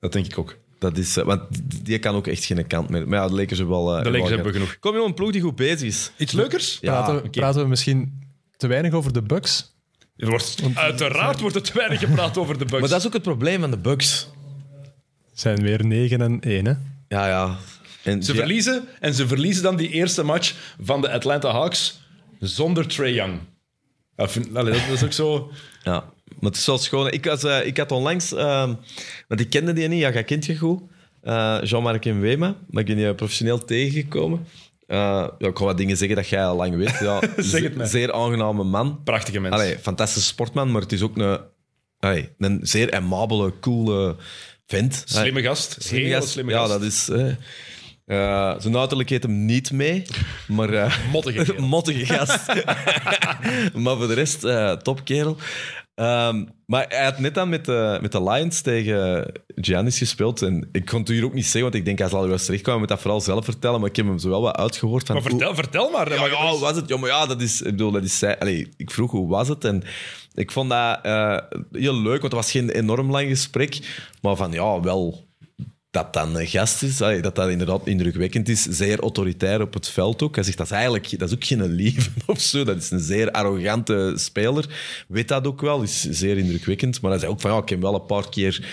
dat denk ik ook. Dat is, eh, want die kan ook echt geen kant meer. Maar ja, de Lakers hebben wel... eh, De Lakers wel hebben genoeg. Kom je op een ploeg die goed bezig is? Iets leukers? Ja, praten, we- praten we misschien te weinig over de Bucks? Er wordt, uiteraard wordt er te weinig gepraat over de Bucks. Maar dat is ook het probleem van de Bucks. Zijn weer 9 en 1, hè? Ja, ja. En Ze ja, verliezen en ze verliezen dan die eerste match van de Atlanta Hawks zonder Trey Young. Vind- allee, dat is ook zo... Ja, maar het is wel schoon. Ik, was, eh, ik had onlangs... ehm, want ik kende die niet. Ja, jij kent je goed. Eh, Jean-Marc Wema. Maar ik ben die professioneel tegengekomen. Eh, ja, ik ga wat dingen zeggen dat jij al lang weet. Ja, [laughs] Zeg het mij. Zeer aangename man. Prachtige mens. Allee, fantastische sportman, maar het is ook een, allee, een zeer aimabele, coole vent. Slimme gast. Slimme Hele gast. slimme ja, gast. dat is... eh, eh, zijn uiterlijk heet hem niet mee, maar... eh, [laughs] [laughs] Mottige gast. [laughs] maar voor de rest, topkerel. Ehm, maar hij had net dan met de, met de Lions tegen Giannis gespeeld. En ik kon het hier ook niet zeggen, want ik denk hij zal wel eens terechtkomen met dat vooral zelf vertellen. Maar ik heb hem zo wel wat uitgehoord. Van, Maar vertel, vertel maar. ja, ja, hoe was het? Ja, maar ja, dat is... Ik bedoel, dat is... Allee, ik vroeg hoe was het en ik vond dat eh, heel leuk, want het was geen enorm lang gesprek. Maar van, ja, wel dat dan een gast is, dat dat inderdaad indrukwekkend is. Zeer autoritair op het veld ook. Hij zegt, dat is eigenlijk dat is ook geen lieve [laughs] of zo. Dat is een zeer arrogante speler. Weet dat ook wel, is zeer indrukwekkend. Maar hij zei ook van, ja, ik heb wel een paar keer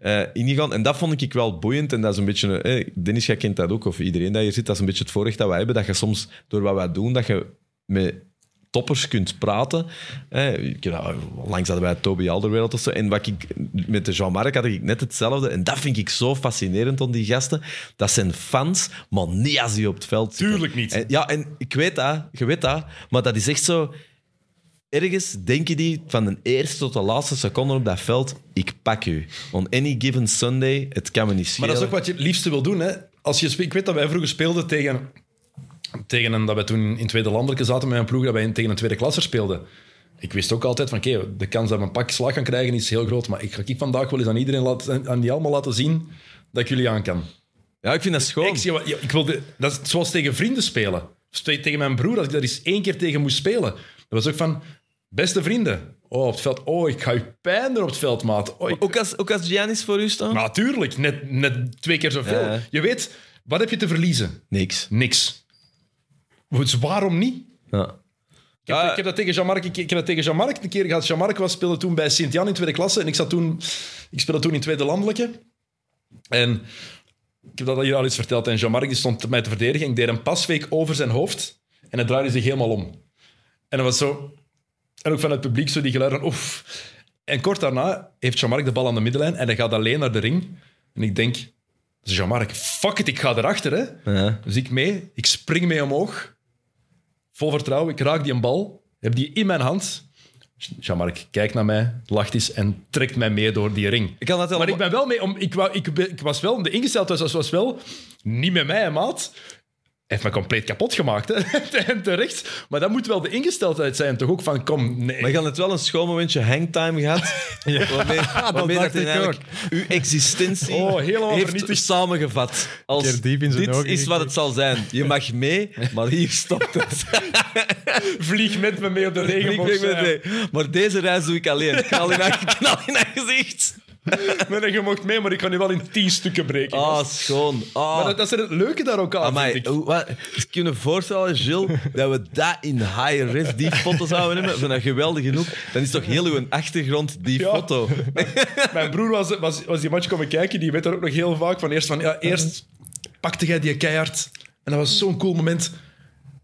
eh, ingegaan. En dat vond ik wel boeiend. En dat is een beetje... eh, Dennis, jij kent dat ook, of iedereen dat hier zit. Dat is een beetje het voorrecht dat wij hebben. Dat je soms, door wat wij doen, dat je met toppers kunt praten. Eh, langs hadden wij Toby Alderweireld of zo. En wat ik, met de Jean-Marc had ik net hetzelfde. En dat vind ik zo fascinerend aan die gasten. Dat zijn fans, maar niet als die op het veld zitten. Tuurlijk niet. En, ja, en ik weet dat, je weet dat. Maar dat is echt zo... Ergens denken die van de eerste tot de laatste seconde op dat veld, ik pak u. On any given Sunday, het kan me niet Maar schelen. dat is ook wat je het liefste wil doen. Hè? Als je, ik weet dat wij vroeger speelden tegen, tegen een... Dat wij toen in tweede landelijke zaten met een ploeg, dat wij tegen een tweede klasser speelden. Ik wist ook altijd van, oké, de kans dat we een pak slag gaan krijgen is heel groot. Maar ik ga ik vandaag wel eens aan iedereen laten, aan die allemaal laten zien dat ik jullie aan kan. Ja, ik vind dat schoon. Ik, ik wilde, dat is zoals tegen vrienden spelen. Of tegen mijn broer, als ik daar eens één keer tegen moest spelen. Dat was ook van, beste vrienden. Oh, op het veld. Oh, ik ga je pijn doen op het veld, maat. Oh, ik- Ook als, ook als Giannis voor u staat? Natuurlijk, net, net twee keer zoveel. Ja. Je weet, wat heb je te verliezen? Niks. Niks. Dus waarom niet? Ja. Ik heb, Ja. ik heb dat tegen Jean-Marc ik, ik heb dat tegen Jean-Marc een keer gehad. Jean-Marc was speelde toen bij Sint-Jan in tweede klasse en ik zat toen, ik speelde toen in tweede landelijke. En ik heb dat hier al eens verteld. En Jean-Marc die stond mij te verdedigen. Ik deed een pasweek over zijn hoofd en hij draaide zich helemaal om. En dat was zo. En ook van het publiek zo die geluiden van oef. En kort daarna heeft Jean-Marc de bal aan de middenlijn en hij gaat alleen naar de ring. En ik denk, Jean-Marc, fuck it, ik ga erachter. Hè. Ja. Dus ik mee, ik spring mee omhoog. Vol vertrouwen, ik raak die een bal, heb die in mijn hand. Jean-Marc kijkt naar mij, lacht eens en trekt mij mee door die ring. Ik kan dat Maar ik ben wel mee, om, ik, wou, ik, ik was wel, de ingesteldheid was, was wel niet met mij, maat. Hij heeft me compleet kapot gemaakt, hè. [laughs] en terecht. Maar dat moet wel de ingesteldheid zijn, toch ook van, kom, nee. Maar je had het wel een schoon momentje hangtime gehad. [laughs] Waarmee, waarmee dat ik eigenlijk uw existentie Oh, helemaal heeft vernietigd. samengevat. Als diep in dit ogen is wat het zal zijn. Je mag mee, maar hier stopt het. [laughs] Vlieg met me mee op de Ik regenboog. Maar deze reis doe ik alleen. Knal in haar, knal in haar gezicht. [laughs] Nee, je mocht mee, maar ik kan nu wel in tien stukken breken. Ah, gast. schoon. Ah. Maar dat, dat is het leuke daar ook aan, Amai, vind ik. hoe- wat, ik kan je voorstellen, Gilles, dat we dat in high res, die foto zouden nemen, van dat geweldig genoeg, dan is toch heel uw achtergrond die Ja. foto. [laughs] Mijn broer was, was, was die match komen kijken, die weet daar ook nog heel vaak van. Eerst van, ja, eerst pakte jij die keihard. En dat was zo'n cool moment.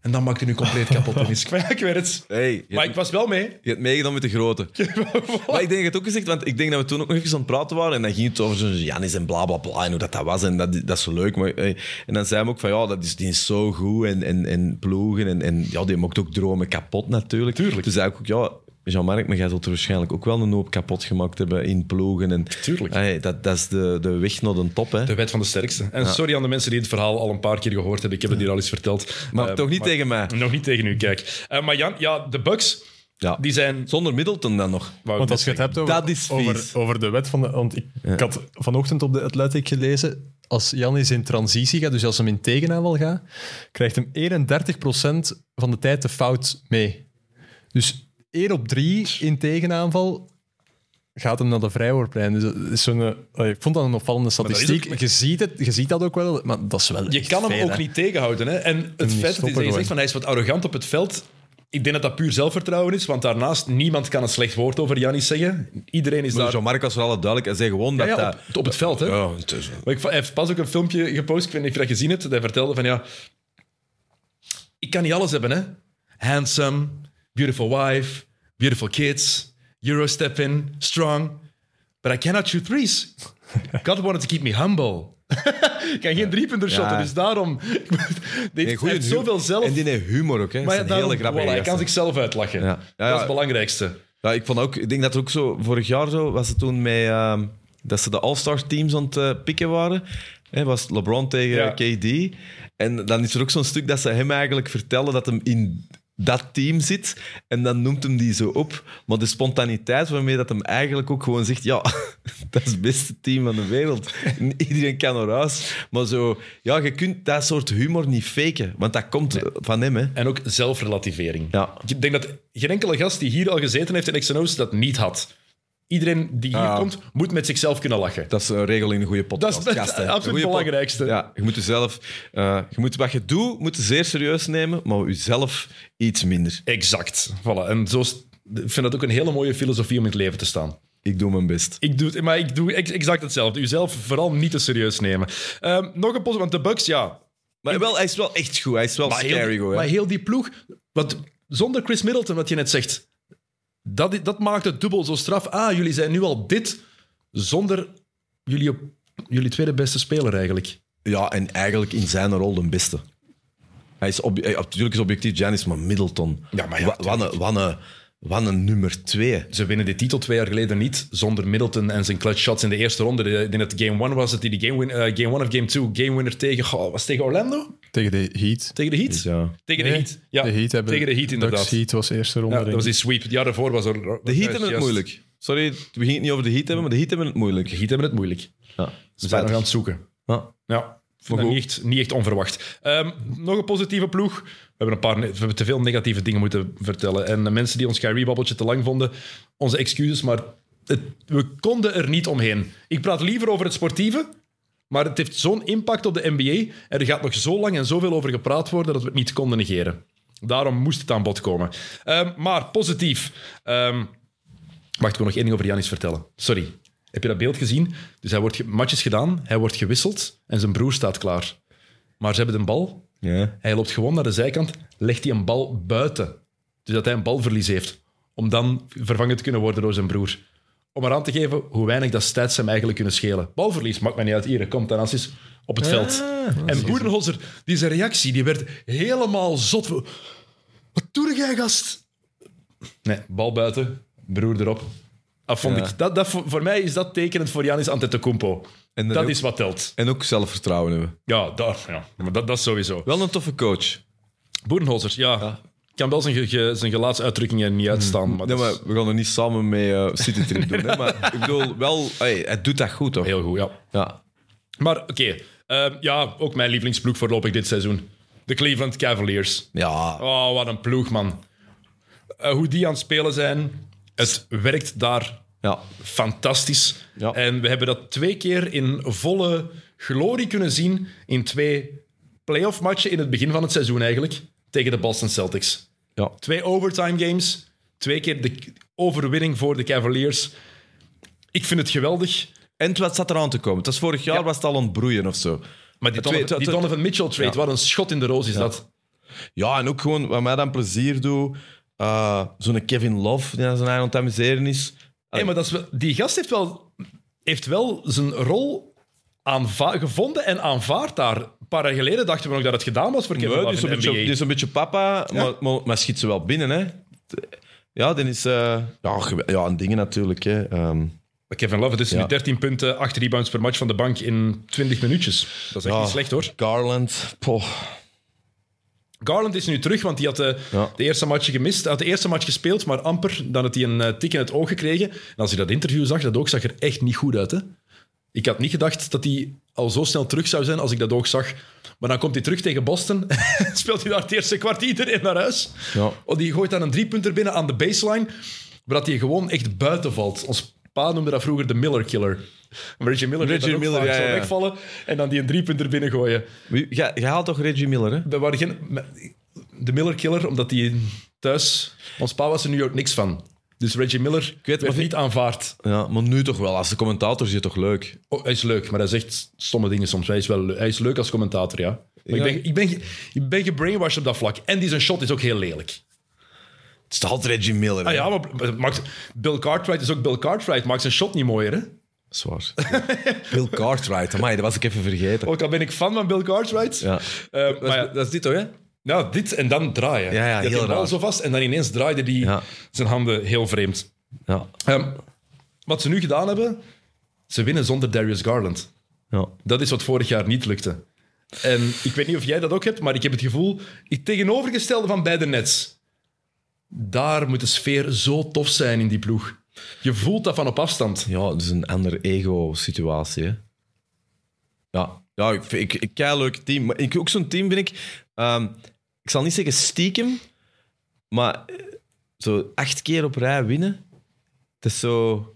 En dan maakte nu compleet kapot. Dennis. [laughs] Ik, ik weet het. Hey, je, Maar ik was wel mee. je hebt meegedaan met de grote. [laughs] Maar ik denk dat het ook gezegd, want ik denk dat we toen ook nog even aan het praten waren en dan ging het over zo'n Janis en bla bla bla en hoe dat, dat was en dat, dat is zo leuk. Maar, en dan zei hij ook van ja, dat is, die is zo goed en, en, en ploegen en, en ja, die maakt ook dromen kapot natuurlijk. Tuurlijk. Dus zei ik ook ja, Jean-Marc, maar jij zult er waarschijnlijk ook wel een hoop kapot gemaakt hebben in ploegen. En, Tuurlijk. Hey, dat, dat is de, de weg naar de top. Hè. De wet van de sterkste. En sorry aan de mensen die het verhaal al een paar keer gehoord hebben. Ik heb het hier al eens verteld. Maar Eh, toch niet tegen mij. Nog niet tegen u, kijk. Eh, maar Jan, ja, de Bucks, Ja. die zijn... Zonder Middleton dan nog. Want als je het hebt over, Dat is over, de wet van de... Want ik, ik had vanochtend op de Athletic gelezen, als Janis in transitie gaat, dus als hem in tegenaanval gaat, krijgt hem 31% van de tijd de fout mee. Dus 1 op 3 in tegenaanval gaat hem naar de vrijwoordplein. Dus dat is zo'n, eh, ik vond dat een opvallende statistiek. ook- je, ziet het, je ziet dat ook wel, maar dat is wel Je echt kan hem veel, ook hè. niet tegenhouden. Hè? En het niet feit dat hij zegt van hij is wat arrogant op het veld... Ik denk dat dat puur zelfvertrouwen is, want daarnaast niemand kan een slecht woord over Janis zeggen. Iedereen is Maar daar... Jean-Marc was alle duidelijk. Hij zei gewoon dat Ja, ja, dat... op, op het veld, hè? Ja, het is- Maar ik, hij heeft pas ook een filmpje gepost, ik weet niet of je dat gezien hebt. Hij vertelde van ja, ik kan niet alles hebben, hè. Handsome, beautiful wife, beautiful kids, Eurostep in, strong. But I cannot shoot threes. [laughs] God wanted to keep me humble. [laughs] ik kan geen driepunter shotten, dus daarom... [laughs] Heeft hu- zoveel zelf... En die heeft humor ook. Hè. maar ja, daarom, hele voilà, hij kan zichzelf uitlachen. Ja. Ja, Dat ja. is het belangrijkste. Ja, ik, vond ook, ik denk dat er ook zo vorig jaar zo was het toen met ehm, dat ze de All-Star teams aan het eh, pikken waren. Hè, was LeBron tegen Ja. KD. En dan is er ook zo'n stuk dat ze hem eigenlijk vertellen dat hem in dat team zit. En dan noemt hem die zo op. Maar de spontaniteit waarmee dat hem eigenlijk ook gewoon zegt: Ja, [laughs] dat is het beste team van de wereld. En Iedereen kan eruit. Maar zo, ja, je kunt dat soort humor niet faken. Want dat komt van hem. Hè. En ook zelfrelativering. Ja. Ik denk dat geen enkele gast die hier al gezeten heeft in XNO's dat niet had. Iedereen die hier Ah. komt, moet met zichzelf kunnen lachen. Dat is een regel in een goede Dat podcast. is het absoluut belangrijkste. Ja, je moet jezelf, eh, je moet wat je doet, moet je zeer serieus nemen, maar jezelf iets minder. Exact. Voilà. En zo ik vind dat ook een hele mooie filosofie om in het leven te staan. Ik doe mijn best. Ik doe, maar ik doe ex- exact hetzelfde. Uzelf vooral niet te serieus nemen. Ehm, nog een post, want de Bucks, ja. Maar wel, hij is wel echt goed. Hij is wel Maar scary heel, goed. hè. maar heel die ploeg, want zonder Chris Middleton, wat je net zegt, dat, dat maakt het dubbel zo straf. Ah, jullie zijn nu al dit zonder jullie, op, jullie tweede beste speler eigenlijk. Ja, en eigenlijk in zijn rol de beste. Hij is natuurlijk is objectief Giannis, maar Middleton. Ja, maar ja, Wa- wat, een, wat, een, wat een nummer twee. Ze winnen de titel twee jaar geleden niet zonder Middleton en zijn clutch shots in de eerste ronde. Ik denk dat game one was het, die game, win, eh, game one of game two, game winner tegen, goh, was tegen Orlando? Tegen de Heat. Tegen de Heat? Ja. Tegen de Nee, Heat. Ja, de Heat hebben, tegen de Heat inderdaad. Bucks Heat was eerste ronde. Ja, dat was die sweep. Het jaar daarvoor was er... De Heat hebben het moeilijk. Sorry, we gingen het niet over de Heat hebben, maar de Heat hebben het moeilijk. De Heat hebben het moeilijk. Ja, Ze zijn nog aan het zoeken. Ja. Ja, dat niet echt, niet echt onverwacht. Ehm, nog een positieve ploeg. Hebben, een paar, we hebben te veel negatieve dingen moeten vertellen. En de mensen die ons Kyrie-babbeltje te lang vonden, onze excuses, maar het- we konden er niet omheen. Ik praat liever over het sportieve, maar het heeft zo'n impact op de NBA. En er gaat nog zo lang en zoveel over gepraat worden dat we het niet konden negeren. Daarom moest het aan bod komen. Ehm, maar positief. Ehm, wacht, ik nog één ding over Janis vertellen. Sorry. Heb je dat beeld gezien? Dus hij wordt matches gedaan, hij wordt gewisseld en zijn broer staat klaar. Maar ze hebben de bal. Ja. Hij loopt gewoon naar de zijkant, legt hij een bal buiten. Dus dat hij een balverlies heeft. Om dan vervangen te kunnen worden door zijn broer. Om eraan te geven hoe weinig dat stats hem eigenlijk kunnen schelen. Balverlies, maakt mij niet uit. Hier, komt dan als is op het veld. En Boerenholzer, die zijn reactie, die werd helemaal zot. Wat doe jij, gast? Nee, bal buiten, broer erop. Dat vond Ja. ik, dat, dat, voor voor mij is dat tekenend voor Janis Antetokounmpo. En Dat ook- is wat telt. En ook zelfvertrouwen hebben. Ja, daar, ja. Maar dat, dat is sowieso. Wel een toffe coach. Boerenholzers, ja. Kan wel zijn, ge- zijn gelaatsuitdrukkingen niet uitstaan. Maar Nee, maar we gaan er niet samen mee eh Citytrip doen. Hè? [laughs] Maar ik bedoel, wel, hey, hij doet dat goed, toch? heel goed, ja. Ja. Maar oké, ehm, ja, ook mijn lievelingsploeg voorlopig dit seizoen. De Cleveland Cavaliers. Ja, Oh, wat een ploeg, man. Eh, hoe die aan het spelen zijn, het werkt daar ja. fantastisch. Ja. En we hebben dat twee keer in volle glorie kunnen zien in twee playoff matchen in het begin van het seizoen eigenlijk, tegen de Boston Celtics. ja. Twee overtime games, twee keer de overwinning voor de Cavaliers. Ik vind het geweldig. En het wat zat eraan te komen. Het was vorig jaar Ja. was het al ontbroeien of zo. Maar die, Donovan, die Donovan Mitchell trade, wat een schot in de roos is dat. Ja, en ook gewoon wat mij dan plezier doet. Eh, Zo'n Kevin Love, die aan zijn eigen aan het amuseren is. Hey, maar dat is wel, die gast heeft wel, heeft wel zijn rol aanva- gevonden en aanvaard daar. Een paar jaar geleden dachten we nog dat het gedaan was voor Kevin Ja, die, Love is in een de beetje, NBA. die is een beetje papa, maar, maar, maar schiet ze wel binnen. Hè. Ja, dan is... eh, ja, ja, en dingen natuurlijk. Hè. Ehm, Kevin Love, het is Ja. nu 13 punten, 8 rebounds per match van de bank in 20 minuutjes. Dat is echt Ja. niet slecht hoor. Garland, poh. Garland is nu terug, want hij had de, Ja. de eerste match gemist. Hij had de eerste match gespeeld, maar amper. Dan had hij een eh, tik in het oog gekregen. En als je dat interview zag, dat oog zag er echt niet goed uit. Hè? Ik had niet gedacht dat hij al zo snel terug zou zijn als ik dat oog zag. Maar dan komt hij terug tegen Boston. [laughs] speelt hij daar het eerste kwartier iedereen naar huis. Ja. Oh, die gooit dan een driepunter binnen aan de baseline, maar dat hij gewoon echt buiten valt. Ons pa noemde dat vroeger de Miller Killer. Reggie Miller Reggie dat Miller, ja, zo ja. wegvallen en dan die een driepunter binnengooien. Jij jij haalt toch Reggie Miller, hè? We waren geen, de Miller Killer, omdat hij thuis... Ons pa was er nu ook niks van. Dus Reggie Miller weet, werd maar- niet aanvaard. Ja, maar nu toch wel. Als de commentator is het toch leuk? Oh, hij is leuk, maar hij zegt stomme dingen soms. Hij is, wel, hij is leuk als commentator, ja. Maar Ja. ik, ben, ik, ben, ik ben gebrainwashed op dat vlak. En die zijn shot is ook heel lelijk. Het is toch altijd Reggie Miller, hè? Ah ja, maar maakt, Bill Cartwright is ook Bill Cartwright. Maakt zijn shot niet mooier, hè? Zwaar. [laughs] Bill Cartwright, amai, dat was ik even vergeten. Ook al ben ik fan van Bill Cartwright. Ja. Eh, Dat, maar ja, dat is dit toch, hè? nou, dit en dan draaien. Ja, ja, Die had heel die bal raar. zo vast en dan ineens draaide hij Ja. zijn handen heel vreemd. Ja. Ehm, wat ze nu gedaan hebben, ze winnen zonder Darius Garland. ja. Dat is wat vorig jaar niet lukte. En ik weet niet of jij dat ook hebt, maar ik heb het gevoel, het tegenovergestelde van beide Nets. Daar moet de sfeer zo tof zijn in die ploeg. Je voelt dat van op afstand. Ja, het is een andere ego-situatie? Ja. Ja, ik, ik, ik leuk team. Maar ik, ook zo'n team vind ik... ehm, ik zal niet zeggen stiekem, maar eh, zo acht keer op rij winnen. Het is zo...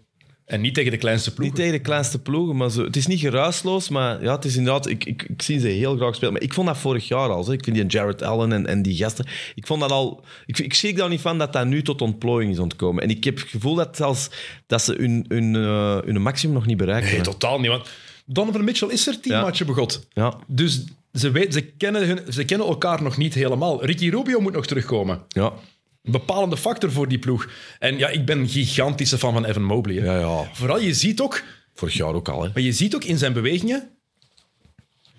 En niet tegen de kleinste ploeg. Niet tegen de kleinste ploegen, maar zo, het is niet geruisloos, maar ja, het is inderdaad... Ik, ik, ik zie ze heel graag spelen. Maar ik vond dat vorig jaar al. Zo. Ik vind die Jared Allen en, en die gasten... Ik vond dat al... Ik, ik zie daar niet van dat dat nu tot ontplooiing is ontkomen. En ik heb het gevoel dat, zelfs, dat ze hun, hun, eh, hun maximum nog niet bereikt Nee, totaal niet. Want Donovan Mitchell is er tien Ja. matchen begot. Ja, Dus ze, weet, ze, kennen hun, ze kennen elkaar nog niet helemaal. Ricky Rubio moet nog terugkomen. ja. Een bepalende factor voor die ploeg. En ja, ik ben een gigantische fan van Evan Mobley. hè. Ja, ja. Vooral, je ziet ook... Vorig jaar ook al, hè. Maar je ziet ook in zijn bewegingen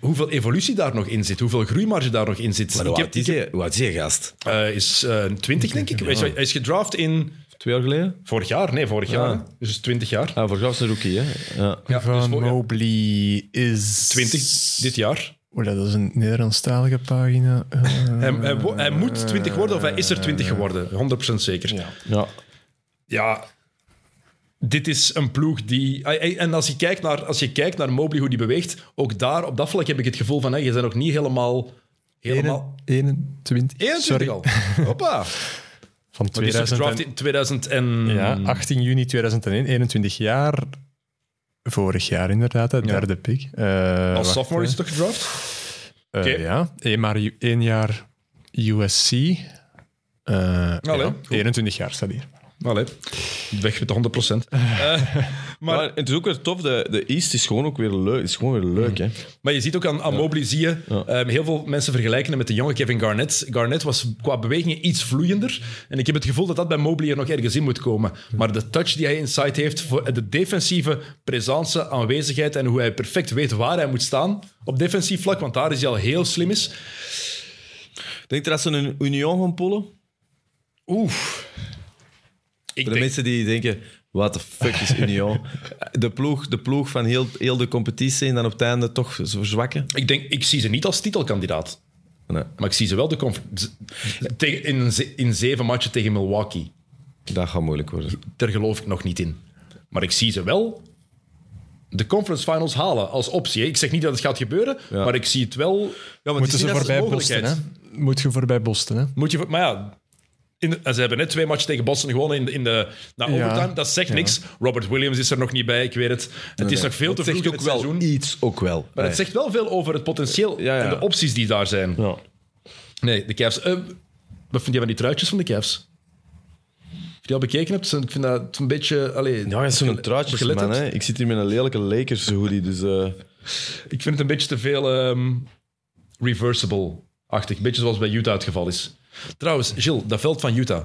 hoeveel evolutie daar nog in zit, hoeveel groeimarge daar nog in zit. Maar Ik hoe heb- oud is hij? Hoe oud is hij, gast? eh, is eh 20, denk ik. Hij is- Hij is gedraft in Twee jaar geleden? vorig jaar. Nee, vorig jaar. Dus 20 jaar. Ah, vorig jaar was een rookie, hè. Ja. Ja, dus Van voor- ja, Mobley is... 20 dit jaar. Oeh, dat is een Nederlandstalige pagina. Eh, [laughs] Hij, hij, wo- hij moet 20 worden of hij is er 20 geworden. 100% zeker. ja. ja. Ja, dit is een ploeg die... En als je kijkt naar, als je kijkt naar Mobley, hoe die beweegt, ook daar, op dat vlak heb ik het gevoel van, hè, je bent nog niet helemaal... helemaal 21. 21 Sorry. al. Hoppa. [laughs] Van Maar die is 2000 gedraft in 2000 en... ja, 18 juni 2001, 21 jaar. Vorig jaar inderdaad, het derde pick. Eh, Als sophomore is het toch gedraft? Eh, Oké. Ja, één, maar één jaar USC. Eh, Allee, ja, goed. 21 jaar staat hier. Allee, weg met de 100 Eh, maar, Maar het is ook weer tof, de, de East is gewoon ook weer leuk. is gewoon weer leuk, hè. maar je ziet ook aan, aan Mobley, zie je, ehm, heel veel mensen vergelijken hem met de jonge Kevin Garnett. Garnett was qua bewegingen iets vloeiender. En ik heb het gevoel dat dat bij Mobley er nog ergens in moet komen. Maar de touch die hij inside heeft, voor de defensieve presence, aanwezigheid en hoe hij perfect weet waar hij moet staan op defensief vlak, want daar is hij al heel slim is. Denk je dat ze een Union gaan pullen? Oeh. Ik Voor de denk, mensen die denken, what the fuck is Union? [laughs] De ploeg, de ploeg van heel, heel de competitie en dan op het einde toch zo verzwakken? ik denk, ik zie ze niet als titelkandidaat. Nee, Maar ik zie ze wel de tegen, in, in zeven matchen tegen Milwaukee. dat gaat moeilijk worden. Daar geloof ik nog niet in. Maar ik zie ze wel de conference finals halen als optie. Ik zeg niet dat het gaat gebeuren, Ja. maar ik zie het wel. Ja, Moeten is ze voorbij een Boston, hè? Moet je voorbij Boston, hè? Moet je, maar ja, in de- ze hebben net twee matchen tegen Boston gewonnen in de, in de na Ja. overtime. Dat zegt niks. Robert Williams is er nog niet bij, ik weet het. Het is nog veel te vroeg in ook het wel seizoen. iets, ook wel. Maar het zegt wel veel over het potentieel Ja, ja. en de opties die daar zijn. Ja. Nee, de Cavs. eh, wat vind je van die truitjes van de Cavs? Die al bekeken hebt? Ik vind dat een beetje... Allee, Ja, is zo'n gelet truitjesman. hebt. Hè. Ik zit hier met een lelijke Lakers hoodie, dus... eh, Ik vind het een beetje te veel ehm, reversible-achtig. Een beetje zoals bij Utah het geval is. Trouwens, Gilles, dat veld van Utah.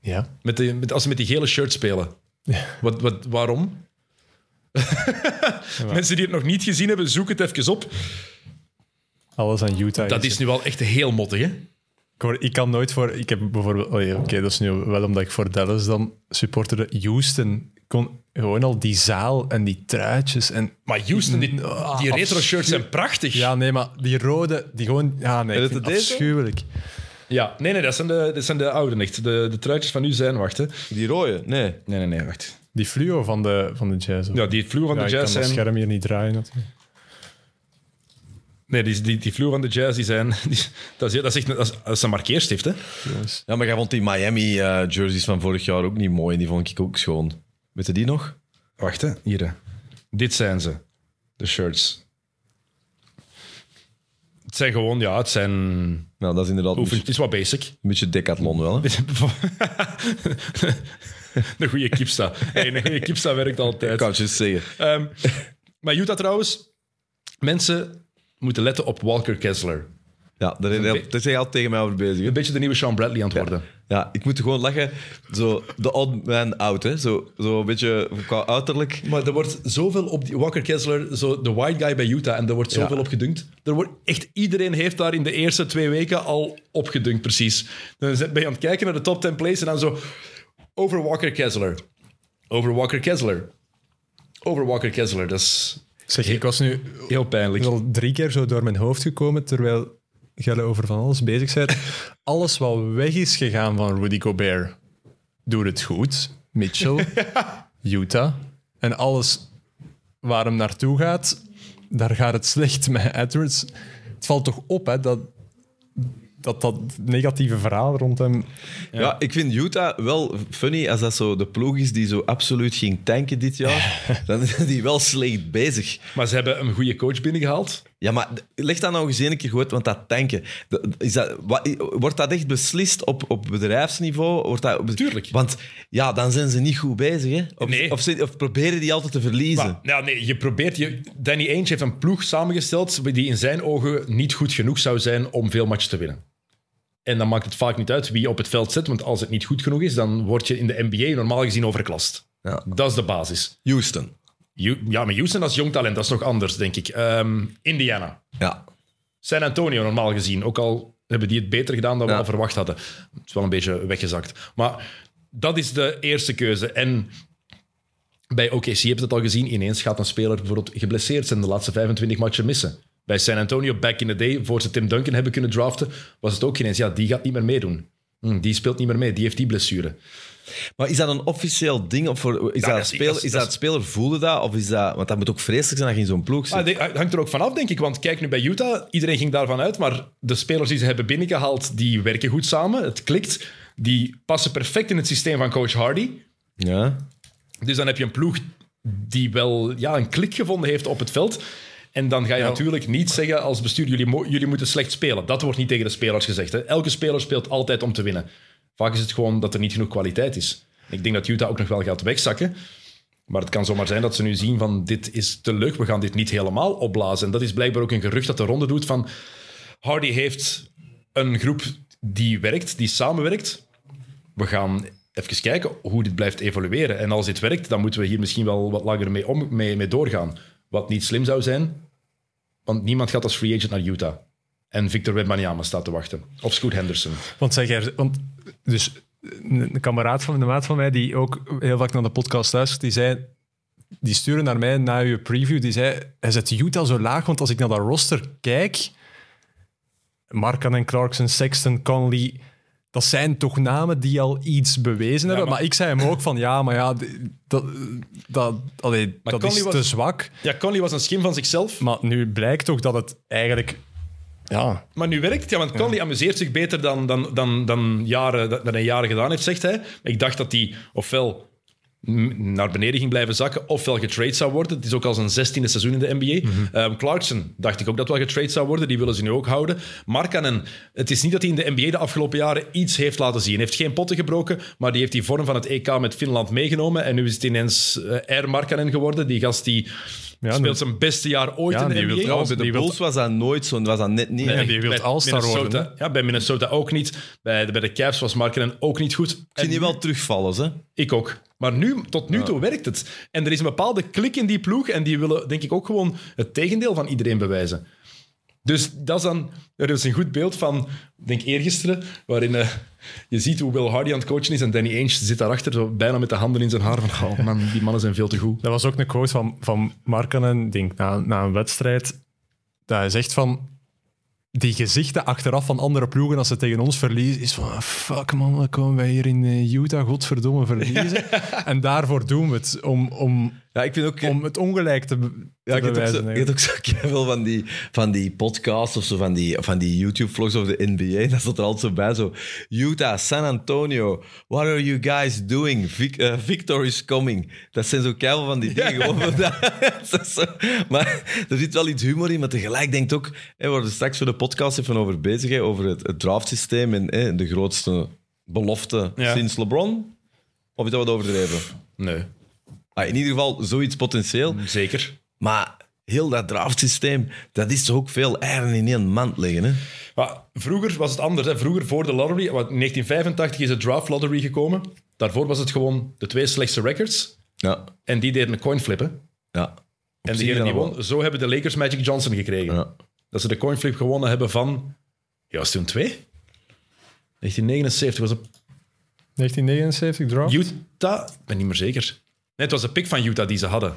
Ja. Met de, met, als ze met die gele shirt spelen. Wat, wat, waarom? [laughs] Mensen die het nog niet gezien hebben, zoek het even op. Alles aan Utah. Dat is nu wel echt heel mottig, hè? Ik, kan nooit voor... Ik heb bijvoorbeeld... oh ja, Oké, dat is nu wel omdat ik voor Dallas dan supporterde. Houston kon gewoon al die zaal en die truitjes en... Maar Houston, die, Ah, die retro shirts zijn prachtig. Ja, nee, maar die rode, die gewoon... Ja, nee, het deze? Ja, nee, nee, dat zijn de, dat zijn de oude nicht. De, de truitjes van nu zijn, wacht hè. Die rode? Nee. Nee, nee, nee, wacht. Die fluo van de, van de jazz. Ja, die fluo van Ja, de ik jazz kan dat zijn... scherm hier niet draaien. natuurlijk. Nee, die, die, die fluo van de jazz, die zijn... Die, dat, is, dat, is echt, een- dat, is, dat is een markeerstift, hè. Ja, maar jij vond die Miami eh, jerseys van vorig jaar ook niet mooi. Die vond ik ook schoon. Weet je die nog? Wacht, hè. Hier, hè. Dit zijn ze. De shirts. Het zijn gewoon, ja, het zijn... Nou, dat is inderdaad Oefen, beetje, het is wat basic. een beetje decathlon wel. Hè? [laughs] een goede kipsta. Hey, een goede kipsta werkt altijd. Kan juist zeggen. Ehm, maar Utah trouwens, mensen moeten letten op Walker Kessler. Ja, daar, daar, daar zijn je altijd tegen mij over bezig. hè? Een beetje de nieuwe Sean Bradley aan het worden. Ja, ik moet gewoon lachen. Zo, de odd man out, hè. Zo, zo een beetje qua uiterlijk. Maar er wordt zoveel op die Walker Kessler, zo de white guy bij Utah, en er wordt zoveel Ja. op gedunkt. Er wordt echt iedereen heeft daar in de eerste twee weken al op gedunkt, precies. Dan zit- ben je aan het kijken naar de top 10 plays en dan zo over Walker Kessler, over Walker Kessler, over Walker Kessler. Dat is Zeg, ik was nu heel pijnlijk. al drie keer zo door mijn hoofd gekomen, terwijl jij over van alles bezig bent. [laughs] Alles wat weg is gegaan van Rudy Gobert, doet het goed. Mitchell, [laughs] Utah. En alles waar hem naartoe gaat, daar gaat het slecht met Edwards. Het valt toch op hè, dat, dat dat negatieve verhaal rond hem... Ja. ik vind Utah wel funny als dat zo de ploeg is die zo absoluut ging tanken dit jaar. [laughs] dan is die wel slecht bezig. Maar ze hebben een goede coach binnengehaald. Ja, maar leg dat nou eens een keer goed, want dat tanken, is dat, wat- wordt dat echt beslist op, op bedrijfsniveau? Wordt dat, Tuurlijk. Want ja, dan zijn ze niet goed bezig. Hè? Of, Nee. of, ze- of proberen die altijd te verliezen. Maar, nou, nee, je probeert... Je, Danny Ainge heeft een ploeg samengesteld die in zijn ogen niet goed genoeg zou zijn om veel matchen te winnen. En dan maakt het vaak niet uit wie je op het veld zet, want als het niet goed genoeg is, dan word je in de NBA normaal gezien overklast. Ja. Dat is de basis. Houston. Ja, maar Houston als jong talent, dat is nog anders, denk ik. Ehm, Indiana. Ja. San Antonio normaal gezien. Ook al hebben die het beter gedaan dan we Ja. al verwacht hadden. Het is wel een beetje weggezakt. Maar dat is de eerste keuze. En bij OKC heb je het al gezien. Ineens gaat een speler bijvoorbeeld geblesseerd zijn de laatste 25 matchen missen. Bij San Antonio, back in the day, voor ze Tim Duncan hebben kunnen draften, was het ook ineens, ja, die gaat niet meer meedoen. Hm, die speelt niet meer mee, die heeft die blessure. Maar is dat een officieel ding? Of voor, is, Ja, dat, speler, dat is- dat speler voelde dat? Of is dat, want dat moet ook vreselijk zijn dat je in zo'n ploeg zit. Ah, het hangt er ook vanaf, denk ik. Want kijk nu bij Utah, iedereen ging daarvan uit, maar de spelers die ze hebben binnengehaald, die werken goed samen. Het klikt. Die passen perfect in het systeem van coach Hardy. Ja. Dus dan heb je een ploeg die wel ja, een klik gevonden heeft op het veld. En dan ga je Ja. natuurlijk niet zeggen als bestuur, jullie, mo- jullie moeten slecht spelen. Dat wordt niet tegen de spelers gezegd. Hè. Elke speler speelt altijd om te winnen. Vaak is het gewoon dat er niet genoeg kwaliteit is. Ik denk dat Utah ook nog wel gaat wegzakken. Maar het kan zomaar zijn dat ze nu zien van dit is te leuk, we gaan dit niet helemaal opblazen. En dat is blijkbaar ook een gerucht dat de ronde doet van Hardy heeft een groep die werkt, die samenwerkt. We gaan even kijken hoe dit blijft evolueren. En als dit werkt, dan moeten we hier misschien wel wat langer mee, om, mee, mee doorgaan. Wat niet slim zou zijn, want niemand gaat als free agent naar Utah. En Victor Wembanyama staat te wachten. Of Scoot Henderson. Want zeg jij, want dus een kameraad van een maat van mij die ook heel vaak naar de podcast luistert, die zei, die stuurde naar mij na je preview, die zei, hij zet Utah zo laag, want als ik naar dat roster kijk, Markan Clarkson, Sexton, Conley, dat zijn toch namen die al iets bewezen hebben. maar- Maar ik zei hem ook van, ja, maar ja, dat, dat, allee, dat Conley is was- te zwak. Ja, Conley was een schim van zichzelf. Maar nu blijkt toch dat het eigenlijk, ja, Maar nu werkt het, ja, want Conley amuseert zich beter dan, dan, dan, dan, jaren, dan hij jaren gedaan heeft, zegt hij. Ik dacht dat hij ofwel naar beneden ging blijven zakken, ofwel getrade zou worden. Het is ook al zijn zestiende seizoen in de NBA. Ehm, Clarkson dacht ik ook dat wel getrade zou worden. Die willen ze nu ook houden. Markkanen, het is niet dat hij in de NBA de afgelopen jaren iets heeft laten zien. Hij heeft geen potten gebroken, maar die heeft die vorm van het EK met Finland meegenomen. En nu is het ineens eh Air Markkanen geworden. Die gast die Ja, speelt zijn beste jaar ooit Ja, in de NBA. maar bij de Bulls was dat nooit zo. Was dat net niet. Nee, die wil Bij All-Star Ja, bij Minnesota ook niet. Bij de, bij de Cavs was Markkanen ook niet goed. Ik zie En die wel terugvallen, hè? Ik ook. Maar nu, tot nu toe werkt het. En er is een bepaalde klik in die ploeg en die willen, denk ik, ook gewoon het tegendeel van iedereen bewijzen. Dus dat is dan... Er is een goed beeld van, ik denk eergisteren, waarin eh, je ziet hoe Will Hardy aan het coachen is en Danny Ainge zit daarachter, zo bijna met de handen in zijn haar van, oh man, die mannen zijn veel te goed. Dat was ook een quote van, van Markkanen, denk na, na een wedstrijd. Dat hij zegt van... Die gezichten achteraf van andere ploegen als ze tegen ons verliezen, is van fuck man, dan komen wij hier in eh, Utah godverdomme verliezen. [laughs] en daarvoor doen we het, om, om, Ja, ik vind ook... om het ongelijk te, be- te Ja, ik heb ook bewijzen. zo, ik heb ook zo [laughs] veel van die, van die podcasts of zo, van die, van die YouTube-vlogs over de NBA. [laughs] Daar stond er altijd zo bij, zo... Utah, San Antonio, what are you guys doing? Vic, eh, Victor is coming. Dat zijn zo keihard van die [laughs] dingen. dat- dat zo- maar er zit wel iets humor in, maar tegelijk denkt ook... Hè, we worden straks voor de podcast even over bezig, hè, over het, het draftsysteem en de grootste belofte Ja. sinds LeBron. Of is dat wat overdreven? Nee, Ah, in ieder geval, zoiets potentieel. zeker. Maar heel dat draftsysteem, dat is toch ook veel eieren in één mand liggen. Hè? Maar vroeger was het anders. Hè. Vroeger, voor de lottery, want in 1985 is de draft lottery gekomen. Daarvoor was het gewoon de twee slechtste records. Ja, En die deden een coin flip. Hè. ja. En degene die won, zo hebben de Lakers Magic Johnson gekregen. Ja. Dat ze de coin flip gewonnen hebben van... Ja, was toen twee? 1979 was het 1979 draft? Utah. Ik ben niet meer zeker. Nee, het was de pick van Utah die ze hadden.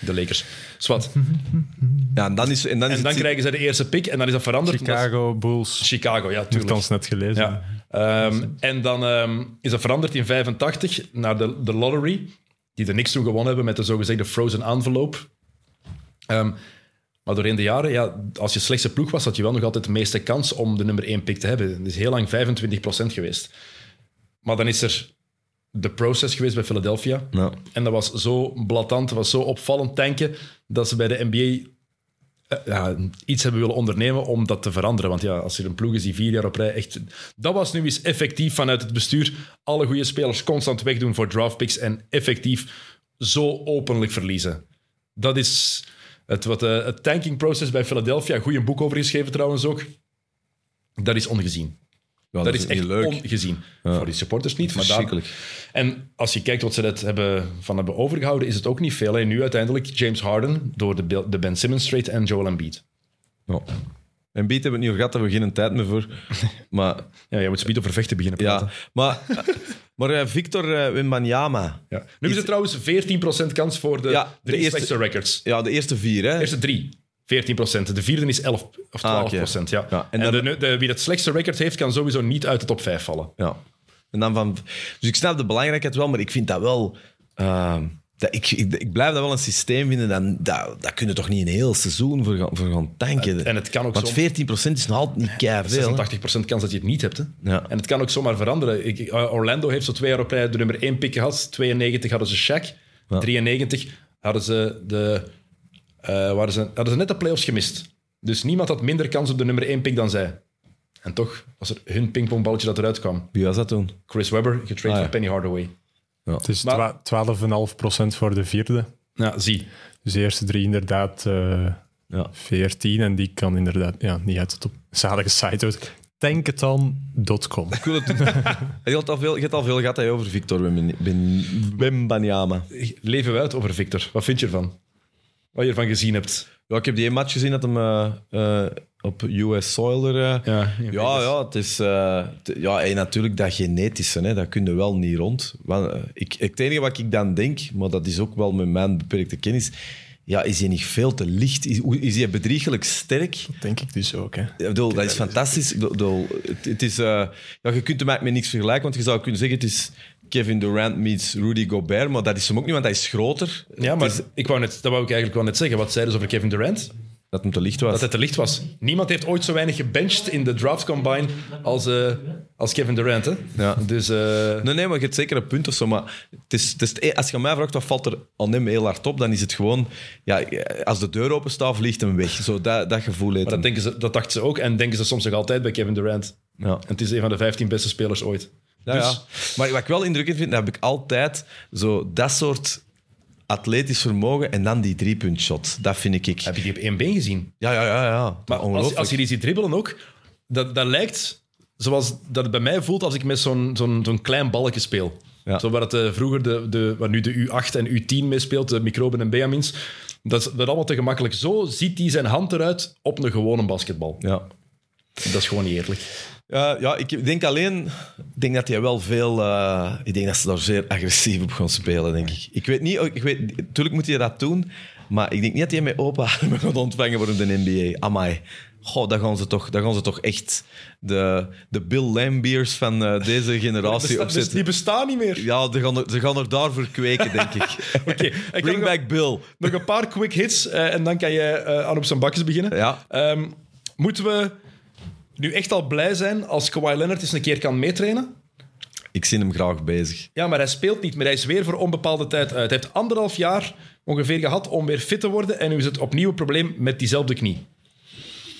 De Lakers. Zwat. [laughs] ja en dan, is, en dan, is En dan het, krijgen ze de eerste pick en dan is dat veranderd. Chicago Bulls. Chicago, ja, tuurlijk. Nogthans net gelezen. Ja. Ehm, en dan ehm, is dat veranderd in 85 naar de, de lottery, die de Knicks toen gewonnen hebben met de zogezegde frozen envelope. Ehm, maar doorheen de jaren, ja, als je slechtste ploeg was, had je wel nog altijd de meeste kans om de nummer 1 pick te hebben. Het is heel lang 25% geweest. Maar dan is er de process geweest bij Philadelphia. Ja. En dat was zo blatant, dat was zo opvallend tanken, dat ze bij de NBA eh, ja, iets hebben willen ondernemen om dat te veranderen. Want ja, als er een ploeg is die vier jaar op rij echt... Dat was nu eens effectief vanuit het bestuur alle goede spelers constant wegdoen voor draftpicks en effectief zo openlijk verliezen. Dat is het, wat, eh, het tanking process bij Philadelphia, goede boek over geschreven trouwens ook, dat is ongezien. Ja, dat, is echt leuk. ongezien. Voor die supporters niet, maar daar, en als je kijkt wat ze net hebben, van hebben overgehouden, is het ook niet veel. Hè. Nu uiteindelijk James Harden door de, de Ben Simmons trade en Joel Embiid. Ja. En Beat hebben we het niet over gehad, daar hebben we geen tijd meer voor. [laughs] Maar Ja, je moet speed over vechten beginnen praten. ja, maar, [laughs] maar eh, Victor eh, Wembanyama, Ja. Nu is het trouwens 14% kans voor de Ja, de eerste- records. ja, de eerste vier, hè? De eerste drie. 14%. De vierde is 11 of 12%. Ah, oké. ja. Ja, en en dan- de, de- wie het slechtste record heeft, kan sowieso niet uit de top 5 vallen. Ja. En dan van, dus ik snap de belangrijkheid wel, maar ik vind dat wel. ehm, dat, ik, ik, ik blijf dat wel een systeem vinden. Dan, dat, dat kunnen toch niet een heel seizoen voor gaan, voor gaan tanken. En het kan ook Want zo- 14% is nog altijd niet hè. 86% kans dat je het niet hebt. Hè? Ja. En het kan ook zomaar veranderen. Ik, eh, Orlando heeft zo twee jaar op rij de nummer 1 pick gehad. 92 hadden ze Shaq. 93 hadden ze, de, eh, waren ze, hadden ze net de playoffs gemist. Dus niemand had minder kans op de nummer 1 pick dan zij. En toch was er hun pingpongballetje dat eruit kwam. Wie was dat toen? Chris Webber, getraind Ah, ja. van Penny Hardaway. Het is Maar- twa- 12,5% voor de vierde. Ja, zie. Dus de eerste drie inderdaad eh Ja. 14. En die kan inderdaad ja, niet uit de top. Zalige site uit. Tanketan.com. Ik wil het [laughs] je, hebt al veel, je hebt al veel gehad over Victor Wembanyama. Leven we uit over Victor. Wat vind je ervan? Wat je ervan gezien hebt. Ja, ik heb die match gezien dat hem eh, eh, op US soil er... eh, Ja, Ja, ja, het is... eh, t- ja, en natuurlijk dat genetische, hè, dat kun je wel niet rond. Want, eh, ik, het enige wat ik dan denk, maar dat is ook wel met mijn beperkte kennis, ja, is hij niet veel te licht? Is, hoe- is hij bedriegelijk sterk? Denk ik dus ook. Hè. Ik bedoel, dat is fantastisch. Ik bedoel, het, het is, eh, ja, je kunt hem eigenlijk met niks vergelijken, want je zou kunnen zeggen, het is Kevin Durant meets Rudy Gobert, maar dat is hem ook niet, want hij is groter. Ja, maar is ik wou net, dat wou ik eigenlijk wel net zeggen. Wat zeiden ze over Kevin Durant? dat hem te licht was. Dat het te licht was. Niemand heeft ooit zo weinig gebenched in de draft combine als, eh, als Kevin Durant. Hè? Ja. Dus eh, Nee, nee, maar je hebt zeker een punt of zo. Maar het is, het is, het- als je aan mij vraagt wat valt er aan hem heel hard op, dan is het gewoon... Ja, als de deur open staat, vliegt hem weg. Zo, dat, dat gevoel heeft maar dat, denken ze, dat dachten ze ook en denken ze soms nog altijd bij Kevin Durant. Ja. En het is een van de 15 beste spelers ooit. Ja, Dus- ja. Maar wat ik wel indrukwekkend vind, dat heb ik altijd zo dat soort atletisch vermogen en dan die driepuntshot. Dat vind ik... Heb je die op één been gezien? Ja, ja, ja. ja. Maar als, als je die ziet dribbelen ook, dat, dat lijkt zoals dat het bij mij voelt als ik met zo'n zo'n zo'n klein balkje speel. Ja. Zo waar het eh, vroeger de, de, waar nu de U8 en U10 mee speelt, de microben en Benjamins. Dat is, dat allemaal te gemakkelijk. Zo ziet hij zijn hand eruit op een gewone basketbal. Ja. Dat is gewoon niet eerlijk. Ja, ja, ik denk alleen ik denk dat hij wel veel. eh, ik denk dat ze daar zeer agressief op gaan spelen, denk ik. Ik weet niet, ik weet, natuurlijk moet hij dat doen, maar ik denk niet dat hij met open armen [laughs] gaat ontvangen voor de NBA. Amai. Goh, dat gaan ze toch, gaan ze toch echt de, de Bill Lambiers van eh, deze [laughs] generatie dus opzetten. die bestaan niet meer. Ja, ze gaan, er, ze gaan er daarvoor kweken, denk ik. [laughs] Oké, Bring nog- back Bill. Nog een paar quick hits eh, en dan kan je aan op zijn bakjes beginnen. Ja. Ehm, moeten we nu echt al blij zijn als Kawhi Leonard eens een keer kan meetrainen? Ik zie hem graag bezig. Ja, maar hij speelt niet meer. Hij is weer voor onbepaalde tijd uit. Hij heeft anderhalf jaar ongeveer gehad om weer fit te worden. En nu is het opnieuw een probleem met diezelfde knie.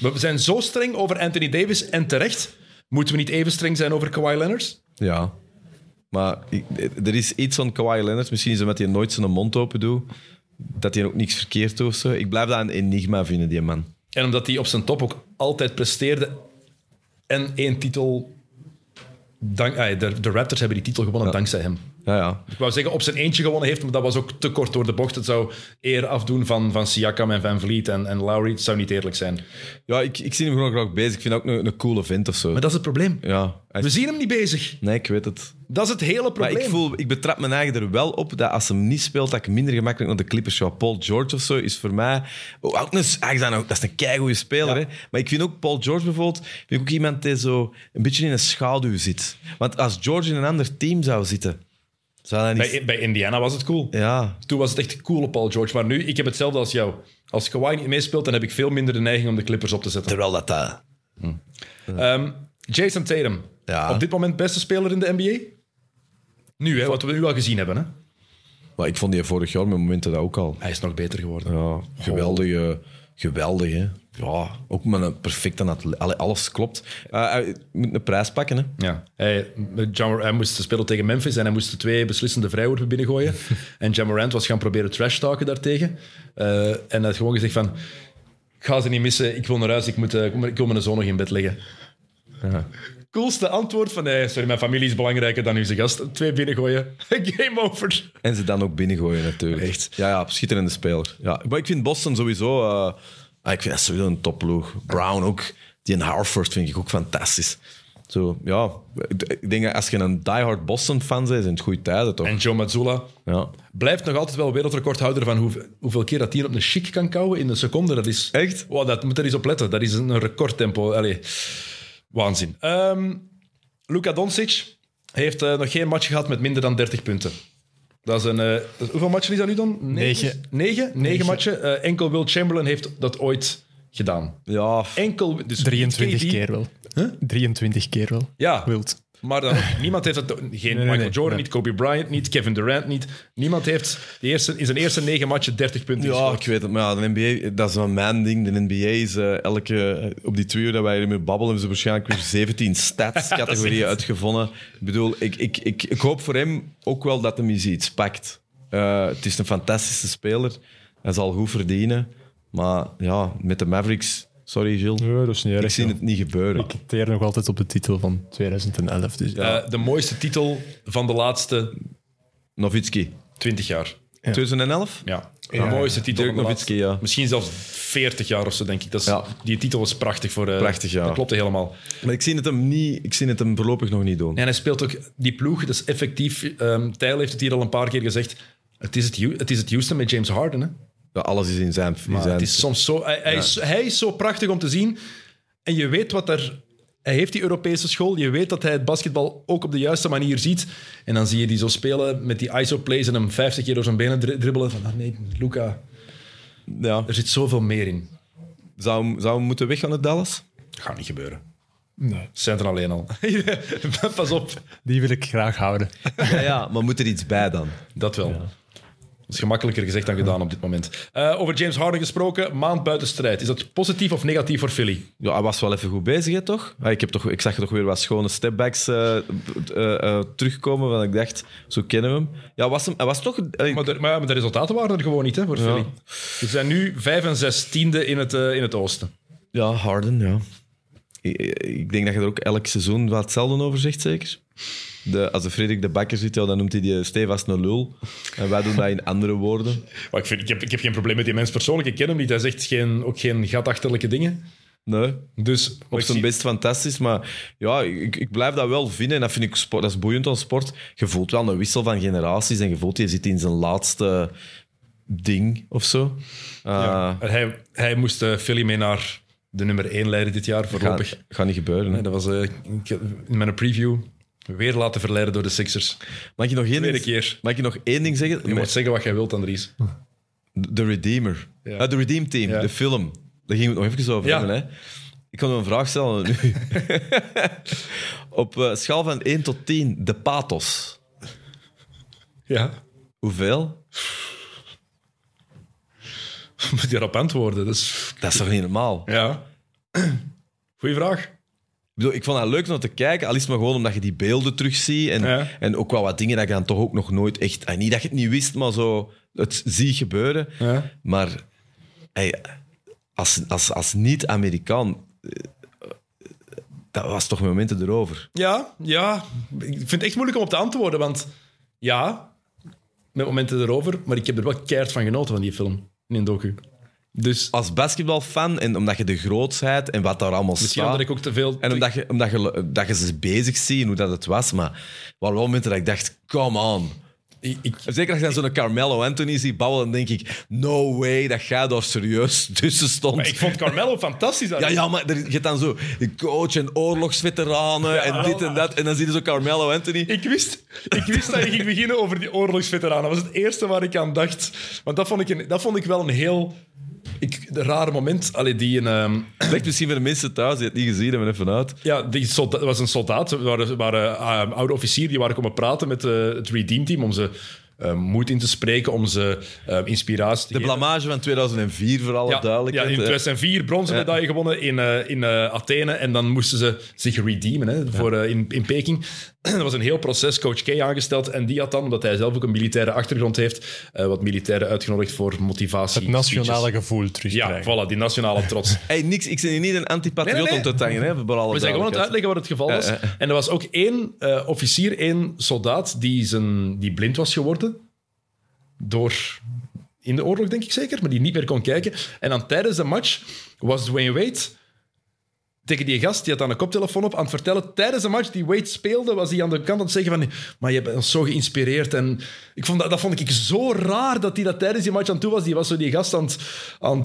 We zijn zo streng over Anthony Davis en terecht. Moeten we niet even streng zijn over Kawhi Leonard? Ja. Maar ik- er is iets aan Kawhi Leonard. Misschien is het omdat hij nooit zijn mond open doet. Dat hij ook niks verkeerd doet of zo. Ik blijf dat een enigma vinden, die man. En omdat hij op zijn top ook altijd presteerde en één titel... Dank, ah, de, de Raptors hebben die titel gewonnen dankzij hem. Ja, ja. Ik wou zeggen op zijn eentje gewonnen heeft, maar dat was ook te kort door de bocht. Het zou eer afdoen van, van Siakam en Van Vliet en, en Lowry. Het zou niet eerlijk zijn. ja ik, ik zie hem gewoon graag bezig. Ik vind hem ook een, een coole vent of zo. Maar dat is het probleem. Ja. We zien hem niet bezig. Nee, ik weet het. Dat is het hele Maar probleem. ik, voel, ik betrap mijn eigen er wel op dat als hem niet speelt, dat ik minder gemakkelijk naar de Clippers ga. Paul George of zo is voor mij... Oh, ook een, dat is een keigoede speler, hè. Maar ik vind ook Paul George bijvoorbeeld... Vind ik ook iemand die zo een beetje in een schaduw zit. Want als George in een ander team zou zitten, zou dat niet... Bij, bij Indiana was het cool. Ja, Toen was het echt cool op Paul George. Maar nu, ik heb hetzelfde als jou. Als Kawhi niet meespeelt, dan heb ik veel minder de neiging om de Clippers op te zetten. terwijl dat... dat Ehm, Jason Tatum. Ja. Op dit moment beste speler in de NBA? Nu, hè, wat we nu al gezien hebben. Hè? maar ik vond die vorig jaar met momenten dat ook al. Hij is nog beter geworden. Ja, geweldige... Geweldig, hè. Ja, ook met een perfecte... alles klopt. Eh, hij moet een prijs pakken, hè. Ja. Hij, hij moest spelen tegen Memphis en hij moest de twee beslissende vrijworpen binnengooien. [laughs] en Morant was gaan proberen trash talken daartegen. Eh, en hij had gewoon gezegd van... Ik ga ze niet missen, ik wil naar huis, ik, moet, eh, ik wil- ik wil mijn zoon nog in bed leggen. Ja. Coolste antwoord van... Nee, sorry, mijn familie is belangrijker dan uw gast. Twee binnengooien. [laughs] Game over. En ze dan ook binnengooien, natuurlijk. Echt? Ja, ja, schitterende speler. Ja, maar ik vind Boston sowieso... eh, ah, ik vind dat sowieso een topploeg. Brown ook. Die in Harford vind ik ook fantastisch. Zo, ja, ik denk dat als je een diehard Boston-fan bent, zijn het goede tijden, toch? En Joe Mazzulla Ja. blijft nog altijd wel wereldrecordhouder van hoe, hoeveel keer dat hij op een chic kan kouwen in een seconde. Dat is... Echt? Wow, dat moet er eens op letten. Dat is een recordtempo. Allee, waanzin. Ehm Luka Doncic heeft eh, nog geen match gehad met minder dan 30 punten. Dat is een, eh, hoeveel matchen is dat nu dan? Negen. Negen, Negen matchen. Eh, enkel Will Chamberlain heeft dat ooit gedaan. Ja, Enkel, dus 23 KD keer wel. 23 keer wel. Ja, Wild. Maar dan, niemand heeft het. Geen nee, Michael nee. Jordan, Nee. niet Kobe Bryant, niet Kevin Durant, niet. Niemand heeft de eerste, in zijn eerste negen matchen 30 punten ja, gescoord. ik weet het. Maar ja, de NBA, dat is wel mijn ding. De NBA is eh, elke... eh, Op die twee uur dat wij hiermee babbelen, hebben ze waarschijnlijk weer 17 stats-categorieën [laughs] uitgevonden. Ik bedoel, ik, ik, ik, ik hoop voor hem ook wel dat hem eens iets pakt. Eh, het is een fantastische speler. Hij zal goed verdienen. Maar ja, met de Mavericks... Sorry, Gilles. Ja, dat is niet ik erg. zie joh. het niet gebeuren. Ik teer nog altijd op de titel van 2011. Dus ja. Eh, de mooiste titel van de laatste Nowitzki. 20 jaar. 2011? Ja, de mooiste titel Dirk van de Nowitzki, laatste- ja. Misschien zelfs 40 jaar of zo, denk ik. Dat is, Ja. Die titel was prachtig voor... eh, Prachtig, ja. Dat klopte helemaal. Maar ik zie het hem, niet, ik zie het hem voorlopig nog niet doen. En hij speelt ook die ploeg, dat is effectief... ehm Tijl heeft het hier al een paar keer gezegd. Het is het, Hu- het, is het Houston met James Harden, hè? Ja, alles is in zijn... In Maar zijn het is soms zo... Hij, hij, is, hij is zo prachtig om te zien. En je weet wat er... Hij heeft die Europese school. Je weet dat hij het basketbal ook op de juiste manier ziet. En dan zie je die zo spelen met die ISO-plays en hem 50 keer door zijn benen dri- dribbelen. Van, ah nee, Luca, ja. er zit zoveel meer in. Zou, hem- zou hem moeten weggaan uit Dallas? Dat gaat niet gebeuren. Nee. Ze zijn er alleen al. [laughs] Pas op. Die wil ik graag houden. Ja, ja, maar moet er iets bij dan? Dat wel. Dat is gemakkelijker gezegd dan gedaan op dit moment. Eh, over James Harden gesproken, maand buiten strijd. Is dat positief of negatief voor Philly? Ja, hij was wel even goed bezig, hè, toch? Ah, Ik, heb toch ik zag er toch weer wat schone stepbacks eh, terugkomen, want ik dacht, zo kennen we hem. Ja, was hem, hij was toch... Maar de, maar, de resultaten waren er gewoon niet hè, voor Philly. Ze zijn nu 5 en 6 tiende in het, in het oosten. ja, Harden, ja. Ik, ik denk dat je er ook elk seizoen wat hetzelfde over zegt, zeker? De, als de Frederik de Bakker zit, ja, dan noemt hij die Stevast een lul. En wij doen dat in andere woorden. Maar ik, vind, ik, heb, ik heb geen probleem met die mens persoonlijk. Ik ken hem niet. Hij zegt geen, ook geen gatachterlijke dingen. Nee, Dus op zijn best fantastisch. Maar ja, ik, ik blijf dat wel vinden. En dat vind ik sport, dat is boeiend aan sport. Je voelt wel een wissel van generaties. En je voelt, je zit in zijn laatste ding of zo. Uh, Ja. En hij, hij moest uh, Philly mee naar de nummer 1 leiden dit jaar, voorlopig. Gaat, gaat niet gebeuren. Nee, dat was uh, heb in mijn preview weer laten verleiden door de Sixers. Mag je nog één Tweede ding, keer. mag je nog één ding zeggen? Je moet zeggen wat jij wilt, Andries. De Redeemer. Ja. Ah, de Redeem Team, Ja. de film. Daar gingen we het nog even over Ja. Hè? Ik kan u een vraag stellen nu. [laughs] Op eh, schaal van 1 tot 10, de pathos. Ja. Hoeveel? Moet je daarop antwoorden? Dat is... Dat is toch niet normaal? Ja. Goeie vraag. Ik, bedoel, ik vond dat leuk om te kijken, al is het maar gewoon omdat je die beelden terugziet. En, Ja. en ook wel wat dingen dat je dan toch ook nog nooit echt... ah, Niet dat je het niet wist, maar zo het zie gebeuren. Ja. Maar hey, als, als, als niet-Amerikaan... eh, Dat was toch momenten erover. Ja, ja. Ik vind het echt moeilijk om op te antwoorden, want ja, met momenten erover, maar ik heb er wel keihard van genoten van die film, in een docu. Dus Als basketbalfan, en omdat je de grootsheid en wat daar allemaal misschien staat... ik ook te veel... En omdat je, omdat, je, dat je ze bezig ziet en hoe dat het was. Maar wel momenten dat ik dacht, come on. Ik, ik- Zeker als je dan zo'n Carmelo Anthony ziet babbelen, dan denk ik, no way dat jij daar serieus [laughs] tussen stond. maar ik vond Carmelo fantastisch. ja, ja, maar er, je hebt dan zo de coach en oorlogsveteranen en dit en dat. En dan zie je zo Carmelo Anthony. Ik wist, ik wist dat je ging beginnen over die oorlogsveteranen. Dat was het eerste waar ik aan dacht. Want dat vond ik, een, dat vond ik wel een heel ik, een rare moment. Allee, die een, ehm, Leg misschien voor de mensen thuis die het niet gezien hebben even uit. ja, die solda- dat was een soldaat. Er waren, waren eh, oude officier die waren komen praten met eh, het Redeem Team om ze eh, moed in te spreken, om ze eh, inspiratie te De geven. blamage van 2004, voor alle Ja, ja, in hè. 2004 bronzen Ja. medaille gewonnen in, eh, in eh, Athene. En dan moesten ze zich redeemen hè, voor, in, in Peking. Dat [clears throat] was een heel proces. Coach K aangesteld. En die had dan, omdat hij zelf ook een militaire achtergrond heeft, eh, wat militairen uitgenodigd voor motivatie. Het nationale speeches. gevoel Ja, terugkrijgen. voilà, die nationale trots. [laughs] Hey, niks, ik ben hier niet een antipatriot Nee, nee, nee. om te tangen. Hè, voor alle We zijn gewoon aan het uitleggen wat het geval was. Ja, ja. En er was ook één eh, officier, één soldaat, die, zijn, die blind was geworden. Door... In de oorlog, denk ik zeker, maar die niet meer kon kijken. En dan tijdens de match was Dwayne Wade tegen die gast, die had dan een koptelefoon op, aan het vertellen. Tijdens de match die Wade speelde, was hij aan de kant aan het zeggen van... Maar je bent ons zo geïnspireerd. En ik vond dat, dat vond ik zo raar, dat hij dat tijdens die match aan toe was. Die was zo die gast aan. Aan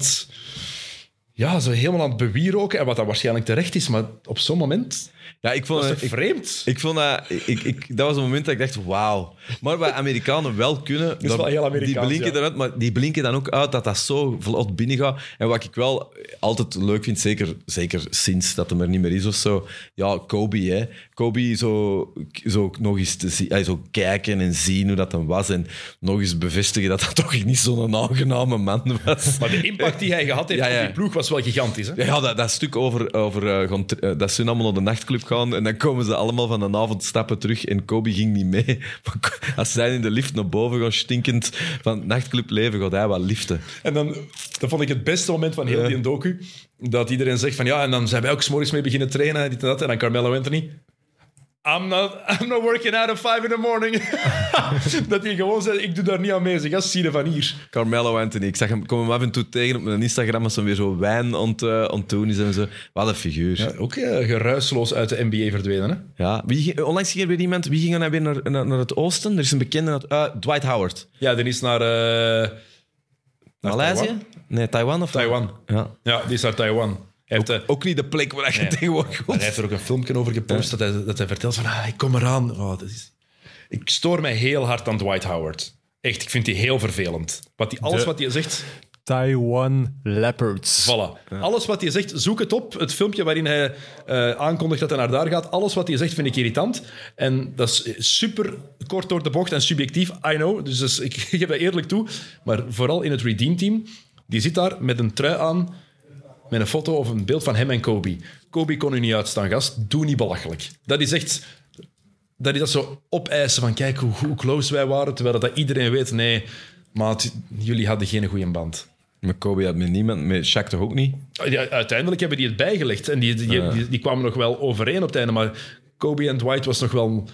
ja, zo helemaal aan het bewieroken. En wat dat waarschijnlijk terecht is, maar op zo'n moment... Ja, ik vond, Dat is vreemd? Ik vond dat... Ik, ik, dat was een moment dat ik dacht, wauw. Maar wat Amerikanen wel kunnen... is wel heel die blinken ja. eruit, maar die blinken dan ook uit dat dat zo vlot binnengaat. En wat ik wel altijd leuk vind, zeker, zeker sinds dat hem er niet meer is of zo... Ja, Kobe, hè. Kobe zo, zo nog eens te zien... Zo kijken en zien hoe dat dan was. En nog eens bevestigen dat dat toch niet zo'n aangename man was. [laughs] Maar de impact die hij gehad heeft Ja, ja. op die ploeg was wel gigantisch. Hè? Ja, dat, dat stuk over, over eh, eh, dat ze allemaal naar de nachtclub gaan en dan komen ze allemaal van de avond stappen terug en Kobe ging niet mee. [laughs] Maar Als zij in de lift naar boven gaan stinkend van het nachtclubleven, gaat hij wel liften. En dan, dat vond ik het beste moment van heel die docu. Dat iedereen zegt van ja, en dan zijn wij ook 's morgens mee beginnen trainen, dit en dat. En dan Carmelo Anthony. I'm not, I'm not working out at five in the morning. [laughs] dat hij gewoon zei, ik doe daar niet aan mee. Zeg, gast, zie van hier. Carmelo Anthony, ik zag hem, kom hem af en toe tegen op mijn Instagram als hij weer zo wijn aan het, eh, doen is en zo. Wat een figuur. Ja. Ja, ook eh, geruisloos uit de NBA verdwenen. Hè? Wie, ging- onlangs ging er weer iemand, wie ging er nou weer naar, naar, naar het oosten? Er is een bekende, uit- eh, Dwight Howard. Ja, die is naar, eh, naar Maleisië? Taiwan. Nee, Taiwan of Taiwan. Ja. Ja, die is naar Taiwan. Hij heeft, eh, Ook niet de plek waar je tegenwoordig Maar komt. hij heeft er ook een filmpje over gepost dat, hij, dat hij vertelt van ah, ik kom eraan. Oh, dat is... Ik stoor mij heel hard aan Dwight Howard. Echt, ik vind die heel vervelend. Wat die, alles De- wat hij zegt, Taiwan Leopards. voilà. Alles wat hij zegt, zoek het op. Het filmpje waarin hij eh, aankondigt dat hij naar daar gaat. Alles wat hij zegt vind ik irritant. En dat is super kort door de bocht en subjectief, I know. Dus, dus ik [laughs] geef dat eerlijk toe. Maar vooral in het Redeem Team, die zit daar met een trui aan met een foto of een beeld van hem en Kobe. Kobe kon u niet uitstaan, gast. Doe niet belachelijk. Dat is echt... Dat is dat zo opeisen van kijk hoe, hoe close wij waren, terwijl dat iedereen weet, nee, maat, jullie hadden geen goede band. Met Kobe had met niemand, met Shaq toch ook niet? Ja, uiteindelijk hebben die het bijgelegd en die, die, die, die kwamen nog wel overeen op het einde, maar Kobe en Dwight was nog wel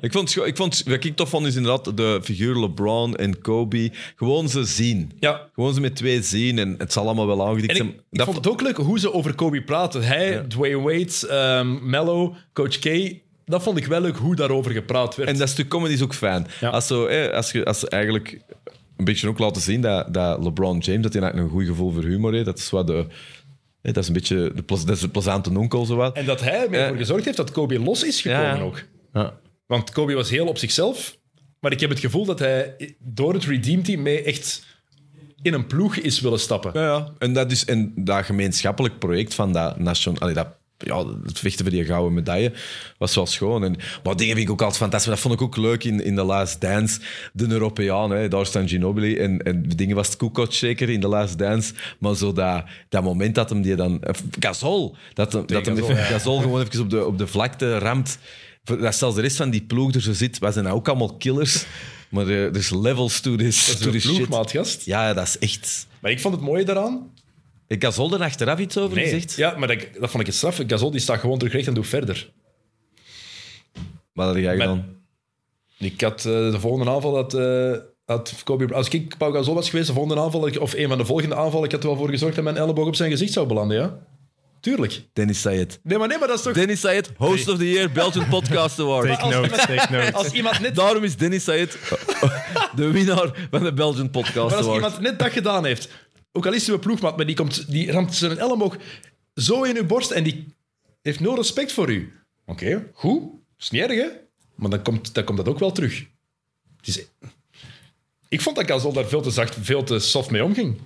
Ik vond, ik vond, wat ik tof vond is inderdaad de figuur LeBron en Kobe. Gewoon ze zien. Ja. Gewoon ze met twee zien en het zal allemaal wel aangedikt zijn. ik, ik Dat- vond het ook leuk hoe ze over Kobe praten. Hij, Dwayne Wade, ehm, Mello, Coach K. Dat vond ik wel leuk hoe daarover gepraat werd. En dat stuk comedy is ook fijn. Ja. Als, zo, hè, als, je, als ze eigenlijk een beetje ook laten zien dat, dat LeBron James dat hij eigenlijk een goed gevoel voor humor heeft. Dat is wat de... hè, dat is een beetje de, dat is de plezante onkel, zo wat. En dat hij ervoor Ja. gezorgd heeft dat Kobe los is gekomen ja. ook. Ja. Want Kobe was heel op zichzelf. Maar ik heb het gevoel dat hij door het Redeem Team mee echt in een ploeg is willen stappen. Ja, ja. En dat, is, en dat gemeenschappelijk project van dat nation, allee, dat, ja, het vechten voor die gouden medaille was wel schoon. En, maar dingen vind ik ook altijd fantastisch. Maar dat vond ik ook leuk in, in The Last Dance. De Europeaan, hè, daar staan Ginobili. En, en dingen was het Kukoc zeker in The Last Dance. Maar zo dat, dat moment dat hem die dan... eh, Gasol! Dat, hem- dat hem Gasol, even- ja. Gasol gewoon even op de, op de vlakte ramt. Dat zelfs de rest van die ploeg er zo zit. Wij zijn nou ook allemaal killers. Maar eh, er is levels to this, Dat to is een this. Ja, dat is echt... Maar ik vond het mooie daaraan... Ik Gasol er achteraf iets over gezegd. Ja, maar dat, dat vond ik het straf. Gasol die staat gewoon terug recht en doet verder. Wat had jij Met- gedaan? Ik had eh, de volgende aanval dat eh, had Kobe, als ik Pau Gasol was geweest, de volgende aanval of een van de volgende aanvallen, ik had er wel voor gezorgd dat mijn elleboog op zijn gezicht zou belanden, ja? Tuurlijk. Dennis Sayed. Nee, maar nee, maar dat is toch... Dennis Sayed, host of the year, Belgian Podcast Award. Take als notes, iemand- take [laughs] notes. Als iemand net, Daarom is Dennis Sayed [laughs] de winnaar van de Belgian Podcast maar als Award. iemand net dat gedaan heeft, ook al is hij een ploegmaat, maar die, komt, die ramt zijn elleboog zo in uw borst en die heeft nul respect voor u. Oké, goed. is niet erg, hè? Maar dan komt, dan komt dat ook wel terug. Het is... Ik vond dat Gasol daar veel te zacht, veel te soft mee omging.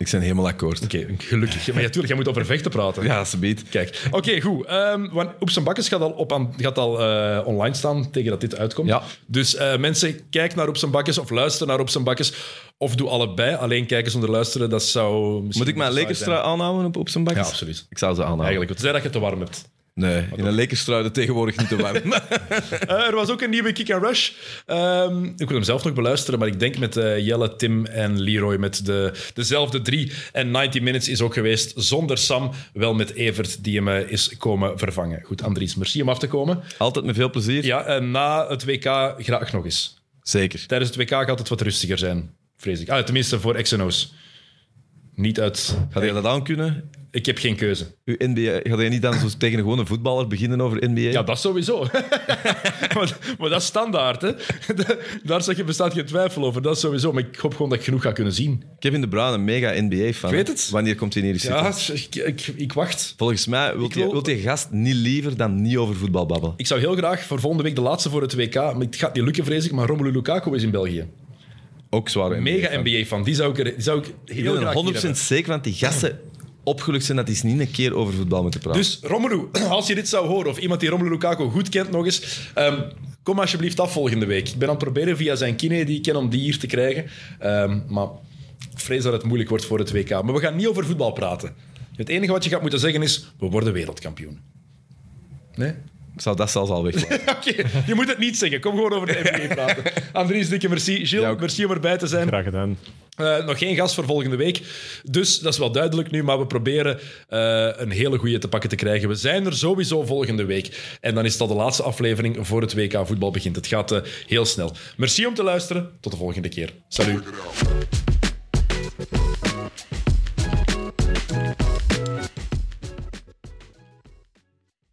Ik ben helemaal akkoord. Oké, gelukkig. Maar natuurlijk, jij moet over vechten praten. Ja, alsjeblieft. Kijk, oké, goed. Ehm want op zijn bakkes gaat al, op aan, gaat al eh, online staan tegen dat dit uitkomt. Ja. Dus eh, mensen, kijk naar op zijn bakkes of luister naar op zijn bakkes. Of doe allebei. Alleen kijken zonder luisteren, dat zou misschien... Moet ik mijn lekerstrui aanhouden op, zijn zijn. bakjes? Ja, absoluut. Ik zou ze aanhouden. Eigenlijk, tenzij dat je het te warm hebt. Nee, in een lekerstrui de tegenwoordig niet te warm. [laughs] [laughs] Eh, er was ook een nieuwe Kick and Rush. Ehm, ik wil hem zelf nog beluisteren, maar ik denk met eh, Jelle, Tim en Leroy met de, dezelfde drie. En 90 Minutes is ook geweest zonder Sam, wel met Evert die hem eh, is komen vervangen. Goed, Andries, merci om af te komen. Altijd met veel plezier. Ja, en na het WK graag nog eens. Zeker. Tijdens het WK gaat het wat rustiger zijn, vrees ik. Ah, tenminste voor XNO's. Niet uit... Ga je dat aan kunnen? Ik heb geen keuze. Uw NBA, ga je niet dan zo tegen een gewone voetballer beginnen over NBA? Ja, dat sowieso. [laughs] maar, maar dat is standaard, hè. Daar zeg je, bestaat geen twijfel over. Dat is sowieso. Maar ik hoop gewoon dat ik genoeg ga kunnen zien. Kevin De Bruyne, een mega NBA-fan. Ik weet het. Wanneer komt hij hier eens Ja, zitten? ik, ik, ik wacht. Volgens mij wil Ik je, wil- wilt je gast niet liever dan niet over voetbal babbelen. Ik zou heel graag voor volgende week de laatste voor het WK... Maar het gaat niet lukken, vrees ik. Maar Romelu Lukaku is in België. Ook zware NBA. Mega fan. NBA-fan. Die zou ik, er- die zou ik Ik heel ben hier 100% hebben. zeker, want die gasten opgelukt zijn dat die eens niet een keer over voetbal moeten praten. Dus Romelu, [clears throat] als je dit zou horen, of iemand die Romelu Lukaku goed kent nog eens, ehm, kom alsjeblieft af volgende week. Ik ben aan het proberen via zijn kine die ik ken om die hier te krijgen. Ehm, maar ik vrees dat het moeilijk wordt voor het WK. Maar we gaan niet over voetbal praten. Het enige wat je gaat moeten zeggen is, we worden wereldkampioen. Nee? Zou dat zelfs al weglaten. [laughs] Oké, je moet het niet zeggen. Kom gewoon over de NBA praten. [laughs] Andries, dikke merci. Gilles, Ja, ook. merci om erbij te zijn. Graag gedaan. Eh, nog geen gast voor volgende week. Dus dat is wel duidelijk nu, maar we proberen eh, een hele goede te pakken te krijgen. We zijn er sowieso volgende week. En dan is al de laatste aflevering voor het WK voetbal begint. Het gaat eh, heel snel. Merci om te luisteren. Tot de volgende keer. Salut.